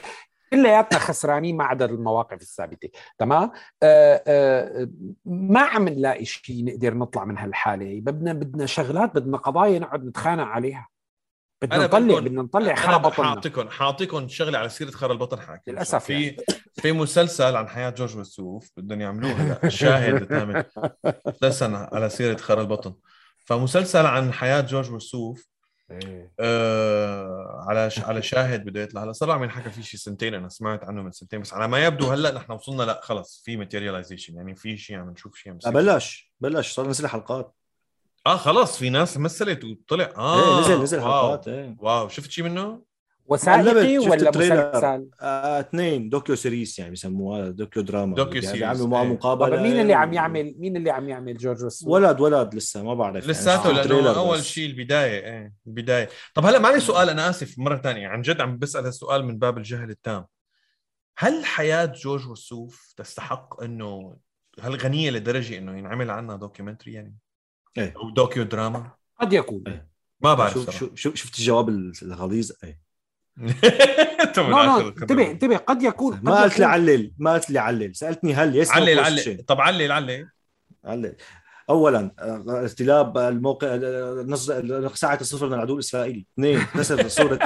كلياتنا خسرانين ما عدا المواقف الثابته تمام؟ آه آه ما عم نلاقي شيء نقدر نطلع من هالحالة. بدنا بدنا شغلات بدنا قضايا نقعد نتخانق عليها. بدنا نطلع بدنا نطلع بطننا. حاعطيكم حاعطيكم شغلة على سيرة خرا البطن حاكي للأسف في يعني. في مسلسل عن حياة جورج وسوف بدهم يعملوه هلا. الشاهد تعمل مسلسل على سيرة خرا البطن. فمسلسل عن حياة جورج وسوف. آه على ش... على شاهد بده يطلع هلا صار عم ينحكى فيه شي سنتين أنا سمعت عنه من سنتين بس على ما يبدو هلا نحن وصلنا لا خلص في materialization يعني في شيء عم نشوف شيء عم. بلش بلش صار نزل حلقات آه خلص في ناس مثلت وطلع آه إيه نزل نزل واو. حلقات إيه واو شفت شيء منه؟ وثائقي ولا ال trailer. مسلسل؟ آه، اثنين docuseries يعني بيسموها docudrama docu يعني series، بيعملوا معه إيه. مقابلة طب مين اللي عم يعمل مين اللي عم يعمل جورج وسوف؟ ولد ولد لسه ما بعرف يعني لساته ال trailer لأنه أول. شيء البداية إيه البداية طب هلا معي سؤال أنا آسف مرة ثانية عن جد عم بسأل السؤال من باب الجهل التام هل حياة جورج وسوف تستحق إنه هل غنية لدرجة إنه ينعمل عنها documentary يعني إيه. أو docudrama قد يكون إيه. ما بعرف. شو شو شفت الجواب الغليظ إيه انتبه انتبه قد يكون قد ما قلت لي علل ما قلت لي علل سألتني هل yes علل علل طب علل علل علل اولا اقتلاع الموقع نص ساعة الصفر من العدو الإسرائيلي. اثنين نسف صورة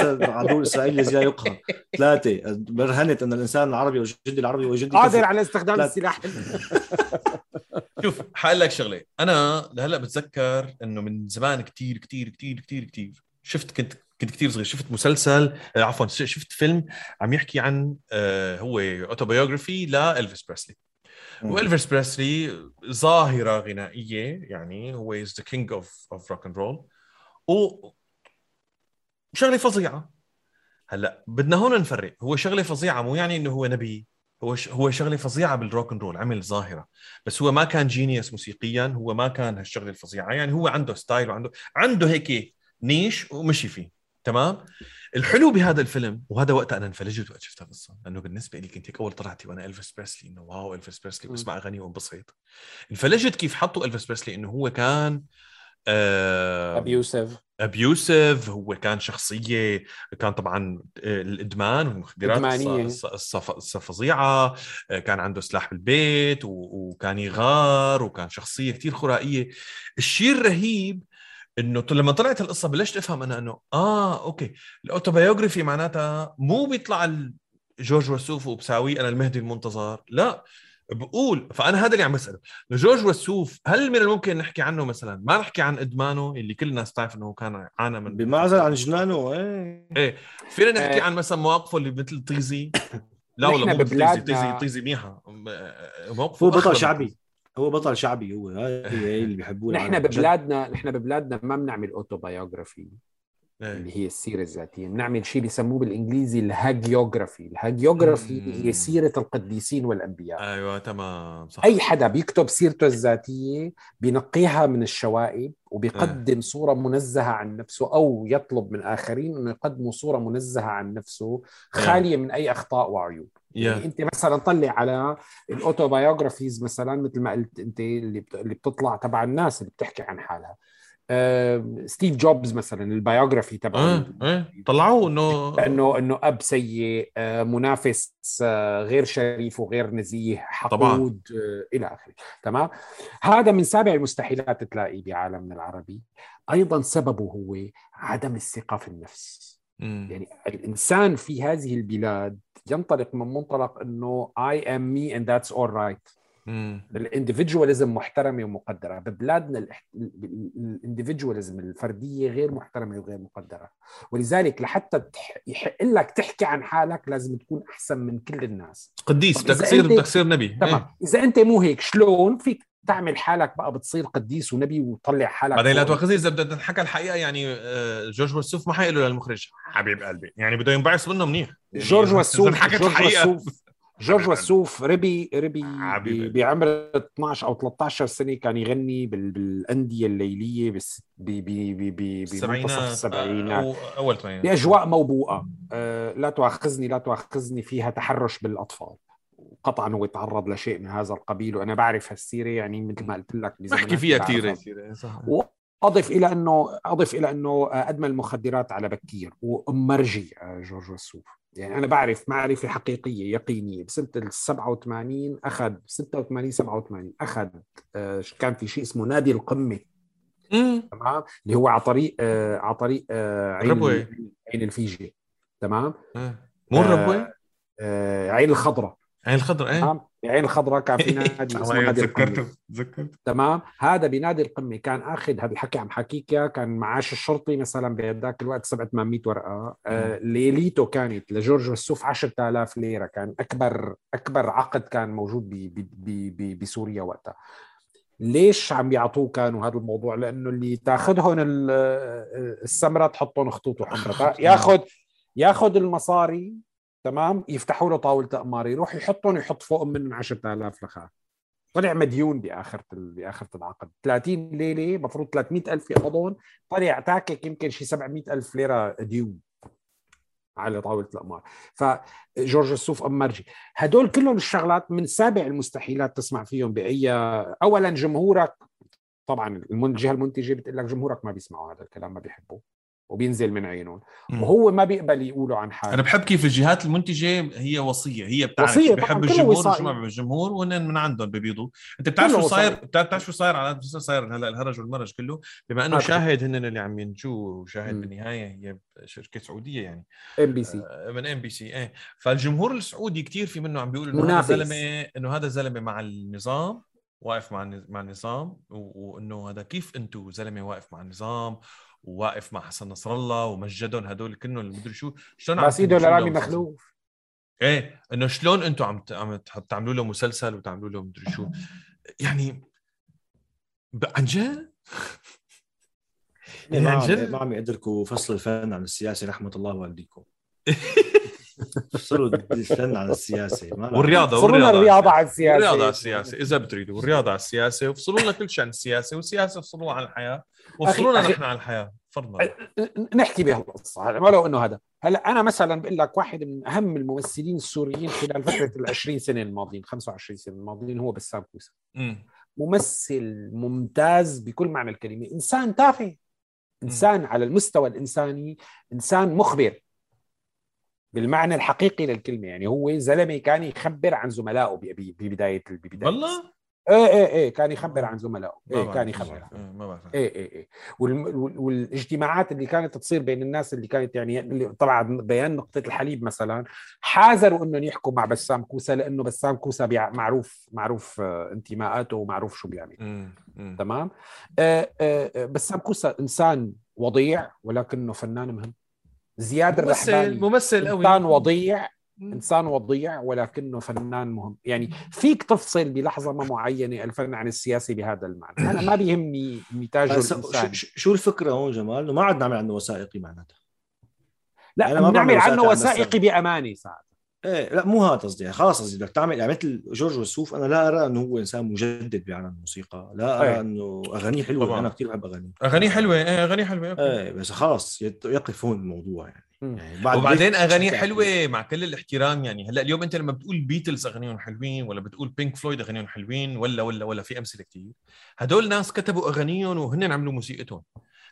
العدو الاسرائيلي الذي لا يقهر. ثلاثة برهنت أن الإنسان العربي والجندي العربي والجندي قادر. على استخدام لا. السلاح. شوف حقول لك شغلة. أنا لهلأ بتذكر إنه من زمان كتير كتير كتير كتير كتير شفت كنت كنت كتير صغير. شفت مسلسل آه، عفوا شفت فيلم عم يحكي عن آه، هو autobiography لإلفيس بريسلي. وإلفيس بريسلي ظاهرة غنائية يعني هو is the king of of rock and roll و شغلة فظيعة. هلأ بدنا هون نفرق. هو شغلة فظيعة مو يعني إنه هو نبي. هو ش... هو شغلة فظيعة بال rock and roll عمل ظاهرة. بس هو ما كان genius موسيقيا هو ما كان هالشغلة الفظيعة. يعني هو عنده style وعنده عنده هيك niche ومشي فيه. تمام؟ الحلو بهذا الفيلم وهذا وقت أنا انفلجت وقت شفت القصة لأنه بالنسبة لي كنت هيك أول طلعتي وأنا إلفيس بريسلي إنه واو إلفيس بريسلي واسمع اغاني وانبسط انفلجت كيف حطوا إلفيس بريسلي إنه هو كان آه abusive abusive هو كان شخصية كان طبعا آه، الإدمان والمخدرات إدمانية. الص- الص- الص- الص- فظيعه آه، كان عنده سلاح بالبيت وكان يغار وكان شخصية كتير خرائية. الشيء الرهيب إنه لما طلعت القصة بلشت أفهم أنا إنه آه okay. ال autobiography معناتها مو بيطلع جورج وسوف وبساويه أنا المهدي المنتظر لا. بقول فأنا هذا اللي عم بسأله جورج وسوف هل من الممكن نحكي عنه مثلا؟ ما نحكي عن إدمانه اللي كل الناس تعرف إنه كان عانى من بمعزل عن جنانه إيه. إيه. فينا نحكي آه. عن مثلا مواقفه اللي مثل طيزي؟ لا والله مو طيزي ببلادنا- طيزي طيزي منيحه م- موقفه هو بطل شعبي. هو بطل شعبي هو هاي هي اللي بيحبوه نحن. ببلادنا نحن ببلادنا ما بنعمل autobiography. اللي هي السيرة الذاتية. بنعمل شيء بيسموه بالإنجليزي ال hagiography. ال hagiography. هي سيرة القديسين والأنبياء. أيوه تمام صح. أي حدا بيكتب سيرته الذاتية بينقيها من الشوائب وبيقدم صورة منزهة عن نفسه أو يطلب من آخرين إنه يقدموا صورة منزهة عن نفسه خالية من أي أخطاء وعيوب. يعني يا أنت مثلا طلع على ال autobiographies مثلا مثل ما قلت أنت اللي بت- اللي بتطلع تبع الناس اللي بتحكي عن حالها. ستيف جوبز مثلا ال biography تبعه. آه إيه طلعوه إنه إنه إنه أب سيء آه، منافس آه، غير شريف وغير نزيه حقود آه، إلى آخره. تمام؟ هذا من سابع المستحيلات تلاقيه بعالمنا العربي. أيضا سببه هو عدم الثقة في النفس. مم. يعني الإنسان في هذه البلاد ينطلق من منطلق إنه I am me and that's all right. مم. الاندفجواليزم محترمة ومقدرة ببلادنا الاندفجواليزم الفردية غير محترمة وغير مقدرة ولذلك لحتى يحق لك تحكي عن حالك لازم تكون أحسن من كل الناس قديس بدك تصير بدك تصير نبي تمام إيه. إذا أنت مو هيك شلون فيك تعمل حالك بقى بتصير قديس ونبي وتطلع حالك بعدين لا فوق. تواخذني إذا بدنا نحكى الحقيقة يعني آه، جورج وسوف ما حيقول له للمخرج حبيب قلبي يعني بده ينبعث منه منيح يعني جورج وسوف جورج. وسوف جورج وسوف ربي ربي. ب- بعمر 12 أو 13 سنة كان يغني بال- بالأندية الليلية بالس- ب- ب- ب- ب- بمنتصف السبعينات. أول الثمانينات بأجواء موبوءة. آه، لا تؤاخذني لا تؤاخذني فيها تحرش بالأطفال. قطعا هو تعرض لشيء من هذا القبيل وأنا بعرف هالسيرة يعني مثل ما قلت لك بحكي فيها. كثير صح واضف إلى انه أضف إلى أنه ادمن المخدرات على بكير ومرجي آه، جورج وسوف. يعني أنا بعرف معرفة حقيقية يقينية. بسنة ال 87 أخذ 86 87 أخذ آه، كان في شيء اسمه نادي القمة. تمام؟ اللي هو على طريق آه، على طريق آه، عين الربوة. عين الفيجه تمام. مو الربوة آه، عين الخضراء عين الخضراء إيه؟ تمام؟ عين الخضراء كان في نادي اسمه نادي تذكرته تذكرته تمام؟ هذا بنادي القمه كان آخذ هذا الحكي عم حكيك كان معاش الشرطي مثلا بهذاك الوقت 700 ورقة. آه ليليته كانت لجورج وسوف 10000 ليرة كان أكبر أكبر عقد كان موجود ب- ب- ب- ب- بسوريا وقتها. ليش عم يعطوه كانوا هذا الموضوع؟ لأنه اللي تاخذهم ال- السمرة تحطهم خطوط وحمرة. ياخذ ياخذ المصاري تمام؟ يفتحوا له طاولة أقمار يروح يحطهم يحط فوقهم منهم 10000 لخا طلع مديون باخره باخره العقد 30 ليلة المفروض 300000 يقبضون. طلع تاكك يمكن شي 700000 ليرة ديون على طاولة الأقمار. فجورج السوف امرجي هدول كلهم الشغلات من سابع المستحيلات تسمع فيهم بأي اولا جمهورك طبعا الجهة المنتجة بتقول لك جمهورك ما بيسمعوا هذا الكلام ما بيحبوه. وبينزل من عينهم وهو ما بيقبل يقولوا عن حاله. أنا بحب كيف الجهات المنتجة هي وصية هي بتعرف وصية بحب الجمهور وشو ما بحب الجمهور وهن من عندهم ببيضوا. أنت بتعرف شو صاير؟ بتعرف شو صاير على صاير هلا الهرج والمرج كله؟ بما إنه شاهد هن اللي عم ينجوا وشاهد بالنهاية هي شركة سعودية يعني. ام بي سي من ام بي سي إيه. فالجمهور السعودي كثير في منه عم بيقول إنه هذا زلمه إنه هذا زلمة مع النظام واقف مع مع النظام وإنه هذا كيف أنتم زلمة واقف مع النظام وواقف مع حسن نصر الله ومجدهم هدول كلهم المدري شو. شلون عم يبوس ايده لرامي مخلوف. إيه إنه شلون أنتم عم عم تعملوا له مسلسل وتعملوا له مدري شو. يعني عن جد؟ يعني عن جد؟ ما عم يدركوا فصل الفن عن السياسة رحمة الله والديكم فصلوا الفن عن السياسة والرياضة والرياضة. الرياضة على السياسة والرياضة على السياسة إذا بتريدوا والرياضة على السياسة وفصلوا لنا كل شيء عن السياسة والسياسة فصلوها عن الحياة. وفصلونا نحن عن الحياة. فرضا نحكي بهالقصة. ولو إنه هذا. هلأ أنا مثلا بقول لك واحد من أهم الممثلين السوريين خلال فترة ال 20 سنة الماضيين 25 سنة الماضيين هو بسام كوسة. ممثل ممتاز بكل معنى الكلمة. إنسان تافه. إنسان. على المستوى الإنساني. إنسان مخبر. بالمعنى الحقيقي للكلمة. يعني هو زلمة كان يخبر عن زملائه ببداية ببداية والله؟ إيه إيه إيه كان يخبر عن زملائه. إيه كان يخبر. ما بعرف. إيه إيه إيه. والاجتماعات اللي كانت تصير بين الناس اللي كانت يعني اللي طبعا بيان نقطة الحليب مثلا حاذروا إنهم يحكوا مع بسام كوسة لأنه بسام كوسة معروف معروف آه، انتماءاته ومعروف شو بيعمل. تمام؟ آه آه بسام كوسة إنسان وضيع ولكنه فنان مهم. زياد ممثل الرحباني. ممثل قوي. إنسان وضيع إنسان وضيع ولكنه فنان مهم. يعني فيك تفصل بلحظة ما معينة الفن عن السياسي بهذا المعنى. أنا ما بيهمني نتاجه الإنساني. شو الفكرة هون جمال؟ ما عاد نعمل عنه وثائقي معناتها. لا يعني بنعمل عنه وثائقي بامانه ساعات إيه لا مو هذا قصدي. يعني خلاص قصدي بدك تعمل يعني مثل جورج وسوف أنا لا أرى إنه هو إنسان مجدد بعالم الموسيقى لا أرى أيه. إنه أغانيه حلوة طبعا. أنا كثير بحب أغانيه. أغانيه حلوة إيه أغانيه حلوة إيه بس خلاص يقف هون الموضوع يعني. يعني بعد وبعدين أغانيه حلوة مع كل الاحترام يعني هلأ اليوم أنت لما بتقول بيتلز أغانيهم حلوين ولا بتقول بينك فلويد أغانيهم حلوين ولا ولا ولا في أمثلة كثير هدول ناس كتبوا أغانيهم وهن عملوا موسيقتهم.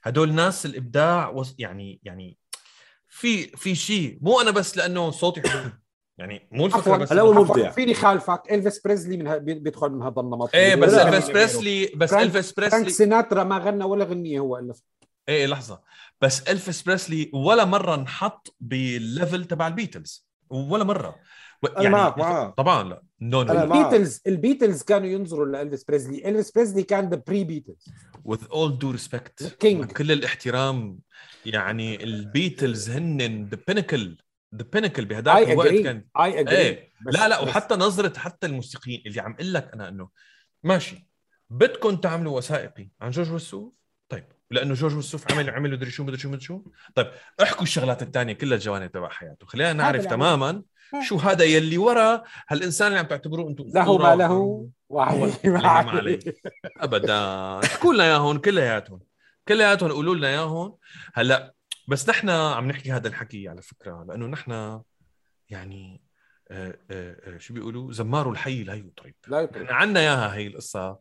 هدول ناس الإبداع وص... يعني يعني في في شيء مو أنا بس لأنه صوتي حلو. يعني مو الفكرة بس لو مبدع. فيني خالفك إلفيس بريزلي من بيدخل من هذا النمط. إيه بس إلفيس بريسلي بس إلفيس بريسلي فرانك سيناترا ما غنى ولا غنية هو الف إيه لحظة. بس إلفيس بريسلي ولا مرة انحط بال level تبع البيتلز. ولا مرة. يعني معك معك طبعا لا. no no البيتلز البيتلز كانوا ينظروا لإلفيس بريسلي إلفيس بريسلي كان the pre Beatles with all due respect king كل الاحترام يعني البيتلز هن the pinnacle the pinnacle بهداك الوقت كان. اي اجري إيه. لا لا وحتى نظرة حتى الموسيقيين اللي عم أقول لك أنا إنه ماشي. بدكم تعملوا وثائقي عن جورج وسوف؟ طيب. لأنه جورج وسوف عمل عمل مدري شو مدري شو مدري شو. طيب احكوا الشغلات الثانية كلها الجوانب تبع حياته. خلينا نعرف تماما شو هذا يلي ورا هالإنسان اللي عم تعتبروه أنتم له ما له وعليه ما عليه ابدا. احكوا لنا إياهم؟ كلياتهم كلياتهم قولوا لنا إياهم. هلأ بس نحن عم نحكي هذا الحكي على فكرة لأنه نحن يعني آه آه آه شو بيقولوا؟ زمار الحي لا يطرب. لا يطرب. عنا إياها هي القصة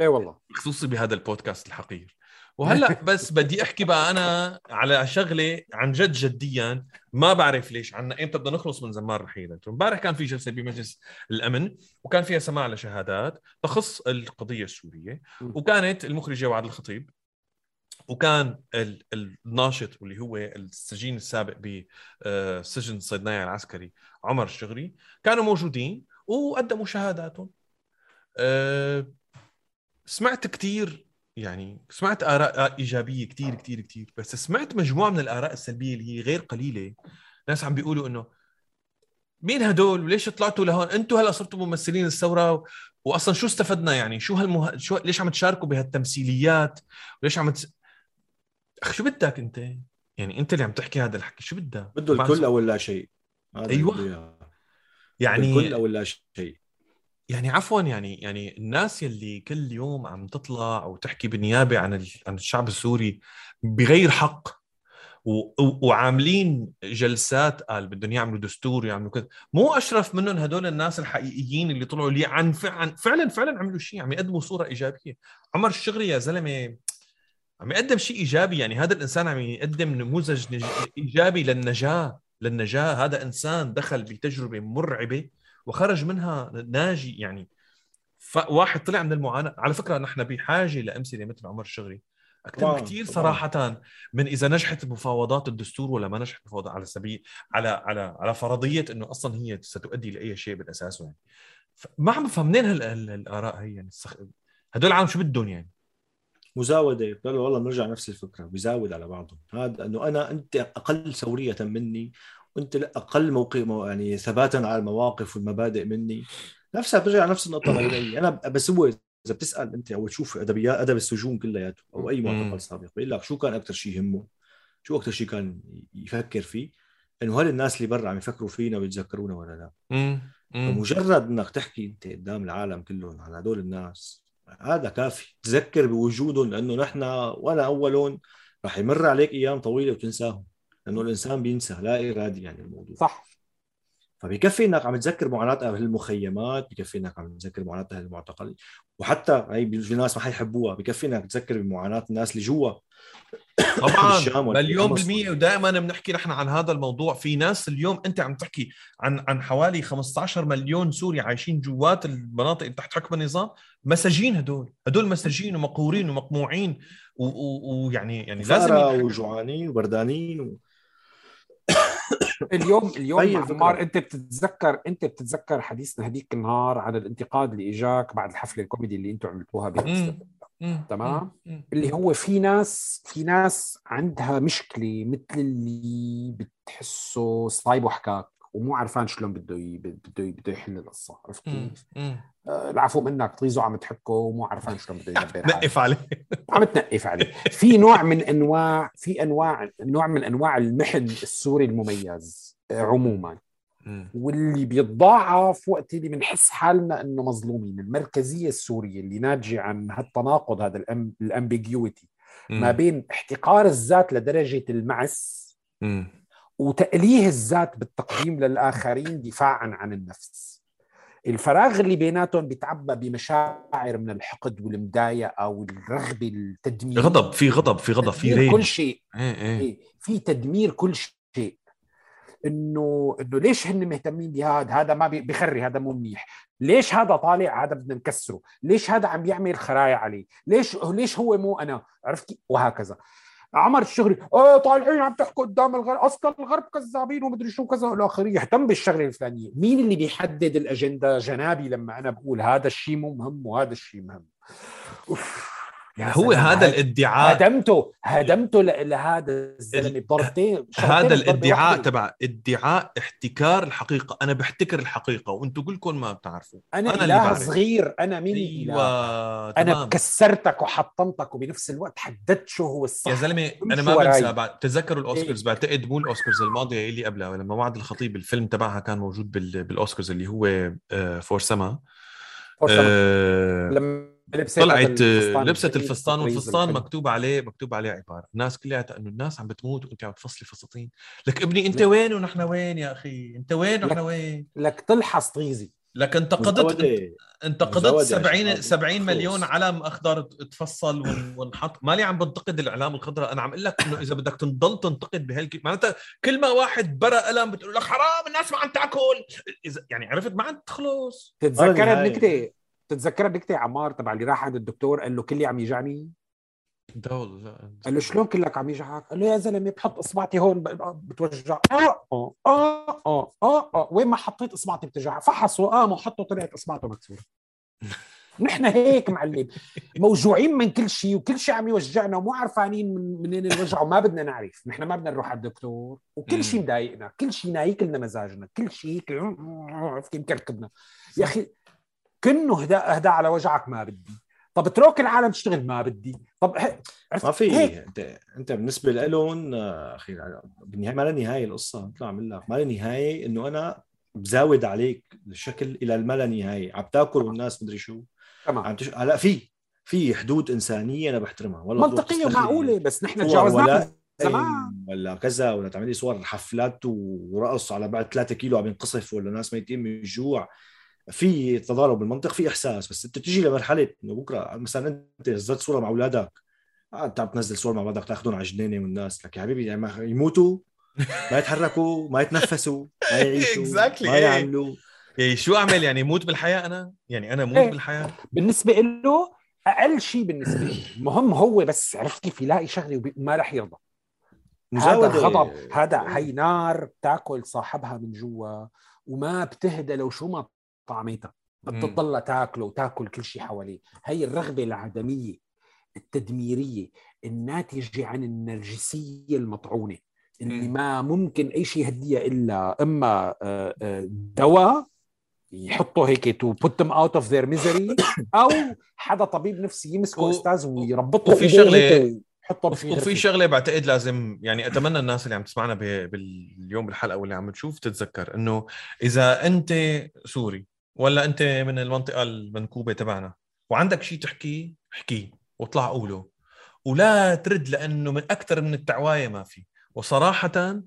اي والله. خصوصي بهذا البودكاست الحقير. وهلأ بس بدي أحكي بقى أنا على شغلة عن جد جديا ما بعرف ليش عنا إمتى بدنا نخلص من زمار رحيل امبارح كان في جلسة بمجلس الأمن وكان فيها سماع لشهادات تخص القضية السورية وكانت المخرجة وعد الخطيب وكان الناشط واللي هو السجين السابق بسجن صيدنايا العسكري عمر الشغري كانوا موجودين وقدموا شهاداتهم. أه، سمعت كثير يعني سمعت آراء إيجابية كثير كثير كثير بس سمعت مجموعة من الآراء السلبية اللي هي غير قليلة. ناس عم بيقولوا إنه مين هدول وليش طلعتوا لهون؟ أنتم هلا صرتوا ممثلين الثورة واصلا شو استفدنا يعني؟ شو هالمه... شو ليش عم تشاركوا بهالتمثيليات؟ وليش عم تس... اخ شو بدك أنت؟ يعني أنت اللي عم تحكي هذا الحكي شو بدها بده الكل أو لا شيء. إياه. يعني الكل أو لا شيء. يعني عفوا يعني يعني الناس يلي كل يوم عم تطلع وتحكي بالنيابه عن عن الشعب السوري بغير حق وعاملين جلسات قال بدهم يعملوا دستور يعملوا كذا. مو أشرف منهم هدول الناس الحقيقيين اللي طلعوا اللي عن فعلا فعلا فعلا عملوا شيء عم يقدموا صورة إيجابية. عمر الشغري يا زلمة عم يقدم شيء إيجابي يعني هذا الإنسان عم يقدم نموذج نج... إيجابي للنجاة للنجاة. هذا إنسان دخل بتجربة مرعبة وخرج منها ناجي يعني فواحد طلع من المعاناة. على فكرة نحن بحاجة لأمثلة مثل عمر الشغري. أكثر طبعاً. صراحة من إذا نجحت مفاوضات الدستور ولا ما نجحت مفاوضات على سبيل على على على فرضية إنه أصلا هي ستؤدي لأي شيء بالأساس يعني. ما عم بفهم منين هال- هال- الآراء هي يعني السخ... هدول العالم شو بدهم يعني؟ مزاوده قالوا والله بنرجع نفس الفكرة بيزاود على بعضهم. هذا إنه أنا أنت أقل ثوريه مني وأنت أقل موقع مو- يعني ثباتا على المواقف والمبادئ مني. نفسها بترجع نفس النقطة لإلي أنا بس هو إذا بتسأل أنت أو تشوف ادبيات أدب السجون كلياته أو أي. معتقل سابق بيقول لك شو كان أكثر شيء يهمه؟ شو أكثر شيء كان يفكر فيه؟ إنه هل الناس اللي برا عم يفكروا فينا ويتذكرونا ولا لا؟ فمجرد إنك تحكي أنت قدام العالم كلهم عن هدول الناس هذا كافي. تذكر بوجودهم لأنه نحن وأنا أولهم رح يمر عليك أيام طويلة وتنساهم لأنه الإنسان بينسى لا ارادي يعني الموضوع. صح. فبيكفي إنك عم تذكر معاناة أهل المخيمات بكفي إنك عم تذكر معاناة أهل المعتقل. وحتى هي في ناس ما حيحبوها بكفي إنك تذكر بمعاناة الناس اللي جوا. طبعا. مليون بالمية ودائما بنحكي نحن عن هذا الموضوع. في ناس اليوم أنت عم تحكي عن عن حوالي 15 مليون سوري عايشين جوات المناطق اللي تحت حكم النظام. مساجين هدول. هدول مساجين ومقهورين ومقموعين ويعني يعني لازم فقراء ينحكوا. وجوعانين وبردانين و... اليوم اليوم الفكرة. عمار انت بتتذكر انت بتتذكر حديثنا هذيك النهار عن الانتقاد اللي إجاك بعد الحفلة الكوميدي اللي أنتم عملتوها. تمام. اللي هو في ناس في ناس عندها مشكلة مثل اللي بتحسه صايب وحكاك ومو عرفان شلون بده بده بده يحل القصة عرفت. كيف؟ آه، العفو منك طريزو عم تحكه ومو عرفان شلون بده يدبر حاله نقف عليه عم تنقف عليه في نوع من أنواع في أنواع نوع من أنواع المحن السوري المميز آه، عموما. واللي بيتضاعف وقت اللي بنحس حالنا إنه مظلومين المركزية السورية اللي ناتجه عن هالتناقض هذا الأم... الامبيجيوتي ما بين احتقار الذات لدرجة المعس. وتأليه الذات بالتقديم للآخرين دفاعا عن النفس. الفراغ اللي بيناتهم بيتعبى بمشاعر من الحقد والمضايقة والرغبة التدمير. غضب في غضب في غضب في تدمير كل ريج شيء. إيه إيه. إيه، في تدمير كل شيء. إنه إنه ليش هن مهتمين بهذا؟ هذا ما بخري هذا مو منيح. ليش هذا طالع؟ هذا بدنا نكسره. ليش هذا عم بيعمل خرايا عليه؟ ليش ليش هو مو أنا؟ عرفت؟ وهكذا. عمر الشغري آه طالعين عم تحكوا قدام الغرب. أصلا الغرب كذابين ومدري شو كذا. والى يهتم بالشغلة الفلانية. مين اللي بيحدد الأجندة؟ جنابي لما أنا بقول هذا الشيء مو مهم وهذا الشيء مهم. أوف. يا هو هذا الادعاء هدمته هدمته ل- لهذا الزلمة بضربتين هذا الادعاء. تبع ادعاء احتكار الحقيقة. أنا بحتكر الحقيقة وأنتم كلكم ما بتعرفوا. أنا, أنا إله. صغير أنا مين أيوه أنا تمام. كسرتك وحطمتك وبنفس الوقت حددت شو هو الصح. يا زلمة أنا ما. بنسى بعد تذكروا الأوسكارز بعتقد مو الأوسكارز الماضية اللي قبلها لما وعد الخطيب الفيلم تبعها كان موجود بال... بالأوسكارز اللي هو For Sama فرصة آه لما طلعت لبست الفستان والفستان. مكتوب عليه مكتوب عليه عبارة. الناس كلها إنه الناس عم بتموت وأنت عم تفصلي فساتين. لك ابني أنت وين ونحن وين يا أخي؟ أنت وين ونحن وين؟ لك تلحس طيزي لك انتقدت. انتقدت مزودة يا 70 شباب. 70 خلص. مليون علم أخضر تفصل ون- ونحط مالي عم بنتقد الإعلام الخضراء. أنا عم أقول لك إنه إذا بدك تضل تنتقد بهالك معناتها كل ما واحد برا قلم بتقول لك حرام الناس ما عم تاكل. اذا يعني عرفت؟ ما عم تخلص تتذكر النهاية. النكته النكته عمار تبع اللي راح عند الدكتور؟ قال له كلي عم يجعني. دول لا قال له شلون كلك عم يجعك؟ قال له يا زلمة بحط إصبعتي هون ب- بتوجع. آه آه آه آه آه آه وين ما حطيت إصبعتي بتوجع. فحصوا قاموا حطوا طلعت إصبعته مكسورة. نحن هيك معلم موجوعين من كل شيء وكل شيء عم يوجعنا ومو عارفانين من منين الوجع وما بدنا نعرف. نحن ما بدنا نروح على الدكتور وكل شيء مضايقنا كل شيء نايك لنا مزاجنا كل شيء عرفت كيف مكركبنا يا أخي كنه هدا هدا على وجعك ما بدي. طب اترك العالم تشتغل ما بدي. طب هي... ما في انت انت بالنسبة لهم أخي بالنهاية ما لها نهاية القصة مثل ما عم لك ما لها نهاية إنه أنا بزاود عليك الشكل إلى ما لا نهاية. عم تاكل والناس مدري شو. تمام. عم تش... هلا في في حدود إنسانية أنا بحترمها. والله منطقية ومعقولة بس نحن تجاوزناها زمان. ولا كذا ولا تعملي صور حفلات ورقص على بعد 3 كيلو عم ينقصف ولا ناس ميتين من الجوع. في تضارب بالمنطق في إحساس. بس أنت تجي لمرحلة إنه بكرة مثلا أنت نزلت صورة مع أولادك آه، أنت عم تنزل صور مع أولادك تاخذهم على جنينه والناس. لك يا حبيبي يعني يموتوا ما يتحركوا ما يتنفسوا ما يعيشوا exactly. ما يعملوا. يعني شو أعمل؟ يعني موت بالحياة أنا؟ يعني أنا موت إيه. بالحياة؟ بالنسبة له أقل شيء بالنسبة له المهم هو بس عرفت كيف يلاقي شغلة وبي- ما رح يرضى. هذا. غضب هذا هي نار بتاكل صاحبها من جوا وما بتهدى لو شو ما طعمتها مم. بتضلها تاكله وتاكل كل شيء حواليه هي الرغبة العدمية التدميرية الناتجة عن النرجسية المطعونة اللي. ما ممكن أي شيء يهديها إلا إما آه، آه، دواء يحطوا هيك to put them out of their misery أو حدا طبيب نفسي يمسكه و- أستاذ ويربطه وفي ويحطه وفي في وفي غرفة. شغلة بعتقد لازم يعني أتمنى الناس اللي عم تسمعنا ب- باليوم بالحلقة واللي عم تشوف تتذكر إنه إذا أنت سوري ولا انت من المنطقة المنكوبة تبعنا؟ وعندك شيء تحكيه احكيه واطلع قوله. ولا ترد لأنه من أكثر من التعواية ما في. وصراحة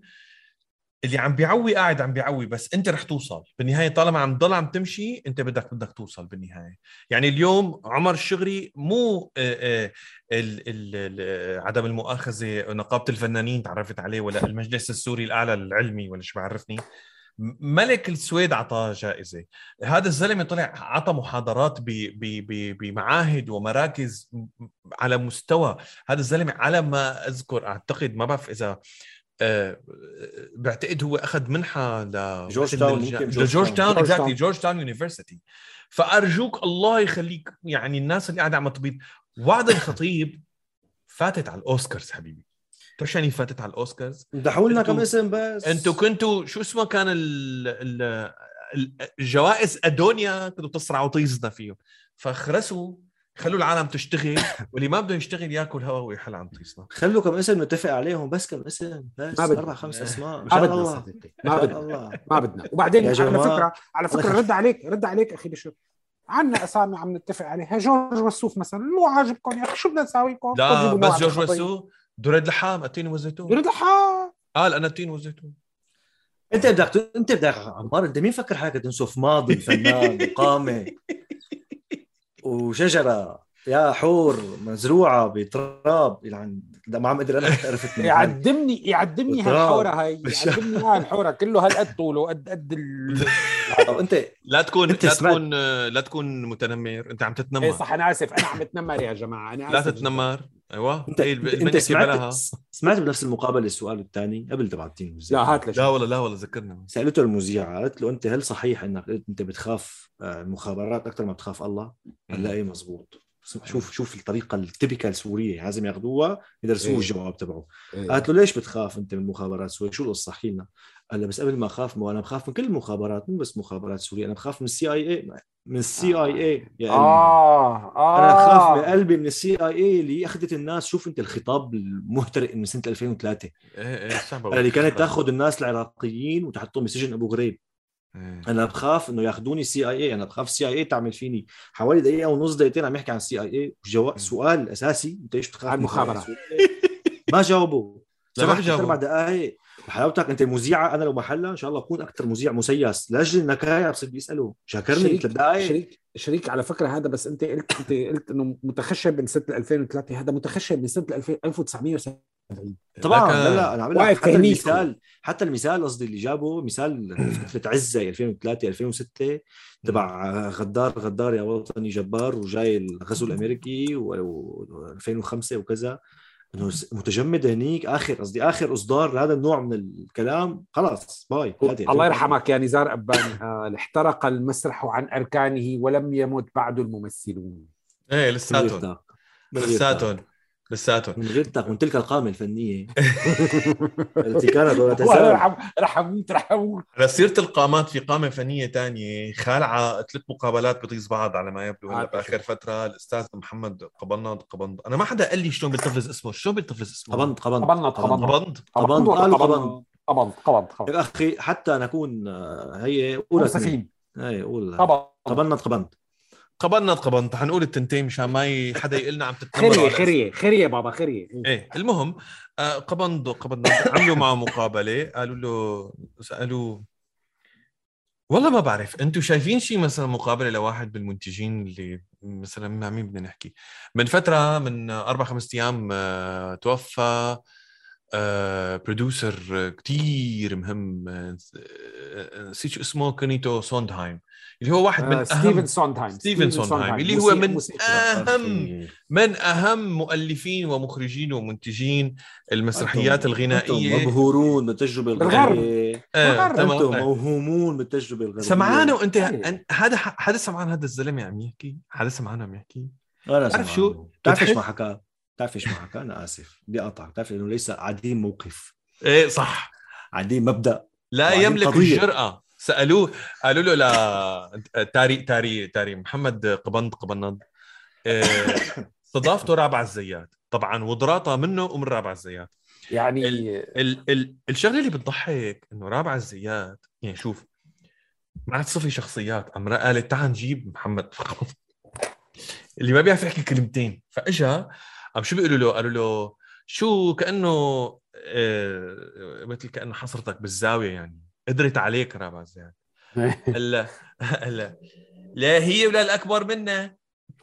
اللي عم بيعوي قاعد عم بيعوي بس انت رح توصل. بالنهاية طالما عم تضل عم تمشي انت بدك بدك توصل بالنهاية. يعني اليوم عمر الشغري مو آه، آه، عدم المؤاخذة نقابة الفنانين تعرفت عليه ولا المجلس السوري الأعلى العلمي ولا شو بعرفني. ملك السويد عطاه جائزة هذا الزلمة طلع عطى محاضرات ب- ب- ب- بمعاهد ومراكز على مستوى هذا الزلمة على ما أذكر أعتقد ما بعرف إذا آه، بعتقد هو أخذ منحة ل Georgetown، town. exactly. Georgetown University فأرجوك الله يخليك يعني الناس اللي قاعدة عم تبيض وعد الخطيب فاتت على الأوسكارز حبيبي يعني فاتت على الأوسكارز؟ مدحوا لنا كم اسم بس. أنتوا كنتوا شو اسمه كان ال ال ال- الجوائز أدونيا كنتوا تصرعوا طيزنا فيهم. فخرسوا خلوا العالم تشتغل واللي ما بده يشتغل ياكل هوا ويحل عن طيزنا خلوا كم اسم نتفق عليهم بس كم اسم بس ما بدنا. أربع خمس أسماء. إن ما بدنا الله ما بدنا. ما بدنا. وبعدين على. فكرة على فكرة رد عليك رد عليك أخي بشر عنا أسامي عم نتفق عليها. جورج وسوف مثلا مو عاجبكم. يا أخي شو بدنا نساوي لكم؟ لا بس جورج بالخطية. دريد لحام التين والزيتون. يريد الحال قال أنا التين والزيتون. أنت بدك أنت بدك عمار أنت مين فكر حالك تنسف ماضي فنان وقامه وشجرة. يا حور مزروعة بتراب. يعني لا ما عم أقدر أنا عرفت. يعدمني يعدمني. هالحورة هاي. يعدمني هالحوره كله هالقد طوله قد قد ال... انت لا تكون أنت لا سمعت- تكون لا تكون متنمر. أنت عم إيه تتنمر صح أنا آسف. أنا عم أتنمر يا جماعة. أنا لا آسف تتنمر. أيوه. انت هي أنت, سمعت بلاها. سمعت بنفس المقابلة السؤال الثاني قبل تبع التين لا هات لا والله لا والله ذكرنا سألته المذيعه قالت له أنت هل صحيح أنك قلت أنت بتخاف آه، المخابرات أكثر ما بتخاف الله؟ قال لا إيه مزبوط شوف شوف الطريقة ال typical السورية لازم ياخذوها يدرسوه إيه. الجواب تبعه. إيه. قالت له ليش بتخاف أنت من المخابرات السورية؟ شو القصة؟ احكي لنا. قال بس قبل ما أخاف مو أنا بخاف من كل المخابرات مو بس مخابرات سوريا أنا بخاف من ال CIA من ال CIA يا قلبي آه. آه أنا أخاف بقلبي من ال CIA اللي أخذت الناس. شوف أنت الخطاب المهترئ من سنة 2003 إيه إيه صعبه اللي كانت تأخذ الناس العراقيين وتحطهم بسجن أبو غريب. إيه. أنا بخاف إنه يأخذوني CIA أنا بخاف ال CIA تعمل فيني. حوالي دقيقة ونص دقيقتين عم يحكي عن ال CIA جوا... سؤال الاساسي أنت إيش بتخاف عن من المخابرات. إيه؟ ما جاوبوا جاوبوا. أربع دقائق حلاوتك أنت مذيعة. أنا لو محلها إن شاء الله أكون أكثر مذيع مسيس. لأجل النكاية بصير بيسألوا. شاكرني ثلاث دقائق شريك شريك على فكرة هذا بس أنت قلت أنت قلت إنه متخشب من سنة 2003 هذا متخشب من سنة 2000 1970 طبعا. لا لا أنا واقف حتى. المثال حتى المثال قصدي اللي جابه مثال فتره عزة 2003 2006 تبع غدار غدار يا وطني جبار وجاي الغزو الأمريكي و2005 وكذا. إنه متجمد هنيك آخر قصدي آخر إصدار لهذا النوع من الكلام. خلاص باي. الله يرحمك يا نزار أباني قال احترق المسرح عن أركانه ولم يمت بعد الممثلون. إيه لساتهم. لساتهم. لساتهم من غير تك من تلك القامة الفنية. التي كانت ولا تزال رح رح أموت رح أموت. على سيرة القامات في قامة فنية تانية خالعة ثلاث مقابلات بتغيظ بعض على ما يبدو هلا بآخر فترة. الأستاذ محمد قبنض قبنض أنا ما حدا قال لي شلون بيلتفظ اسمه. شلون بيلتفظ اسمه؟ قبنت قبنت. قبنت قبنض قبنت. قالوا قبنت. قبنت قبنت يا أخي حتى نكون آه، هي أولى موصفين هي قول قبنت قبنت. قبنض قبنض حنقول التنتين مشان ما حدا يقول لنا عم تتنمر خيريه على خيريه خيريه بابا خيريه إيه المهم آه، قبنض قبنض عملوا معه مقابلة قالوا له سألوه والله ما بعرف أنتم شايفين شيء مثلا مقابلة لواحد بالمنتجين اللي مثلا مع مين بدنا نحكي؟ من فترة من أربع خمس أيام آه، توفى producer كتير مهم آه، آه، نسيت شو اسمه كونيتو Sondheim. اللي هو واحد من آه، Stephen Sondheim Stephen Sondheim اللي هو من أهم من أهم مؤلفين ومخرجين ومنتجين المسرحيات الغنائية مبهورون بالتجربة بالغرب. الغنائية آه،. أنتم آه. موهومون بالتجربة الغربيه سمعانه وانت هذا حدا سمعان هذا الزلمة عم يحكي حدا سمعان عم يحكي أنا بتعرف. شو؟ بتعرف إيش ما حكى؟ بتعرف إيش ما حكى؟ أنا آسف بدي اقطعك بتعرف إنه ليس عديم موقف إيه صح عديم مبدأ لا يملك قضية. الجرأة سألوه قالوا له لا تاري تاري تاري محمد قبند قبنض آه، استضافته رابع الزيات. طبعا وضراطه منه ومن رابع الزيات. يعني ال ال الشغلة اللي بتضحك إنه رابع الزيات يعني شوف ما عاد صفي شخصيات. امراه قالت تعال نجيب محمد. اللي ما بيعرف يحكي كلمتين. فإجا عم شو بيقولوا له؟ قالوا له شو كأنه آه مثل كأنه حصرتك بالزاوية يعني. قدرت عليك رابع الزيات هلا هلا لا هي ولا الأكبر منا.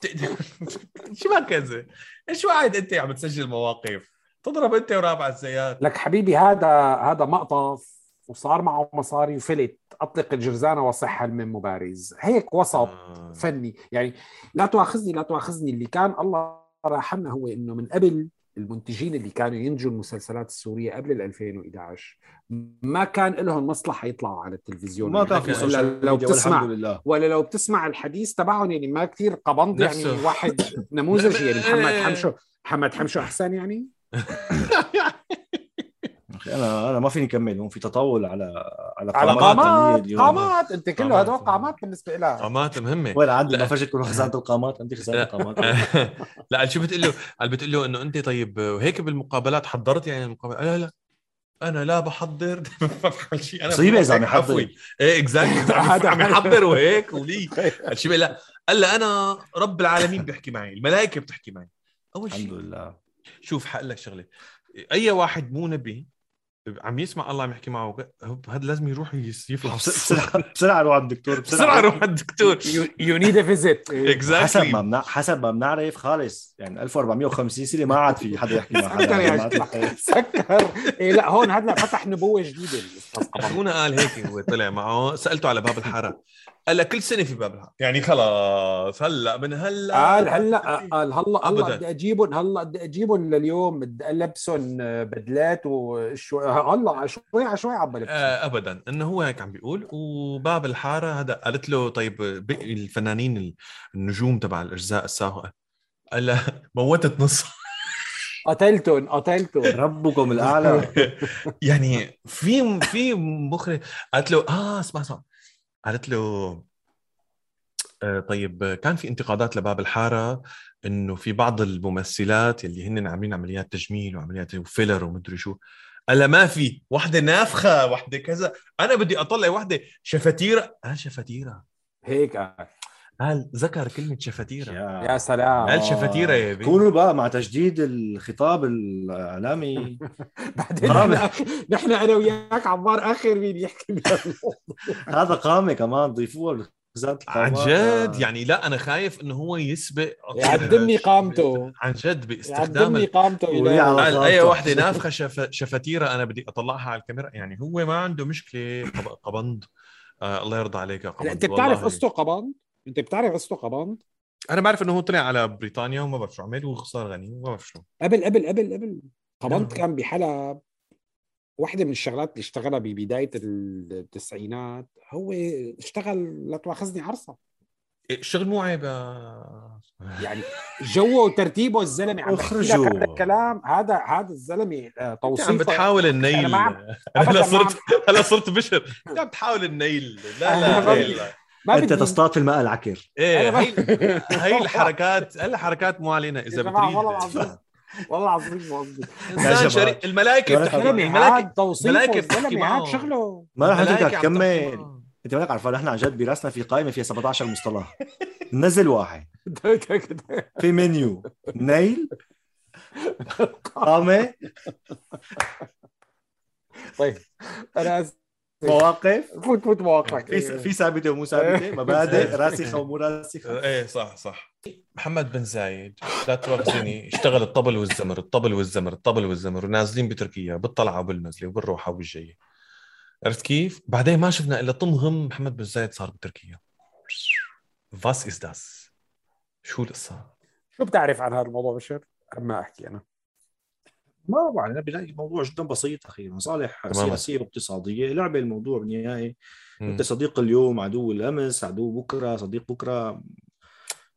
شو ما كذا إيش واحد أنت عم تسجل مواقف؟ تضرب أنت ورابع الزيات لك حبيبي هذا هذا مقطف وصار معه مصاري وفلت. أطلق الجرزانه وصح من مبارز هيك وسط آه. فني. يعني لا تؤاخذني لا تؤاخذني. اللي كان الله راحمنا هو إنه من قبل المنتجين اللي كانوا ينتجوا المسلسلات السورية قبل ال 2011 ما كان لهم مصلحة يطلعوا على التلفزيون ما كان في ولا سوشيال لو بتسمع لله ولا لو بتسمع الحديث تبعهم يعني ما كثير قبض يعني. واحد نموذج يعني محمد. حمشو محمد حمشو أحسن يعني أنا أنا ما فيني اكمل هون في تطاول على على على قامات قامات. انت كله. هدول قامات بالنسبة لها قامات مهمة. وين عندي لا. ما فجأة كله خزانه القامات؟ عندي خزانة لا. القامات. لا قال شو بتقول له؟ قال بتقول له إنه أنت طيب وهيك بالمقابلات حضرت يعني المقابلة. لا لا. أنا لا بحضر. ما بفعل شيء. أنا مصيبة إذا عم هيك يحضر. إيه اكزاكتلي عم يحضر. وهيك ولي. قال شو بقول؟ لا. قال لا أنا رب العالمين بيحكي معي. الملائكة بتحكي معي. أول الحمد شيء. لله. شوف حق لك شغلة. أي واحد مو نبي عم يسمع الله عم يحكي معه هذا لازم يروح يفحص بسرعة بسرعة روح على الدكتور بسرعة روح. على الدكتور. you need a visit حسب ما exactly بنع... حسب ما بنعرف خالص. يعني 1450 سنه ما عاد في حدا يحكي مع حدا سكر. إيه لا هون هذا فتح نبوة جديدة. أخونا قال هيك هو طلع معه. سألته على باب الحارة. قال لك كل سنة في باب الحاره يعني خلاص هلا من هلا قال هلا قال هلا هلا أبداً. بدي اجيبهم هلا بدي اجيبهم لليوم بدي البسهم بدلات وشوي هلا شوي على شوي عم بلبسهم آه ابدا. إنه هو هيك عم بيقول وباب الحارة هذا قالت له طيب بقي الفنانين النجوم تبع الأجزاء السابقة. قال له موتت نص قتلتهم قتلتهم ربكم الأعلى. يعني في في مخرج قالت له آه اسمع اسمع. قالت له آه طيب كان في انتقادات لباب الحارة إنه في بعض الممثلات اللي هن عاملين عمليات تجميل وعمليات وفيلر ومدري شو. قال ما في وحدة نافخة وحدة كذا. أنا بدي أطلع وحدة شفتيرة. قال شفتيرة. هيك قال قال ذكر كلمة شفتيرة؟ يا سلام. قال شفتيرة يا بي كونوا بقى مع تجديد الخطاب الإعلامي. بعدين. نحن أنا وياك عمار آخر مين يحكي. هذا قامة كمان ضيفوها عن جد؟ يعني لا أنا خايف إنه هو يسبق. يعدمني قامته. عن جد باستخدام يعدمني قامته قال أي. وحده نافخة شف... شفتيرة أنا بدي أطلعها على الكاميرا. يعني هو ما عنده مشكلة. قب... قبند آه الله يرضى عليك يا قبند هلا أنت بتعرف. قصته قبض؟ انت بتعرف قصته قبض أنا بعرف انه هو طلع على بريطانيا وما بعرف شو عمل وصار غني وما بعرف شو. قبل قبل قبل قبل. قبض نعم. كان بحلب واحدة من الشغلات اللي اشتغلها ببداية التسعينات. هو اشتغل لا تواخذني عرصة الشغل مو عيب. يعني جوه وترتيبه الزلمة عم اخرجوا. هذا الكلام هذا هذا الزلمة آه، أنت توصيفه. عم بتحاول النيل. عم- هلا صرت هلا صرت بشر. أنت عم تحاول النيل. لا لا لا. ما أنت تصطاد في الماء العكر. إيه هي هي الحركات هي الحركات مو علينا إذا جماعة والله بتريد. العظيم والله العظيم قصدي إنسان. شريك الملائكة الملائكه الملائكة بتحكي معه. هذا شغله. ما تكمل تحكي معه. أنت مالك عارف إحنا عن جد برأسنا في قائمة فيها 17 مصطلح. نزل واحد. في منيو. نيل. قامه طيب أنا اسف مواقف؟ فوت فوت مواقفك. في في ثابتة ومو ثابتة. مبادئ راسخة ومو راسخة. إيه صح صح. محمد بن زايد لا تواخذني اشتغل الطبل والزمر الطبل والزمر الطبل والزمر ونازلين بتركيا بالطلعة وبالنزله وبالروحة وبالجاية. عرفت كيف؟ بعدين ما شفنا إلا طمعم محمد بن زايد صار بتركيا. was ist das شو القصة؟ شو بتعرف عن هذا الموضوع بشر؟ ما أحكي أنا. ما بعرف أنا بلاقي الموضوع جدا بسيط أخي مصالح. سياسية واقتصادية لعبة الموضوع بالنهاية. أنت صديق اليوم عدو الأمس عدو بكرة صديق بكرة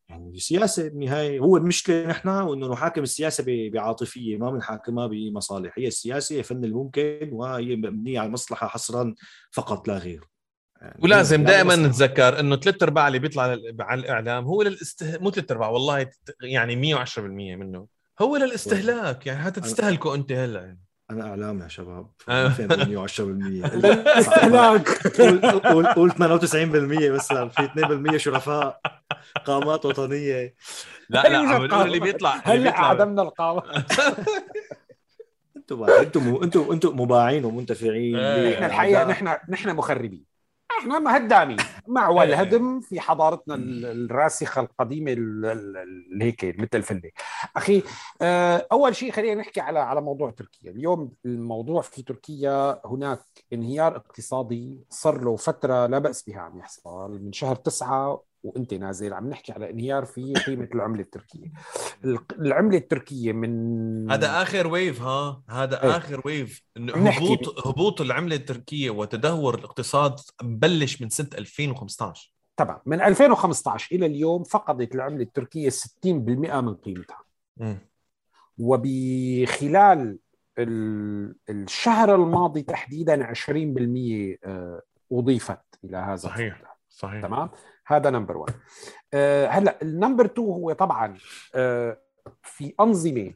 يعني سياسة بالنهاية هو المشكلة نحن وإنه نحاكم السياسة بعاطفية ما بنحاكمها بمصالح هي السياسة هي فن الممكن وهي مبنية على المصلحة حصرا فقط لا غير يعني ولازم لا دائما. نتذكر إنه ثلاث أرباع اللي بيطلع على الإعلام هو للاست مو ثلاث أرباع والله يعني 110% منه هو للاستهلاك يعني حتى تستهلكوا أنت هلأ. يعني. أنا اعلام يا شباب. آه. فين 110% استهلاك قول قول قول 98% مثلا في 2% شرفاء. قامات وطنية. لا لا عم بنقول اللي بيطلع هلا عدمنا القاوه أنتم أنتم أنتم أنتم مباعين ومنتفعين. إيه. نحن الحقيقة نحن نحن مخربين. إحنا هدامين. معوى إيه. الهدم في حضارتنا ال- الراسخة القديمة ال- ال- ال- هيك مثل الفلة. أخي آه، أول شيء خلينا نحكي على على موضوع تركيا. اليوم الموضوع في تركيا هناك انهيار اقتصادي صار له فترة لا بأس بها عم يحصل. من شهر تسعة وانت نازل عم نحكي على انهيار في قيمة العملة التركية الق- العملة التركية من هذا آخر wave ها هذا إيه. آخر wave هبوط هبوط العملة التركية وتدهور الاقتصاد بلش من سنة 2015 تمام من 2015 إلى اليوم فقدت العملة التركية 60% من قيمتها. وبخلال ال- الشهر الماضي تحديدا 20% آه، أضيفت إلى هذا صحيح. الفقر. صحيح تمام هذا number 1 هلا ال number 2 هو طبعا آه، في أنظمة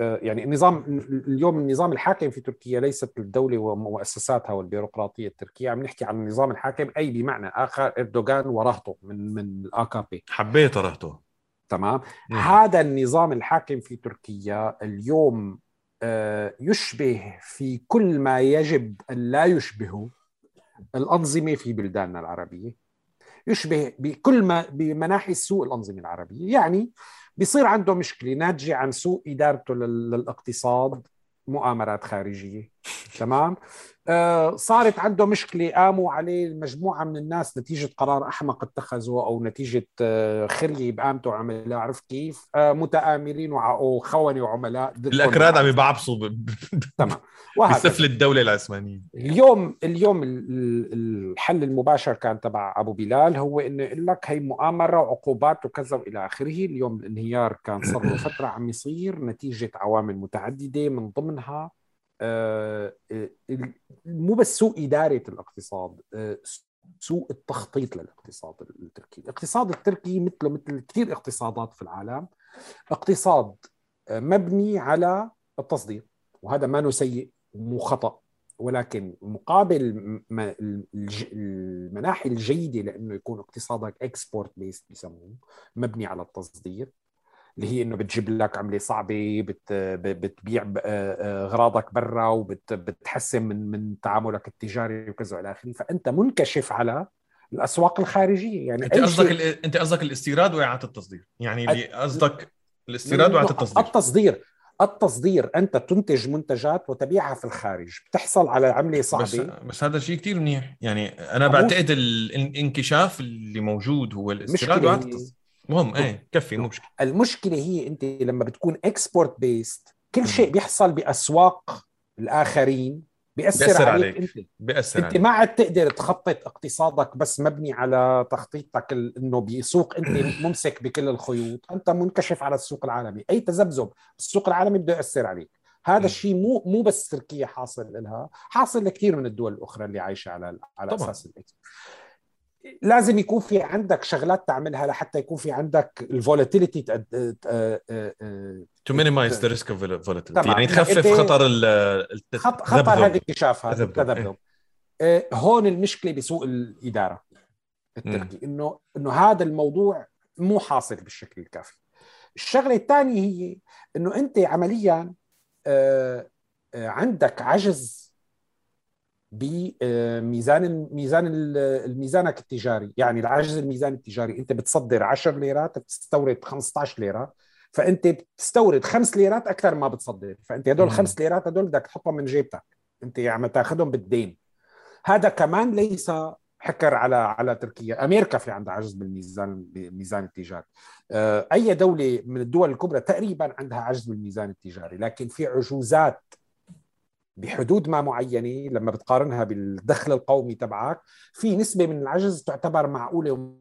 آه، يعني النظام اليوم النظام الحاكم في تركيا ليست الدولة ومؤسساتها والبيروقراطية التركية. عم نحكي عن النظام الحاكم أي بمعنى آخر إردوغان ورهطه من من ال AKP حبيت رهطه تمام. هذا النظام الحاكم في تركيا اليوم آه، يشبه في كل ما يجب أن لا يشبهه الأنظمة في بلداننا العربية. يشبه بكل ما بمناحي سوء الأنظمة العربية. يعني بيصير عنده مشكلة ناتجة عن سوء إدارته لل- للاقتصاد مؤامرات خارجية. تمام؟ آه صارت عنده مشكلة قاموا عليه مجموعة من الناس نتيجة قرار أحمق اتخذه أو نتيجة آه خلي بقامته عملاء عرفت كيف؟ آه متآمرين وع- وخونة وعملاء الأكراد عم يبعبصوا ب- تمام. بسفل الدولة العثمانية. اليوم اليوم ال- ال- الحل المباشر كان تبع أبو بلال هو إنه يقول لك هي مؤامرة وعقوبات وكذا وإلى آخره، اليوم الانهيار كان صار له فترة عم يصير. نتيجة عوامل متعددة من ضمنها مو بس سوء إدارة الاقتصاد آه، سوء التخطيط للاقتصاد التركي، الاقتصاد التركي مثله مثل كثير اقتصادات في العالم اقتصاد آه، مبني على التصدير وهذا ما سيء مو خطأ ولكن مقابل المناحي الجيدة لأنه يكون اقتصادك export based بيسموه مبني على التصدير اللي هي إنه بتجيب لك عملة صعبة بت بتبيع آه، آه، أغراضك برا وبتحسن من من تعاملك التجاري وكذا وإلى آخره. فأنت منكشف على الأسواق الخارجية. يعني أنت قصدك شيء- ال- أنت قصدك الاستيراد وإعادة التصدير. يعني اللي قصدك الاستيراد وإعادة التصدير. التصدير. التصدير أنت تنتج منتجات وتبيعها في الخارج. بتحصل على عملة بس صعبة. بس هذا شيء كتير منيح. يعني أنا بعتقد ال- الانكشاف اللي موجود هو الاستيراد وإعادة التصدير. مهم إيه كفي مو مشكلة المشكلة هي أنت لما بتكون export based كل شيء بيحصل بأسواق الآخرين بيأثر, بيأثر عليك, عليك. أنت بيأثر أنت عليك ما عاد تقدر تخطط اقتصادك بس مبني على تخطيطك ال- إنه بسوق أنت ممسك بكل الخيوط أنت منكشف على السوق العالمي أي تذبذب بالسوق العالمي بده يأثر عليك هذا. الشيء مو مو بس تركيا حاصل لها حاصل لكثير من الدول الأخرى اللي عايشة على على طبعاً. أساس ال ex لازم يكون في عندك شغلات تعملها لحتى يكون في عندك ال volatility to minimize the risk of volatility. يعني تخفف أنت- خطر خطر. هذا الاكتشاف هذا تذبذب، التذبذب آه، هون المشكلة بسوء الإدارة التركي. انه إنه هذا الموضوع مو حاصل بالشكل الكافي. الشغلة الثانية هي إنه أنت عمليا آه، آه، عندك عجز بميزان ميزان الميزانك التجاري. يعني العجز الميزاني التجاري. انت بتصدر 10 ليرات بتستورد 15 ليرة. فانت بتستورد 5 ليرات أكثر ما بتصدر. فانت هدول مم. 5 ليرات هدول بدك تحطهم من جيبتك. انت عم تاخذهم بالدين. هذا كمان ليس حكر على على تركيا. أمريكا في عندها عجز بالميزان بالميزان التجاري. آه، أي دولة من الدول الكبرى تقريبا عندها عجز بالميزان التجاري. لكن في عجوزات بحدود ما معينة لما بتقارنها بالدخل القومي تبعك في نسبة من العجز تعتبر معقولة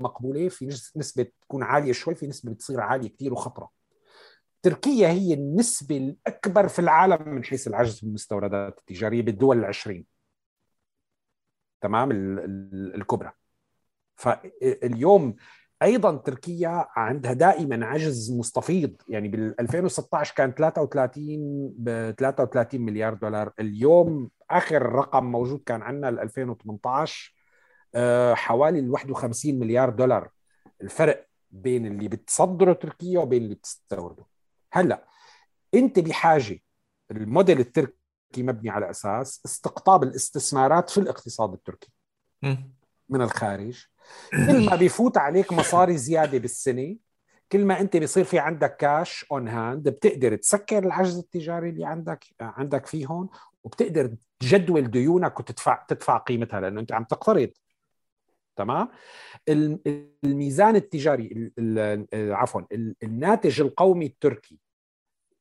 ومقبولة في نس- نسبة تكون عالية شوي في نسبة بتصير عالية كثير وخطرة. تركيا هي النسبة الأكبر في العالم من حيث العجز بالمستوردات التجارية بالدول العشرين. تمام؟ ال- ال- الكبرى. فاليوم أيضا تركيا عندها دائما عجز مستفيض. يعني بال 2016 كان 33 ب 33 مليار دولار. اليوم آخر رقم موجود كان عندنا ال 2018 آه، حوالي ال 51 مليار دولار. الفرق بين اللي بتصدره تركيا وبين اللي بتستورده. هلأ أنت بحاجة الموديل التركي مبني على أساس استقطاب الاستثمارات في الاقتصاد التركي. من الخارج. كل ما بيفوت عليك مصاري زيادة بالسنة كل ما أنت بيصير في عندك cash on hand بتقدر تسكر العجز التجاري اللي عندك عندك فيهم وبتقدر تجدول ديونك وتدفع تدفع قيمتها لأنه أنت عم تقترض. تمام؟ الم- الميزان التجاري ال- ال- عفوا ال- الناتج القومي التركي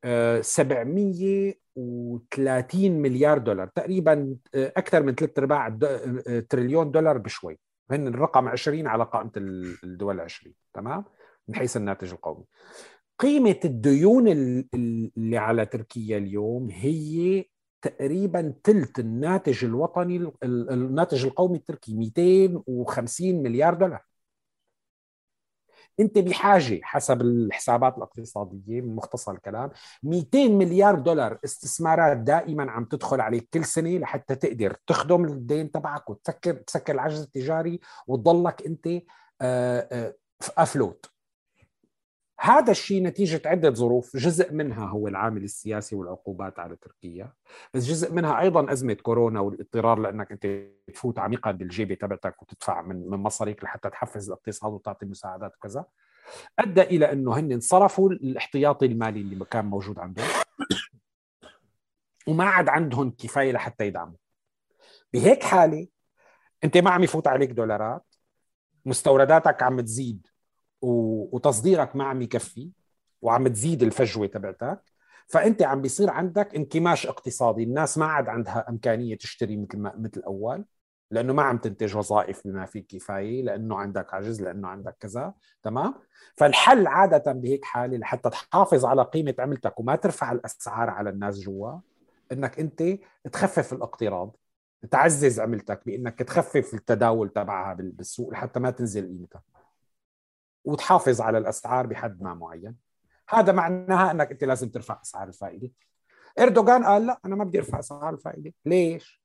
730 مليار دولار تقريبا آه، أكثر من ثلاث أرباع آه، تريليون دولار بشوي. هن الرقم 20 على قائمة ال- الدول 20 تمام؟ من حيث الناتج القومي. قيمة الديون ال- ال- اللي على تركيا اليوم هي تقريبا ثلث الناتج الوطني ال- ال- الناتج القومي التركي 250 مليار دولار. انت بحاجة حسب الحسابات الاقتصادية من مختصر الكلام 200 مليار دولار استثمارات دائما عم تدخل عليك كل سنة لحتى تقدر تخدم الدين تبعك وتسكر تسكر العجز التجاري وتضلك انت آه، آه، أفلوت. هذا الشيء نتيجة عدة ظروف جزء منها هو العامل السياسي والعقوبات على تركيا بس جزء منها أيضا أزمة كورونا والاضطرار لأنك أنت تفوت عميقا بالجيبة تبعتك وتدفع من من مصاريك لحتى تحفز الاقتصاد وتعطي مساعدات وكذا. أدى إلى أنه هن صرفوا الاحتياطي المالي اللي كان موجود عندهم وما عاد عندهم كفاية لحتى يدعموا. بهيك حالة أنت ما عم يفوت عليك دولارات مستورداتك عم تزيد وتصديرك ما عم يكفي وعم تزيد الفجوة تبعتك فأنت عم بيصير عندك انكماش اقتصادي. الناس ما عاد عندها إمكانية تشتري مثل ما مثل أول لأنه ما عم تنتج وظائف بما فيه كفاية لأنه عندك عجز لأنه عندك كذا. تمام؟ فالحل عادة بهيك حالة لحتى تحافظ على قيمة عملتك وما ترفع الأسعار على الناس جوا إنك أنت تخفف الاقتراض تعزز عملتك بإنك تخفف التداول تبعها بال- بالسوق لحتى ما تنزل قيمتها وتحافظ على الأسعار بحد ما معين. هذا معناها إنك أنت لازم ترفع أسعار الفائدة. إردوغان قال لا أنا ما بدي أرفع أسعار الفائدة. ليش؟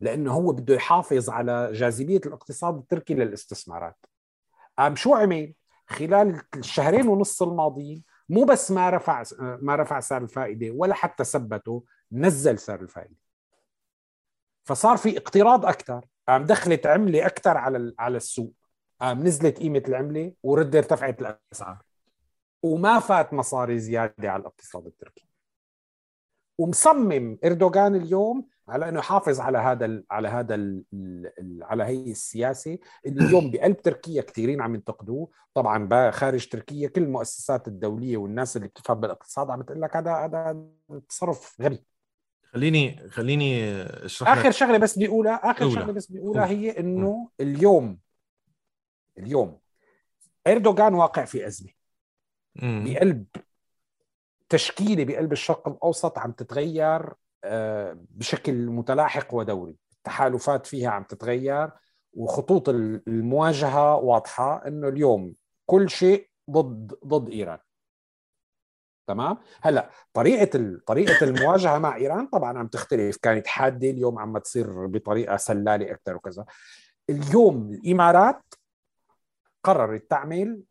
لأنه هو بده يحافظ على جاذبية الاقتصاد التركي للاستثمارات. قام شو عمل؟ خلال الشهرين ونص الماضيين مو بس ما رفع ما رفع سعر الفائدة ولا حتى ثبته نزل سعر الفائدة. فصار في اقتراض أكثر قام دخلت عملة أكثر على على السوق. قام نزلت قيمة العملة ورد ارتفعت الأسعار. وما فات مصاري زيادة على الاقتصاد التركي. ومصمم إردوغان اليوم على إنه يحافظ على هذا ال على هذا ال على هي السياسة اللي اليوم بقلب تركيا كثيرين عم ينتقدوه. طبعا خارج تركيا كل المؤسسات الدولية والناس اللي بتفهم بالاقتصاد عم تقول لك هذا هذا تصرف غبي. خليني خليني اشرح آخر لك شغلة بس بدي اقولها اخر. شغلة بس قول. هي إنه اليوم اليوم. إردوغان واقع في أزمة. مم. بقلب تشكيلة بقلب الشرق الأوسط عم تتغير آه، بشكل متلاحق ودوري. التحالفات فيها عم تتغير وخطوط ال- المواجهة واضحة إنه اليوم كل شيء ضد ضد إيران. تمام؟ هلأ طريقة طريقة المواجهة مع إيران طبعا عم تختلف. كانت حادة اليوم عم تصير بطريقة سلالة أكثر وكذا. اليوم الإمارات قررت تعمل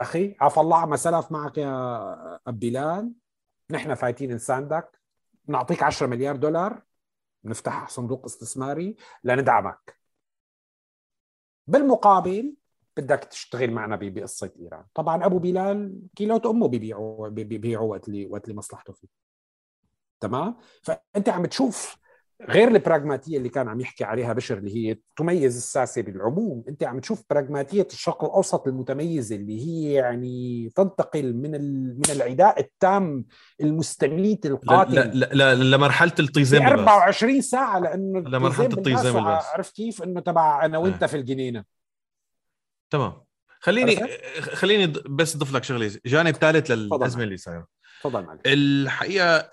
أخي. عفى الله عما سلف معك يا بلال نحن فايتين نساندك نعطيك 10 مليار دولار. نفتح صندوق استثماري لندعمك. بالمقابل بدك تشتغل معنا بقصه إيران. طبعا أبو بلال كيلوت أمه بيبيعوا بي- بيبيعوا وقت اللي وقت اللي مصلحته فيه. تمام؟ فأنت عم تشوف غير البراغماتية اللي كان عم يحكي عليها بشر اللي هي تميز الساسة بالعموم أنت عم تشوف براغماتية الشرق الأوسط المتميزة اللي هي يعني تنتقل من ال- من العداء التام المستميت لا القاتل لا لا لا لمرحلة في الطيزان بس 24 ساعة لأنه بالناس بس. عرفت كيف إنه تبع أنا وأنت آه. في الجنينة تمام خليني؟ خليني بس أضيف لك شغلة جانب ثالث. للأزمة اللي صايرة تفضل الحقيقة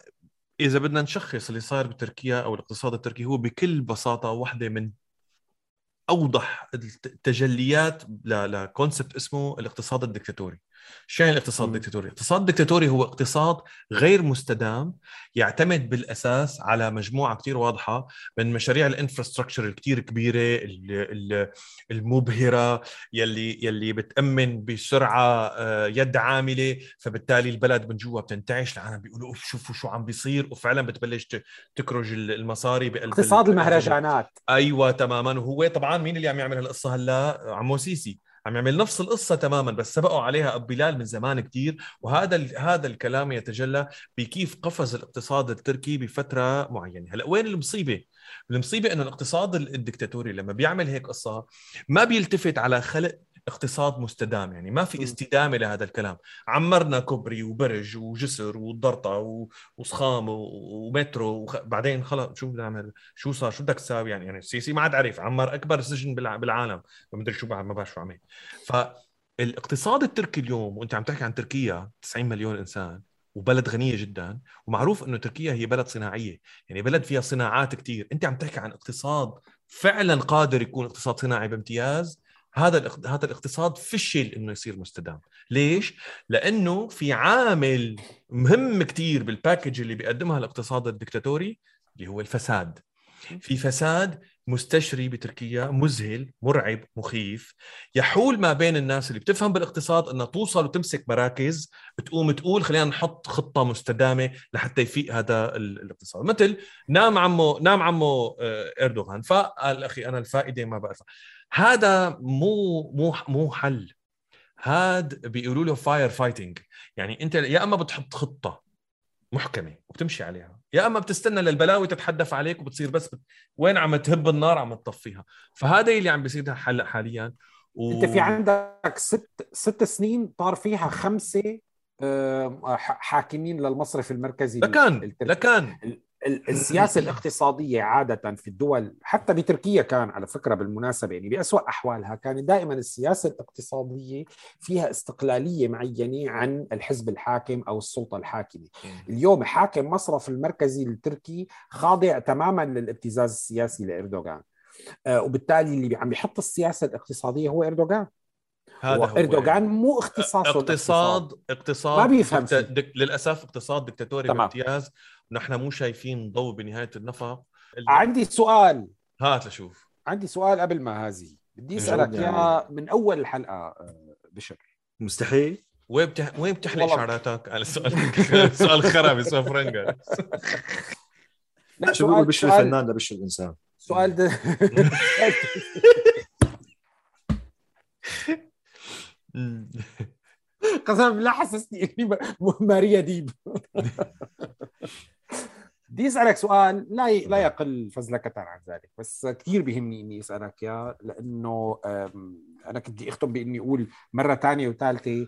إذا بدنا نشخص اللي صاير بتركيا أو الاقتصاد التركي هو بكل بساطة واحدة من أوضح التجليات لكونسبت اسمه الاقتصاد الدكتاتوري. يعني الاقتصاد. الدكتاتوري الاقتصاد الدكتاتوري هو اقتصاد غير مستدام يعتمد بالأساس على مجموعة كتير واضحة من مشاريع الإنفراستراكشر الكتير كبيرة ال- ال- المبهرة يلي يلي بتأمن بسرعة آه، يد عاملة. فبالتالي البلد من جوا بتنتعش العالم بيقولوا أوف شوفوا شو عم بيصير. وفعلا بتبلش تكرج ال- المصاري بقلب اقتصاد ال- المهرجانات أيوه تماما. وهو طبعا مين اللي عم يعمل هالقصة هلأ؟ عمو سيسي. عم يعمل نفس القصة تماما بس سبقوا عليها أبو بلال من زمان كتير. وهذا هذا الكلام يتجلى بكيف قفز الاقتصاد التركي بفترة معينة. هلأ وين المصيبة؟ المصيبة إنه الاقتصاد ال- الدكتاتوري لما بيعمل هيك قصة ما بيلتفت على خلق اقتصاد مستدام يعني ما. في استدامة لهذا الكلام. عمرنا كوبري وبرج وجسر والضرطه و- وصخام ومترو وخ... بعدين خلص شو بدنا نعمل؟ شو صار؟ شو بدك تساوي؟ يعني يعني السيسي ما عاد عرف. عمر أكبر سجن بالع- بالعالم. ما مدري شو بعد ما بعرف شو عمل. فالاقتصاد التركي اليوم وأنت عم تحكي عن تركيا 90 مليون إنسان وبلد غنية جدا ومعروف إنه تركيا هي بلد صناعية. يعني بلد فيها صناعات كتير. أنت عم تحكي عن اقتصاد فعلا قادر يكون اقتصاد صناعي بامتياز هذا هذا الاقتصاد فشل إنه يصير مستدام. ليش؟ لأنه في عامل مهم كتير بالباكج اللي بيقدمها الاقتصاد الدكتاتوري اللي هو الفساد. في فساد مستشري بتركيا مذهل مرعب مخيف. يحول ما بين الناس اللي بتفهم بالاقتصاد إنها توصل وتمسك مراكز بتقوم تقول خلينا نحط خطة مستدامة لحتى يفيق هذا ال- الاقتصاد. مثل نام عمو نام عمو آه، إردوغان. فقال أخي أنا الفائدة ما بعرفها. هذا مو مو مو حل. هاد بيقولوا له fire fighting يعني أنت يا أما بتحط خطة محكمة وبتمشي عليها يا أما بتستنى للبلاوي تتحدف عليك وبتصير بس بت... وين عم تهب النار عم تطفيها. فهذا اللي عم بيصير هلا حاليا. و... أنت في عندك ست ست سنين طار فيها خمسة آه، حاكمين للمصرف المركزي لكان التركي. لكان. ال- السياسة الاقتصادية عادة في الدول حتى بتركيا كان على فكرة بالمناسبة يعني بأسوأ أحوالها كانت دائما السياسة الاقتصادية فيها استقلالية معينة عن الحزب الحاكم أو السلطة الحاكمة. اليوم حاكم مصرف المركزي التركي خاضع تماما للابتزاز السياسي لإردوغان. آه، وبالتالي اللي عم يحط السياسة الاقتصادية هو إردوغان. هذا هو اردوغان مو اختصاصه اقتصاد اقتصاد ما بيفهم. دك... للأسف اقتصاد دكتاتوري. بامتياز. نحن مو شايفين ضوء بنهاية النفق. ال- عندي سؤال. هات لشوف. عندي سؤال قبل ما هذه. بدي أسألك عليه. اياه من أول الحلقة آه، بشر. مستحيل. وين بتح... وين بتحلق والله. شعراتك؟ على السؤال سؤال خرابي سؤال فرنجة. لا شو بيقول بشر سؤال الفنان لبشر الإنسان. سؤال ده قسما بالله حسسني إني ماريا ديب. بدي أسألك سؤال لا ي... لا يقل فزلكه عن ذلك بس كثير بيهمني إني أسألك اياه لأنه أنا كنت بدي أختم بإني أقول مرة ثانية وثالثه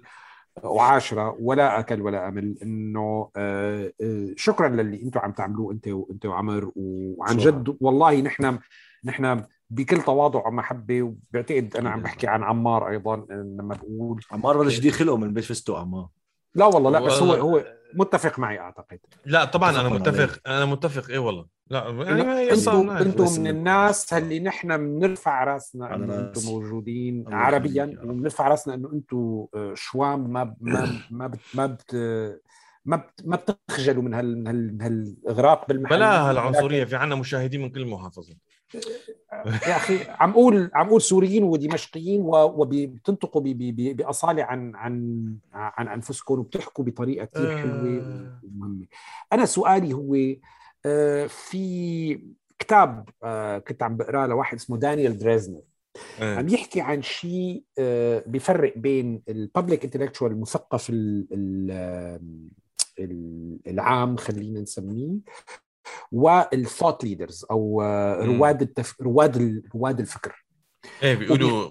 وعاشرة ولا أكل ولا أمل إنه آه، آه، شكرا للي أنتم عم تعملوه أنت وأنت وعمر وعن جد والله نحن نحن بكل تواضع ومحبة وبعتقد أنا عم بحكي عن عمار أيضا لما بقول عمار بلش يدير خلقه من بيت فستو عمار. لا والله لا بس هو هو متفق معي أعتقد. لا طبعا أنا متفق. أنا متفق إيه والله. لا يعني أنتم أنتم من الناس اللي نحن بنرفع رأسنا إنه أنتم موجودين عربيا وبنرفع رأسنا إنه أنتم آه، شوام ما ما ما بت ما بت ما بت ما بتخجلوا من هال من هال من هالإغراق بالمحل. بلا هالعنصريه في عنا مشاهدين من كل المحافظات يا أخي عم أقول عم أقول سوريين ودمشقيين وبتنطقوا بأصالة عن عن عن أنفسكم وبتحكوا بطريقة كثير حلوة آه. ومهمة. أنا سؤالي هو آه، في كتاب آه، كنت عم بقرأه لواحد اسمه دانيال دريزنر. عم يحكي عن شيء بيفرق بين ال public intellectual المثقف العام خلينا نسميه وال thought leaders أو آه، رواد التف... رواد رواد الفكر. إيه بيقولوا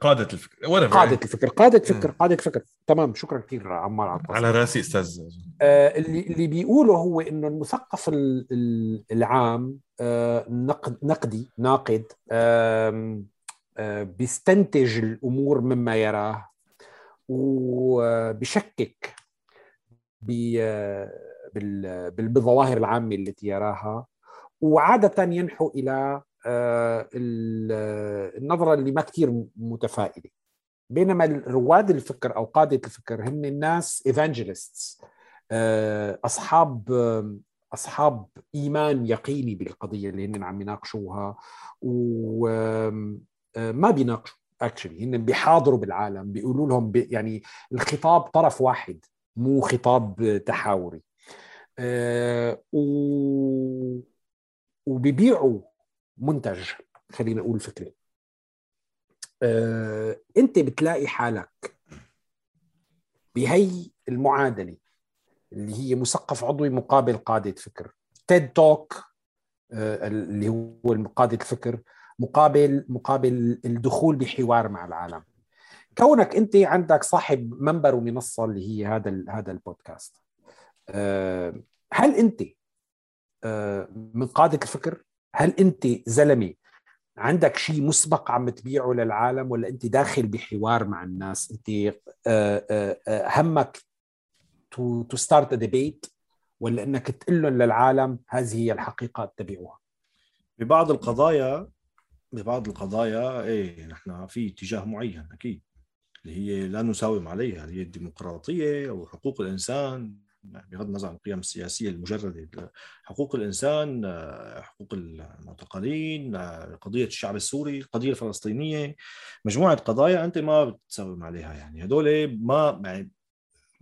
قادة الفكر. قادة الفكر قادة فكر قادة فكر. تمام شكرا كثير عمار على على رأسي أستاذ آه اللي اللي بيقوله هو إنه المثقف العام آه نقد نقدي ناقد آه آه بيستنتج الأمور مما يراه وبشكك آه، بالظواهر العامة التي يراها وعادة ينحو إلى آه، النظرة اللي ما كثير متفائلة. بينما رواد الفكر أو قادة الفكر هم الناس evangelists آه، أصحاب أصحاب إيمان يقيني بالقضية اللي هن عم يناقشوها وما آه، بيناقشوا actually هن بيحاضروا بالعالم بيقولوا لهم بي يعني الخطاب طرف واحد مو خطاب تحاوري. آه، و... وبيبيعوا منتج خلينا نقول فكري. آه، انت بتلاقي حالك بهي المعادلة اللي هي مثقف عضوي مقابل قاده فكر. تيد توك آه، اللي هو قاده الفكر مقابل مقابل الدخول بحوار مع العالم. كونك انت عندك صاحب منبر ومنصة اللي هي هذا هذا البودكاست. آه، هل أنت آه، من قاده الفكر هل أنت زلمة عندك شيء مسبق عم تبيعه للعالم ولا أنت داخل بحوار مع الناس؟ أنت آه، همك to start debate ولا أنك تقول لهم للعالم هذه هي الحقيقة اتبعوها ببعض القضايا ببعض القضايا إيه نحن في اتجاه معين أكيد اللي هي لا نساوم عليها اللي هي الديمقراطية أو حقوق الإنسان. بغض النظر عن القيم السياسية المجردة حقوق الإنسان حقوق المعتقلين قضية الشعب السوري القضية الفلسطينية مجموعة قضايا أنت ما بتساوم عليها يعني. هدول ما يعني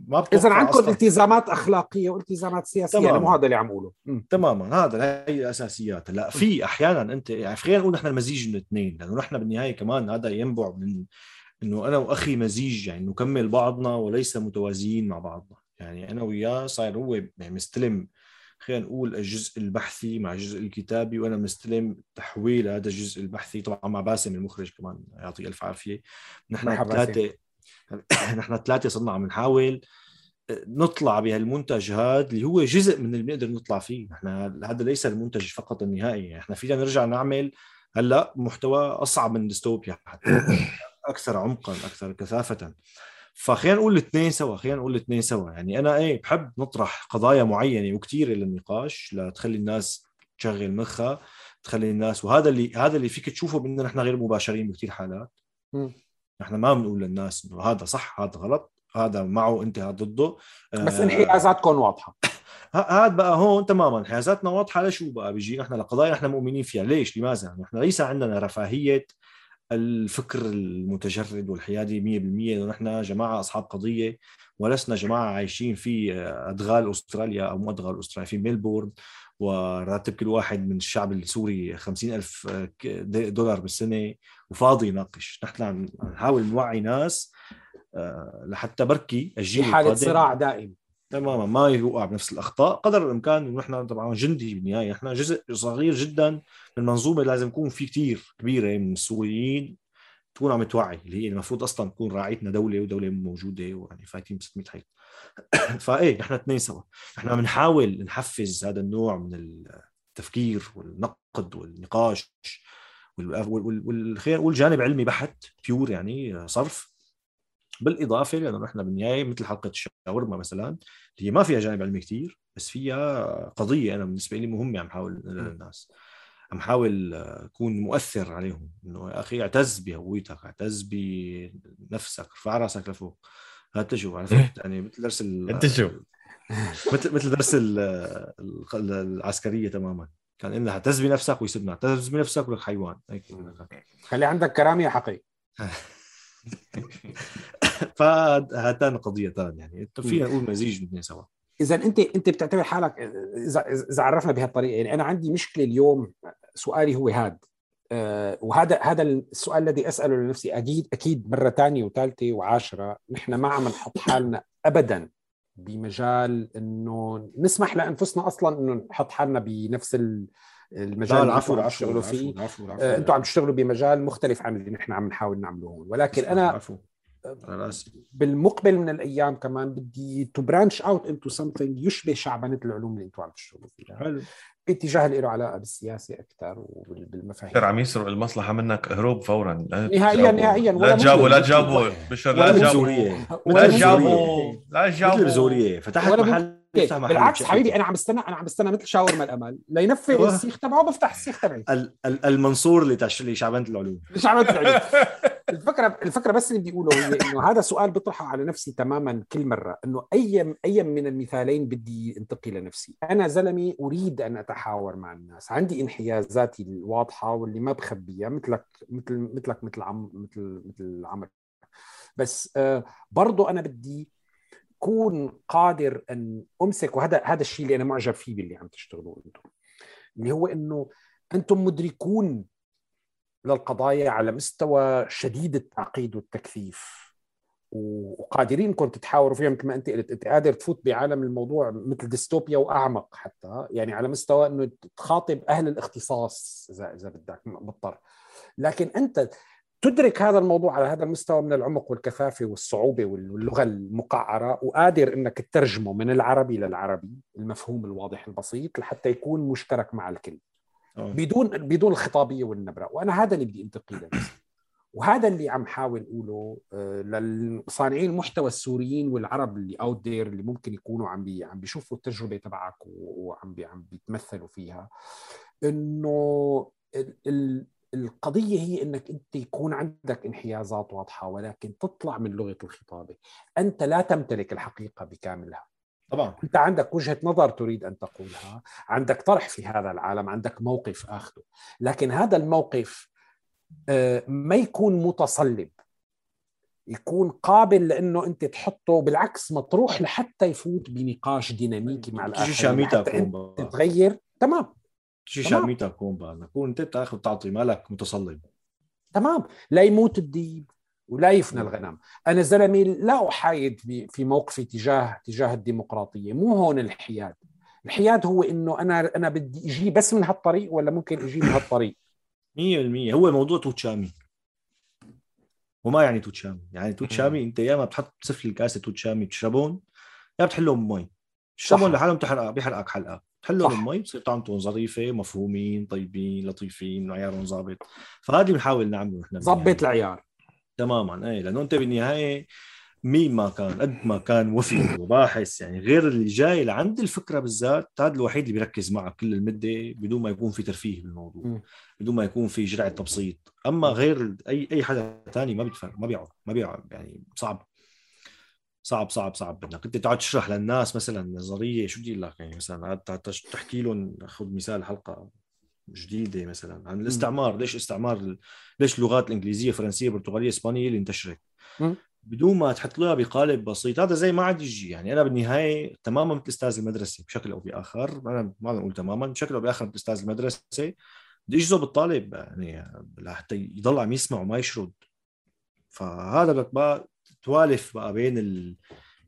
ما اذا عندكم التزامات أخلاقية والتزامات سياسية تماما مو هذا اللي عم اقوله تماما. هذا هي الأساسيات. لا في أحيانا أنت يعني خلينا نقول نحن المزيج من الاثنين لأنه نحن بالنهاية كمان هذا ينبع من إنه أنا وأخي مزيج يعني نكمل بعضنا وليس متوازيين مع بعضنا. يعني أنا وياه صاير هو يعني مستلم خلينا نقول الجزء البحثي مع الجزء الكتابي وأنا مستلم تحويل هذا الجزء البحثي طبعا مع باسم المخرج كمان يعطيه ألف عافية. نحن ثلاثة نحن ثلاثة صرنا عم نحاول آه، نطلع بهالمنتج هذا اللي هو جزء من اللي بنقدر نطلع فيه. نحن هذا ليس المنتج فقط النهائي. إحنا فينا نرجع نعمل هلأ محتوى أصعب من ديستوبيا حتى أكثر عمقا أكثر كثافة. فخلينا نقول الاثنين سوا خلينا نقول الاثنين سوا. يعني أنا إيه بحب نطرح قضايا معينة وكثيره للنقاش لتخلي الناس تشغل مخها تخلي الناس وهذا اللي هذا اللي فيك تشوفه بانه نحن غير مباشرين بكثير حالات. نحن ما بنقول للناس إنه هذا صح هذا غلط هذا معه أنت هذا ضده. بس آه انحيازاتكم واضحة. هذا بقى هون تماما انحيازاتنا واضحة. لشو بقى بيجي؟ نحن لقضايا نحن مؤمنين فيها. ليش؟ لماذا؟ نحن ليس عندنا رفاهية الفكر المتجرد والحيادي 100% إنه نحن جماعة أصحاب قضية ولسنا جماعة عايشين في أدغال أستراليا أو مو أدغال أستراليا في ميلبورن وراتب كل واحد من الشعب السوري خمسين ألف دولار بالسنة وفاضي يناقش. نحن عم نحاول نوعي ناس آه، لحتى بركي الجيل في حالة صراع دائم. تماما. ما يوقع بنفس الأخطاء. قدر الإمكان ونحن طبعا جندي بالنهاية. نحن جزء صغير جدا من منظومه لازم يكون في كثير كبيرة من السوريين تكون عم توعي اللي هي المفروض أصلا تكون راعيتنا دولة ودولة موجودة ويعني فايتين ب 600 حيط فايه نحن اثنين سوا. نحن بنحاول نحفز هذا النوع من التفكير والنقد والنقاش والخير والجانب علمي بحت بيور يعني صرف. بالإضافة لأنه نحن بالنهاية مثل حلقة الشاورما مثلا اللي هي ما فيها جانب علمي كثير بس فيها قضية أنا بالنسبة لي مهمة عم حاول للناس عم حاول أكون مؤثر عليهم إنه يا أخي اعتز بهويتك اعتز بنفسك ارفع رأسك لفوق. هات تشوف عرفت. يعني مثل درس أنت شو؟ مثل مثل درس العسكرية تماما. كان انها اعتز بنفسك ويسبنا اعتز بنفسك ولك حيوان. هيك خلي عندك كرامه يا حقي فهاتان قضيتان يعني. فينا نقول مزيج الاثنين سوا. إذا أنت أنت بتعتبر حالك إذا إذا عرفنا بهالطريقة يعني أنا عندي مشكلة اليوم سؤالي هو هذا أه وهذا هذا السؤال الذي أسأله لنفسي أكيد أكيد مرة ثانية وثالثه وعاشرة. نحن ما عم نحط حالنا ابدا بمجال إنه نسمح لأنفسنا أصلا إنه نحط حالنا بنفس المجال اللي عفو عم تشتغلوا فيه. آه أنتم عم تشتغلوا بمجال مختلف عن اللي نحن عم نحاول نعمله هون. ولكن أنا عفو. بالمقبل من الأيام كمان بدي to branch out into something يشبه شعبنه العلوم اللي أنتم عم تشتغلوا فيها. حلو. باتجاه اللي له علاقة بالسياسة أكثر وبالمفاهيم عم يسرق المصلحة منك هروب فورا. نهائيا نهائيا لا تجاوبوا لا تجاوبوا. بشر لا تجاوبوا. لا تجاوبوا. لا تجاوبوا. فتحت محل بالعكس حبيبي أنا عم بستنى أنا عم بستنى مثل شاورما الأمل. لينفذ السيخ تبعه بفتح السيخ تبعي. المنصور اللي اللي شعبنه العلوم شعبنه العلوم الفكرة الفكرة بس اللي بدي أقوله هي إنه هذا سؤال بطرحه على نفسي تماما كل مرة إنه أي أي من المثالين بدي انتقي لنفسي. أنا زلمة أريد أن أتحاور مع الناس. عندي انحيازاتي الواضحة واللي ما بخبيها مثلك مثل مثلك مثل عم مثل مثل عمر بس آه برضه أنا بدي كون قادر أن أمسك وهذا هذا الشيء اللي أنا معجب فيه باللي عم تشتغلوه أنتم. اللي هو إنه أنتم مدركون للقضايا على مستوى شديد التعقيد والتكثيف. وقادرين انكم تتحاوروا فيها مثل ما أنت قلت. أنت قادر تفوت بعالم الموضوع مثل ديستوبيا وأعمق حتى. يعني على مستوى إنه تخاطب أهل الاختصاص إذا إذا بدك مضطر. لكن أنت تدرك هذا الموضوع على هذا المستوى من العمق والكثافة والصعوبة واللغة المقعرة وقادر إنك تترجمه من العربي للعربي المفهوم الواضح البسيط لحتى يكون مشترك مع الكل. أوه. بدون بدون الخطابية والنبرة. وأنا هذا اللي بدي لنفسي وهذا اللي عم حاول أقوله آه، للصانعين المحتوى السوريين والعرب اللي out there اللي ممكن يكونوا عم بي عم بيشوفوا التجربة تبعك وعم بي عم بيتمثلوا فيها إنه القضية هي إنك أنت يكون عندك انحيازات واضحة ولكن تطلع من لغة الخطابة. أنت لا تمتلك الحقيقة بكاملها. طبعا. أنت عندك وجهة نظر تريد أن تقولها عندك طرح في هذا العالم عندك موقف اخذه لكن هذا الموقف آه، ما يكون متصلب. يكون قابل لأنه أنت تحطه بالعكس مطروح لحتى يفوت بنقاش ديناميكي مع الآخرين. حتى أنت تتغير. تمام. شي شاميتا كومبا نكون انت بتاخذ تعطي مالك متصلب. تمام. لا يموت الديب ولا يفنى الغنم. أنا زلمة لا أحايد في موقفي تجاه تجاه الديمقراطية. مو هون الحياد. الحياد هو إنه أنا أنا بدي أجي بس من هالطريق ولا ممكن أجي من هالطريق؟ 100% هو موضوع توتشامي. وما يعني توتشامي. يعني توتشامي أنت يا ما بتحط سفل الكاسة توتشامي تشربون يا بتحلهم بمي. تشربون لحالهم بتحرق بيحرقك حلقة. تحلهم المي بصير طعمتهم ظريفة مفهومين طيبين لطيفين عيارهم ظابط. فهذا اللي بنحاول نعمله نحن ظبط العيار. تماما اي لأنه أنت بالنهاية مين ما كان قد ما كان وفي وباحث يعني غير اللي جاي لعند الفكرة بالذات هذا الوحيد اللي بيركز معك كل المدة بدون ما يكون في ترفيه بالموضوع م. بدون ما يكون في جرعة تبسيط. أما غير اي أي حدا ثاني ما بيتفرق ما بيقعد ما بيقعد يعني صعب. صعب صعب صعب. بدك أنت تقعد تشرح للناس مثلا نظرية شو بدي لك؟ يعني مثلا تحكي لهم خذ مثال حلقة جديدة مثلا عن الاستعمار. ليش استعمار ليش اللغات الإنجليزية الفرنسيه البرتغاليه الاسبانيه اللي انتشرت؟ بدون ما تحط لها بقالب بسيط. هذا زي ما عاد يجي. يعني أنا بالنهاية تماما مثل أستاذ المدرسة بشكل أو بآخر. أنا ما نقول تماما بشكل أو بآخر مثل أستاذ المدرسة. بدي أجذب الطالب يعني لحتى يضل عم يسمع وما يشرد. فهذا بدك بقى توالف بقى بين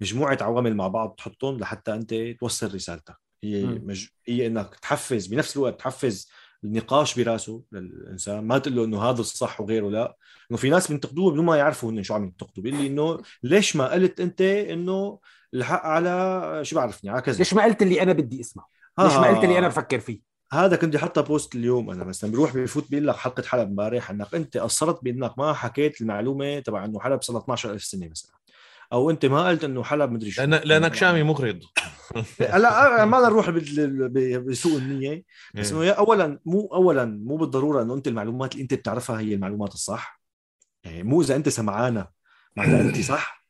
مجموعة عوامل مع بعض تحطهم لحتى أنت توصل رسالتك. هي مج... هي إنك تحفز بنفس الوقت تحفز النقاش براسه للإنسان. ما تقول له إنه هذا الصح وغيره لا. إنه في ناس بينتقدوه بدون ما يعرفوا انه شو عم ينتقدوا. بيقول لي إنه ليش ما قلت أنت إنه الحق على شو بعرفني على كذا. ليش ما قلت اللي أنا بدي أسمعه؟ ليش ما قلت اللي أنا بفكر فيه؟ هذا كنت حتى بوست اليوم أنا مثلا بروح بفوت بيقول لك حلقة حلب امبارح إنك أنت قصرت بإنك ما حكيت المعلومة تبع إنه حلب صار 12000 سنة مثلا أو أنت ما قلت إنه حلب مدري شو. لأن لأنك شامي مغرض. لا ما نروح بسوء النية. بس إنه اولا مو اولا مو بالضرورة إنه أنت المعلومات اللي أنت بتعرفها هي المعلومات الصح. يعني مو إذا أنت سمعانة معناتها أنت صح.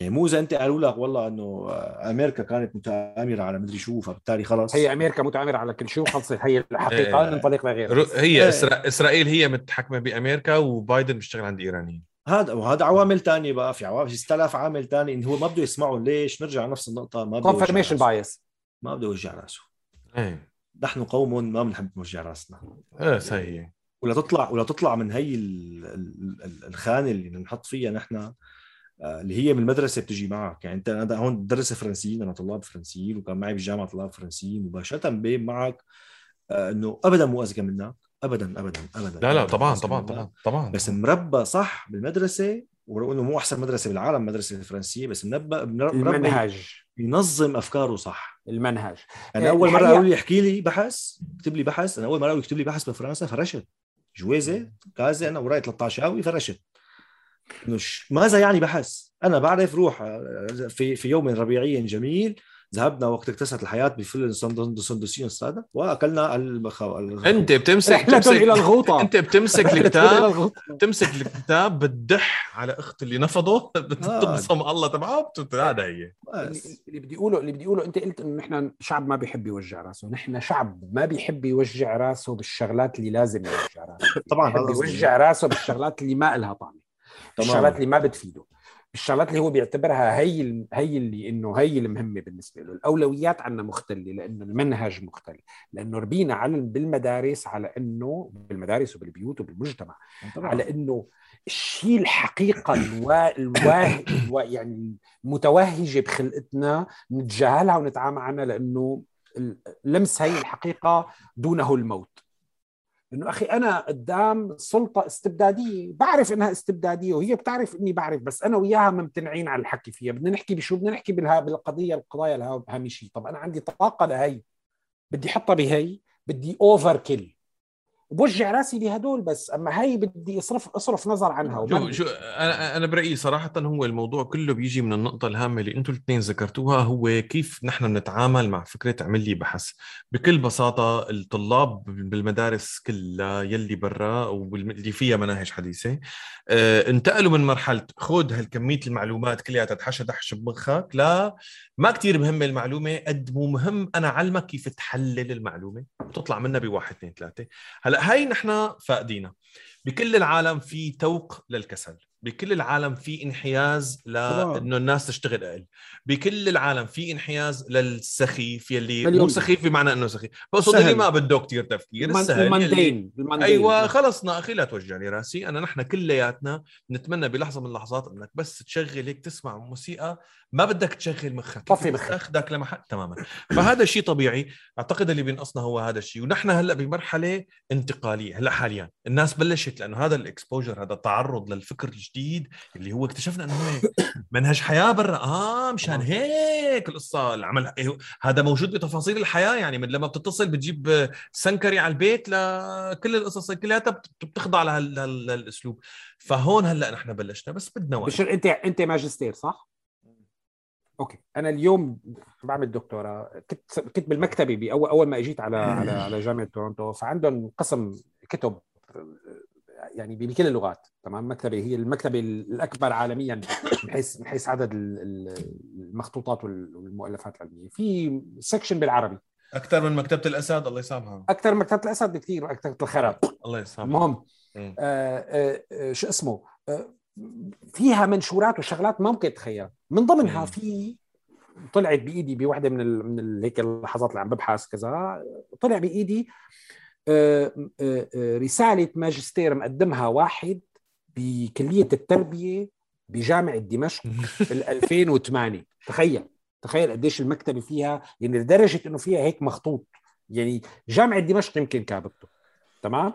يعني مو إذا أنت قالوا لك والله إنه أمريكا كانت متآمرة على مدري شو فبالتالي خلص. هي أمريكا متآمرة على كل شيء وخلصت. هي الحقيقة ننطلق لغيرها هي إسرا... إسرائيل هي متحكمة بأمريكا وبايدن بيشتغل عند إيرانيين. هذا وهذا عوامل تانية بقى في عوامل 6000 عامل تاني انه هو ما بده يسمعوا ليش؟ نرجع نفس النقطة ما بده confirmation bias ما بده يوجع راسه. إيه. نحن قوم ما بنحب نوجع راسنا. إيه صحيح. ولا تطلع ولا تطلع من هي الخانة اللي بنحط فيها نحن اللي هي من المدرسة بتجي معك. يعني أنت أنا هون بدرس فرنسيين أنا طلاب فرنسيين وكان معي بالجامعة طلاب فرنسيين مباشرة بين معك إنه ابدا مو أذكى منك. ابدا ابدا ابدا لا لا طبعا طبعا طبعا طبعا بس مربى صح بالمدرسة ولو إنه مو أحسن مدرسة بالعالم المدرسة الفرنسيه بس منبى المنهج. ينظم أفكاره صح. المنهج. أنا يعني أول مرة قالوا لي احكي لي بحث اكتب لي بحث أنا أول مرة قالوا لي اكتب لي بحث بفرنسا فرشت. جويزة كازه أنا وراي 13 قوي فرشت. انه ماذا يعني بحث؟ أنا بعرف روح في في يوم ربيعي جميل ذهبنا وقت اكتست الحياة بفيلم سندوسين الساده وأكلنا المخاو أنت بتمسك بتمسك إلى الغوطة. أنت بتمسك الكتاب بتمسك الكتاب بتدح على أخت اللي نفضه بتقسم الله تبعه هذا هي. اللي بدي اقوله اللي بدي اقوله أنت قلت إنه نحن شعب ما بيحب يوجع راسه. نحن شعب ما بيحب يوجع راسه بالشغلات اللي لازم يوجع راسه. طبعا بيحب يوجع راسه بالشغلات اللي ما لها الشغلات اللي ما بتفيده. الشغلات اللي هو بيعتبرها هي هي اللي إنه هي المهمة بالنسبة له. الأولويات عندنا مختلة لأنه المنهج مختل لأنه ربينا على بالمدارس على إنه بالمدارس وبالبيوت وبالمجتمع. طبعا. على إنه الشيء الحقيقة الوا... الواه... الوا... يعني المتوهجه بخلقتنا نتجاهلها ونتعامل عنها لأنه لمس هي الحقيقة دونه الموت. إنه أخي أنا قدام سلطة استبدادية بعرف إنها استبدادية وهي بتعرف إني بعرف بس أنا وياها ممتنعين عن الحكي فيها بدنا نحكي بشو؟ بدنا نحكي بالقضية القضايا الهامشيه طب أنا عندي طاقة لهي بدي أحطها بهي بدي اوفر كيل بوجع راسي بهدول بس أما هي بدي أصرف أصرف نظر عنها. شو شو أنا أنا برأيي صراحة هو الموضوع كله بيجي من النقطة الهامة اللي أنتم الاثنين ذكرتوها هو كيف نحن بنتعامل مع فكرة اعمل لي بحث. بكل بساطة الطلاب بالمدارس كلها يلي برا واللي فيها مناهج حديثة آه انتقلوا من مرحلة خذ هالكمية المعلومات كلها تتحشى دحش بمخك لا ما كتير مهمة المعلومة قد مو مهم أنا علمك كيف تحلل المعلومة وتطلع منها بواحد اثنين ثلاثة. هلا هاي نحن فاقدينها بكل العالم في توق للكسل. بكل العالم في انحياز لأنه الناس تشتغل أقل. بكل العالم في انحياز للسخيف يلي مو سخيف بمعنى إنه سخيف بقصد اللي ما بده كثير تفكير السهل المندين أيوه خلصنا أخي لا توجع لي راسي. أنا نحن كلياتنا نتمنى بلحظة من اللحظات إنك بس تشغل هيك تسمع موسيقى ما بدك تشغل مخك. طفي مخك. تاخذك لمحل تماما. فهذا شيء طبيعي. أعتقد اللي بينقصنا هو هذا الشيء. ونحن هلأ بمرحلة انتقالية. هلأ حاليا. الناس بلشت لأنه هذا الاكسبوجر هذا التعرض للفكر الجديد اللي هو اكتشفنا إنه منهج حياة برا. آه مشان هيك القصة. العمل هذا موجود بتفاصيل الحياة. يعني من لما بتتصل بتجيب سنكري على البيت لكل القصص كلها بتخضع لهالأسلوب. فهون هلأ نحن بلشنا. بس بدنا وقت. بشر أنت أنت ماجستير صح؟ أوكي. أنا اليوم بعمل دكتوراه. كنت كنت بالمكتبه باول أول ما أجيت على على على جامعة تورونتو فعندهم قسم كتب يعني بكل اللغات تمام؟ مكتبه هي المكتبه الأكبر عالميا من حيث من حيث عدد المخطوطات والمؤلفات العلمية. في section بالعربي. أكثر من مكتبة الأسد الله يسامحها أكثر من مكتبة الأسد بكثير مكتبة الخراب. الله يسامحها المهم آه آه آه شو اسمه؟ آه فيها منشورات وشغلات ما ممكن تتخيلها من ضمنها في طلعت بإيدي بواحده من ال من ال هيك اللحظات اللي عم ببحث كذا طلع بإيدي رسالة ماجستير مقدمها واحد بكلية التربية بجامعة دمشق بال 2008 تخيل تخيل قديش المكتبة فيها يعني لدرجة إنه فيها هيك مخطوط. يعني جامعة دمشق يمكن كابته تمام؟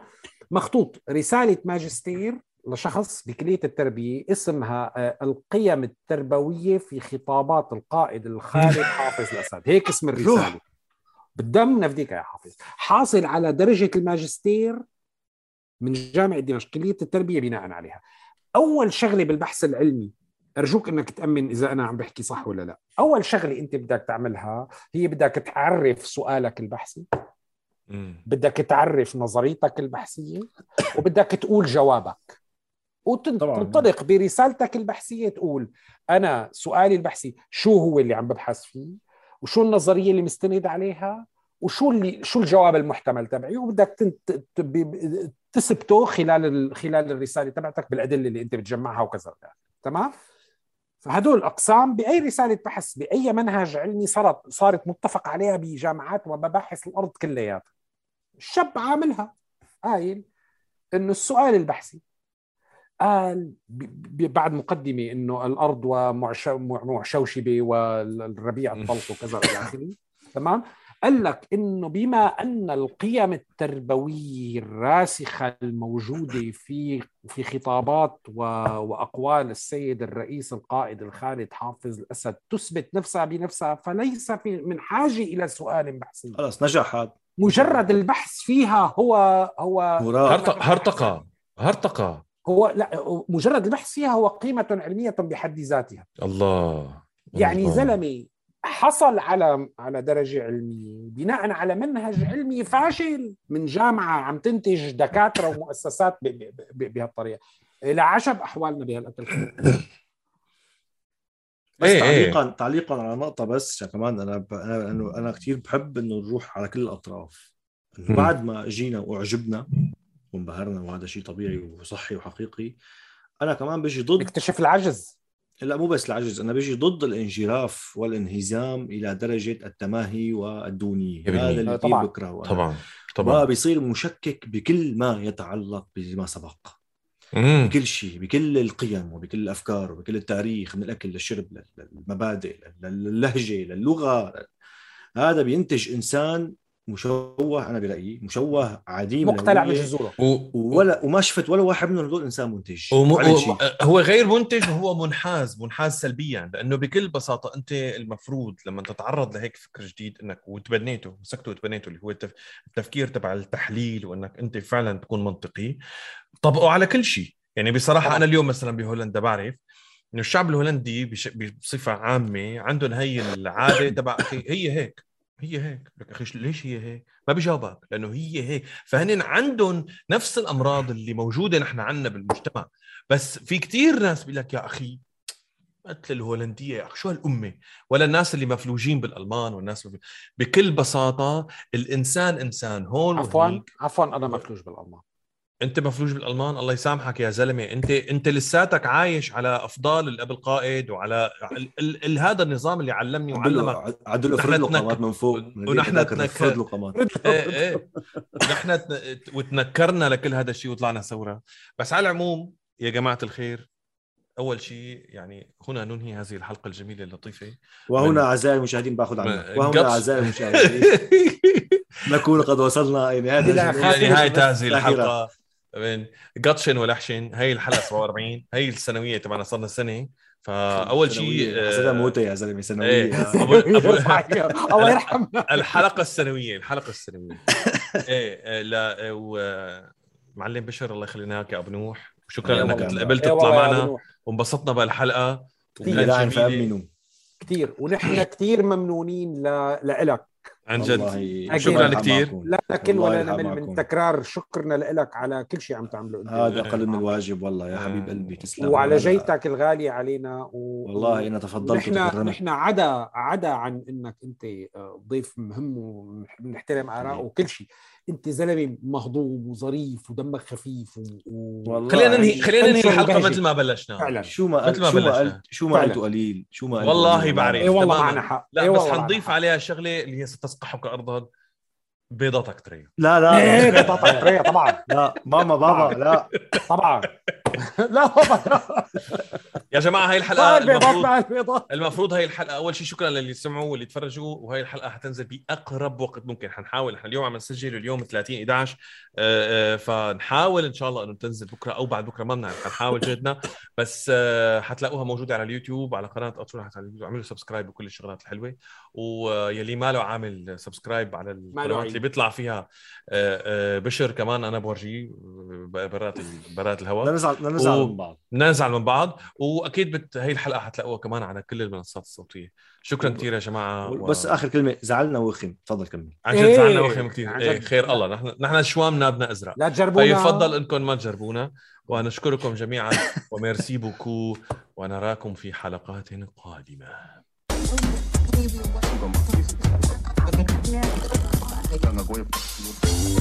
مخطوط رسالة ماجستير لشخص بكلية التربية اسمها آه، القيم التربوية في خطابات القائد الخالد حافظ الأسد. هيك اسم الرسالة. بالدم نفديك يا حافظ. حاصل على درجة الماجستير من جامعة دمشق كلية التربية بناء عليها. أول شغلة بالبحث العلمي أرجوك إنك تأمن إذا أنا عم بحكي صح ولا لا. أول شغلة أنت بدك تعملها هي بدك تعرف سؤالك البحثي. بدك تعرف نظريتك البحثية. وبدك تقول جوابك. وتنطلق برسالتك البحثية تقول أنا سؤالي البحثي شو هو اللي عم ببحث فيه؟ وشو النظرية اللي مستند عليها؟ وشو اللي شو الجواب المحتمل تبعي؟ وبدك تثبته خلال خلال الرسالة تبعتك بالأدلة اللي أنت بتجمعها وكذا. تمام؟ فهدول الأقسام بأي رسالة بحث بأي منهج علمي صارت صارت متفق عليها بجامعات ومباحث الأرض كلياتها. الشاب عاملها. قايل إنه السؤال البحثي قال بعد مقدمة إنه الأرض ومعشوشبه والربيع الطلق وكذا إلى آخره. تمام؟ قال لك إنه بما أن القيم التربوية الراسخة الموجودة في في خطابات وأقوال السيد الرئيس القائد الخالد حافظ الأسد تثبت نفسها بنفسها فليس في من حاجة إلى سؤال بحثي خلص نجح هذا. مجرد البحث فيها هو هو هرطقه هرطقه هو لا مجرد البحث فيها هو قيمة علمية بحد ذاتها. الله. يعني الله. زلمة حصل على على درجة علمية بناء على منهج علمي فاشل من جامعة عم تنتج دكاترة ومؤسسات بهالطريقة. إلى عشب أحوالنا بهالاكل بس إيه تعليقا إيه. تعليقا على نقطة بس كمان أنا ب... أنا انه أنا كثير بحب إنه نروح على كل الأطراف. بعد ما جينا وأعجبنا وانبهرنا وهذا شيء طبيعي وصحي وحقيقي. أنا كمان بيجي ضد اكتشف العجز. لا مو بس العجز أنا بيجي ضد الانجراف والانهزام إلى درجة التماهي والدونية. هذا اللي طبعا بكرهه طبعا طبعا. وبيصير مشكك بكل ما يتعلق بما سبق. مم. بكل شيء بكل القيم وبكل الأفكار وبكل التاريخ من الأكل للشرب للمبادئ للهجة للغة. هذا بينتج إنسان مشوه أنا برايي مشوه عديم مقتلع بجذوره و... ولا وما شفت ولا واحد منهم هذول إنسان منتج. وم... و... هو غير منتج وهو منحاز منحاز سلبيا لأنه بكل بساطة أنت المفروض لما تتعرض لهيك فكر جديد إنك وتبنيته مسكته وتبنيته اللي هو التفكير تبع التحليل وإنك أنت فعلا تكون منطقي. طبقه على كل شيء. يعني بصراحة أنا اليوم مثلا بهولندا بعرف إنه الشعب الهولندي بصفة عامة عندهم هي العادة تبع هي هيك. هي هيك. لك أخي ليش هي هيك؟ ما بيجاوبك لأنه هي هيك. فهن عندهم نفس الأمراض اللي موجودة نحن عندنا بالمجتمع. بس في كتير ناس بيقول لك يا أخي مثل الهولندية يا أخي شو هالأمة؟ ولا الناس اللي مفلوجين بالألمان والناس بكل بساطة الإنسان إنسان هون عفوا عفوا أنا مفلوج بالألمان. انت مفلوج بالألمان الله يسامحك يا زلمة. انت انت لساتك عايش على أفضال الأب القائد وعلى ال... ال... ال... هذا النظام اللي علمني وعلمك. عدل له فرد له قامات من فوق ونحن تنكر إيه إيه. نحن وتنكرنا لكل هذا الشيء وطلعنا ثورة. بس على العموم يا جماعة الخير أول شيء يعني هنا ننهي هذه الحلقة الجميلة اللطيفة. وهنا أعزائي المشاهدين باخذ عنك. وهنا أعزائي المشاهدين. نكون قد وصلنا إلى نهاية هذه الحلقة. بين قطشن ولحشن هي الحلقة 47 هي السنويه تبعنا صرنا سنة. فأول شيء حسيتها موتة يا زلمة سنويه إيه الله يرحمنا. الحلقة السنويه الحلقة السنويه إيه لا معلم بشر الله يخلينا لك يا أبو نوح. وشكرا إنك قبلت تطلع معنا. وانبسطنا بالحلقة كثير كثير ونحن كثير ممنونين لك عن جد. شكرا كثير لا نكل ولا نمل من تكرار شكرنا لك على كل شيء عم تعمله انت هذا أقل من الواجب والله يا حبيب قلبي تسلم. وعلى جيتك الغاليه علينا و... والله إنا تفضلت نحن نحن عدا عدا عن إنك أنت ضيف مهم وبنحترم ارائه وكل شيء. انت زلمة مهضوم وظريف ودمك خفيف و... خلينا ننهي خلينا ننهي الحلقة مثل ما بلشنا. فعلا. شو ما قلت شو ما قلت شو ما قلت قليل. شو ما قلت والله بعرف. اي والله معنا حق. لا بس حنضيف عليها شغلة اللي هي ستسقحك أرضا بيضتك تريا. لا لا إيه بيضتك تريا طبعا. لا ماما بابا لا. طبعا. لا هو يا جماعة هاي الحلقة البيضات المفروض مع البيضات المفروض هاي الحلقة أول شيء شكرا للي سمعوا واللي تفرجوا وهي الحلقة حتنزل بأقرب وقت ممكن. حنحاول إحنا اليوم عم نسجل اليوم 30 11 آه، آه، فنحاول إن شاء الله إنه تنزل بكرة أو بعد بكرة ما بنعرف حنحاول جهدنا بس آه، حتلاقوها موجودة على اليوتيوب على قناة على اليوتيوب. اعملوا subscribe وكل الشغلات الحلوة. ويلي ما له عامل subscribe على القنوات. اللي بيطلع فيها بشر كمان أنا بورجيه برات برات لا الهواء نزعل لا نزعل و- من بعض. ننزل من بعض وأكيد بت... هي الحلقة حتلاقوها كمان على كل المنصات الصوتية. شكرا كثير يا جماعة و... بس آخر كلمة زعلنا وخم. تفضل كمل. عن جد إيه، زعلنا وخيم كثير عن إيه. خير الله. نحن نحن شوام نابنا أزرق. لا تجربونا. فيفضل إنكم ما تجربونا. ونشكركم جميعا. وميرسي بوكو. ونراكم في حلقات قادمة. Gonna go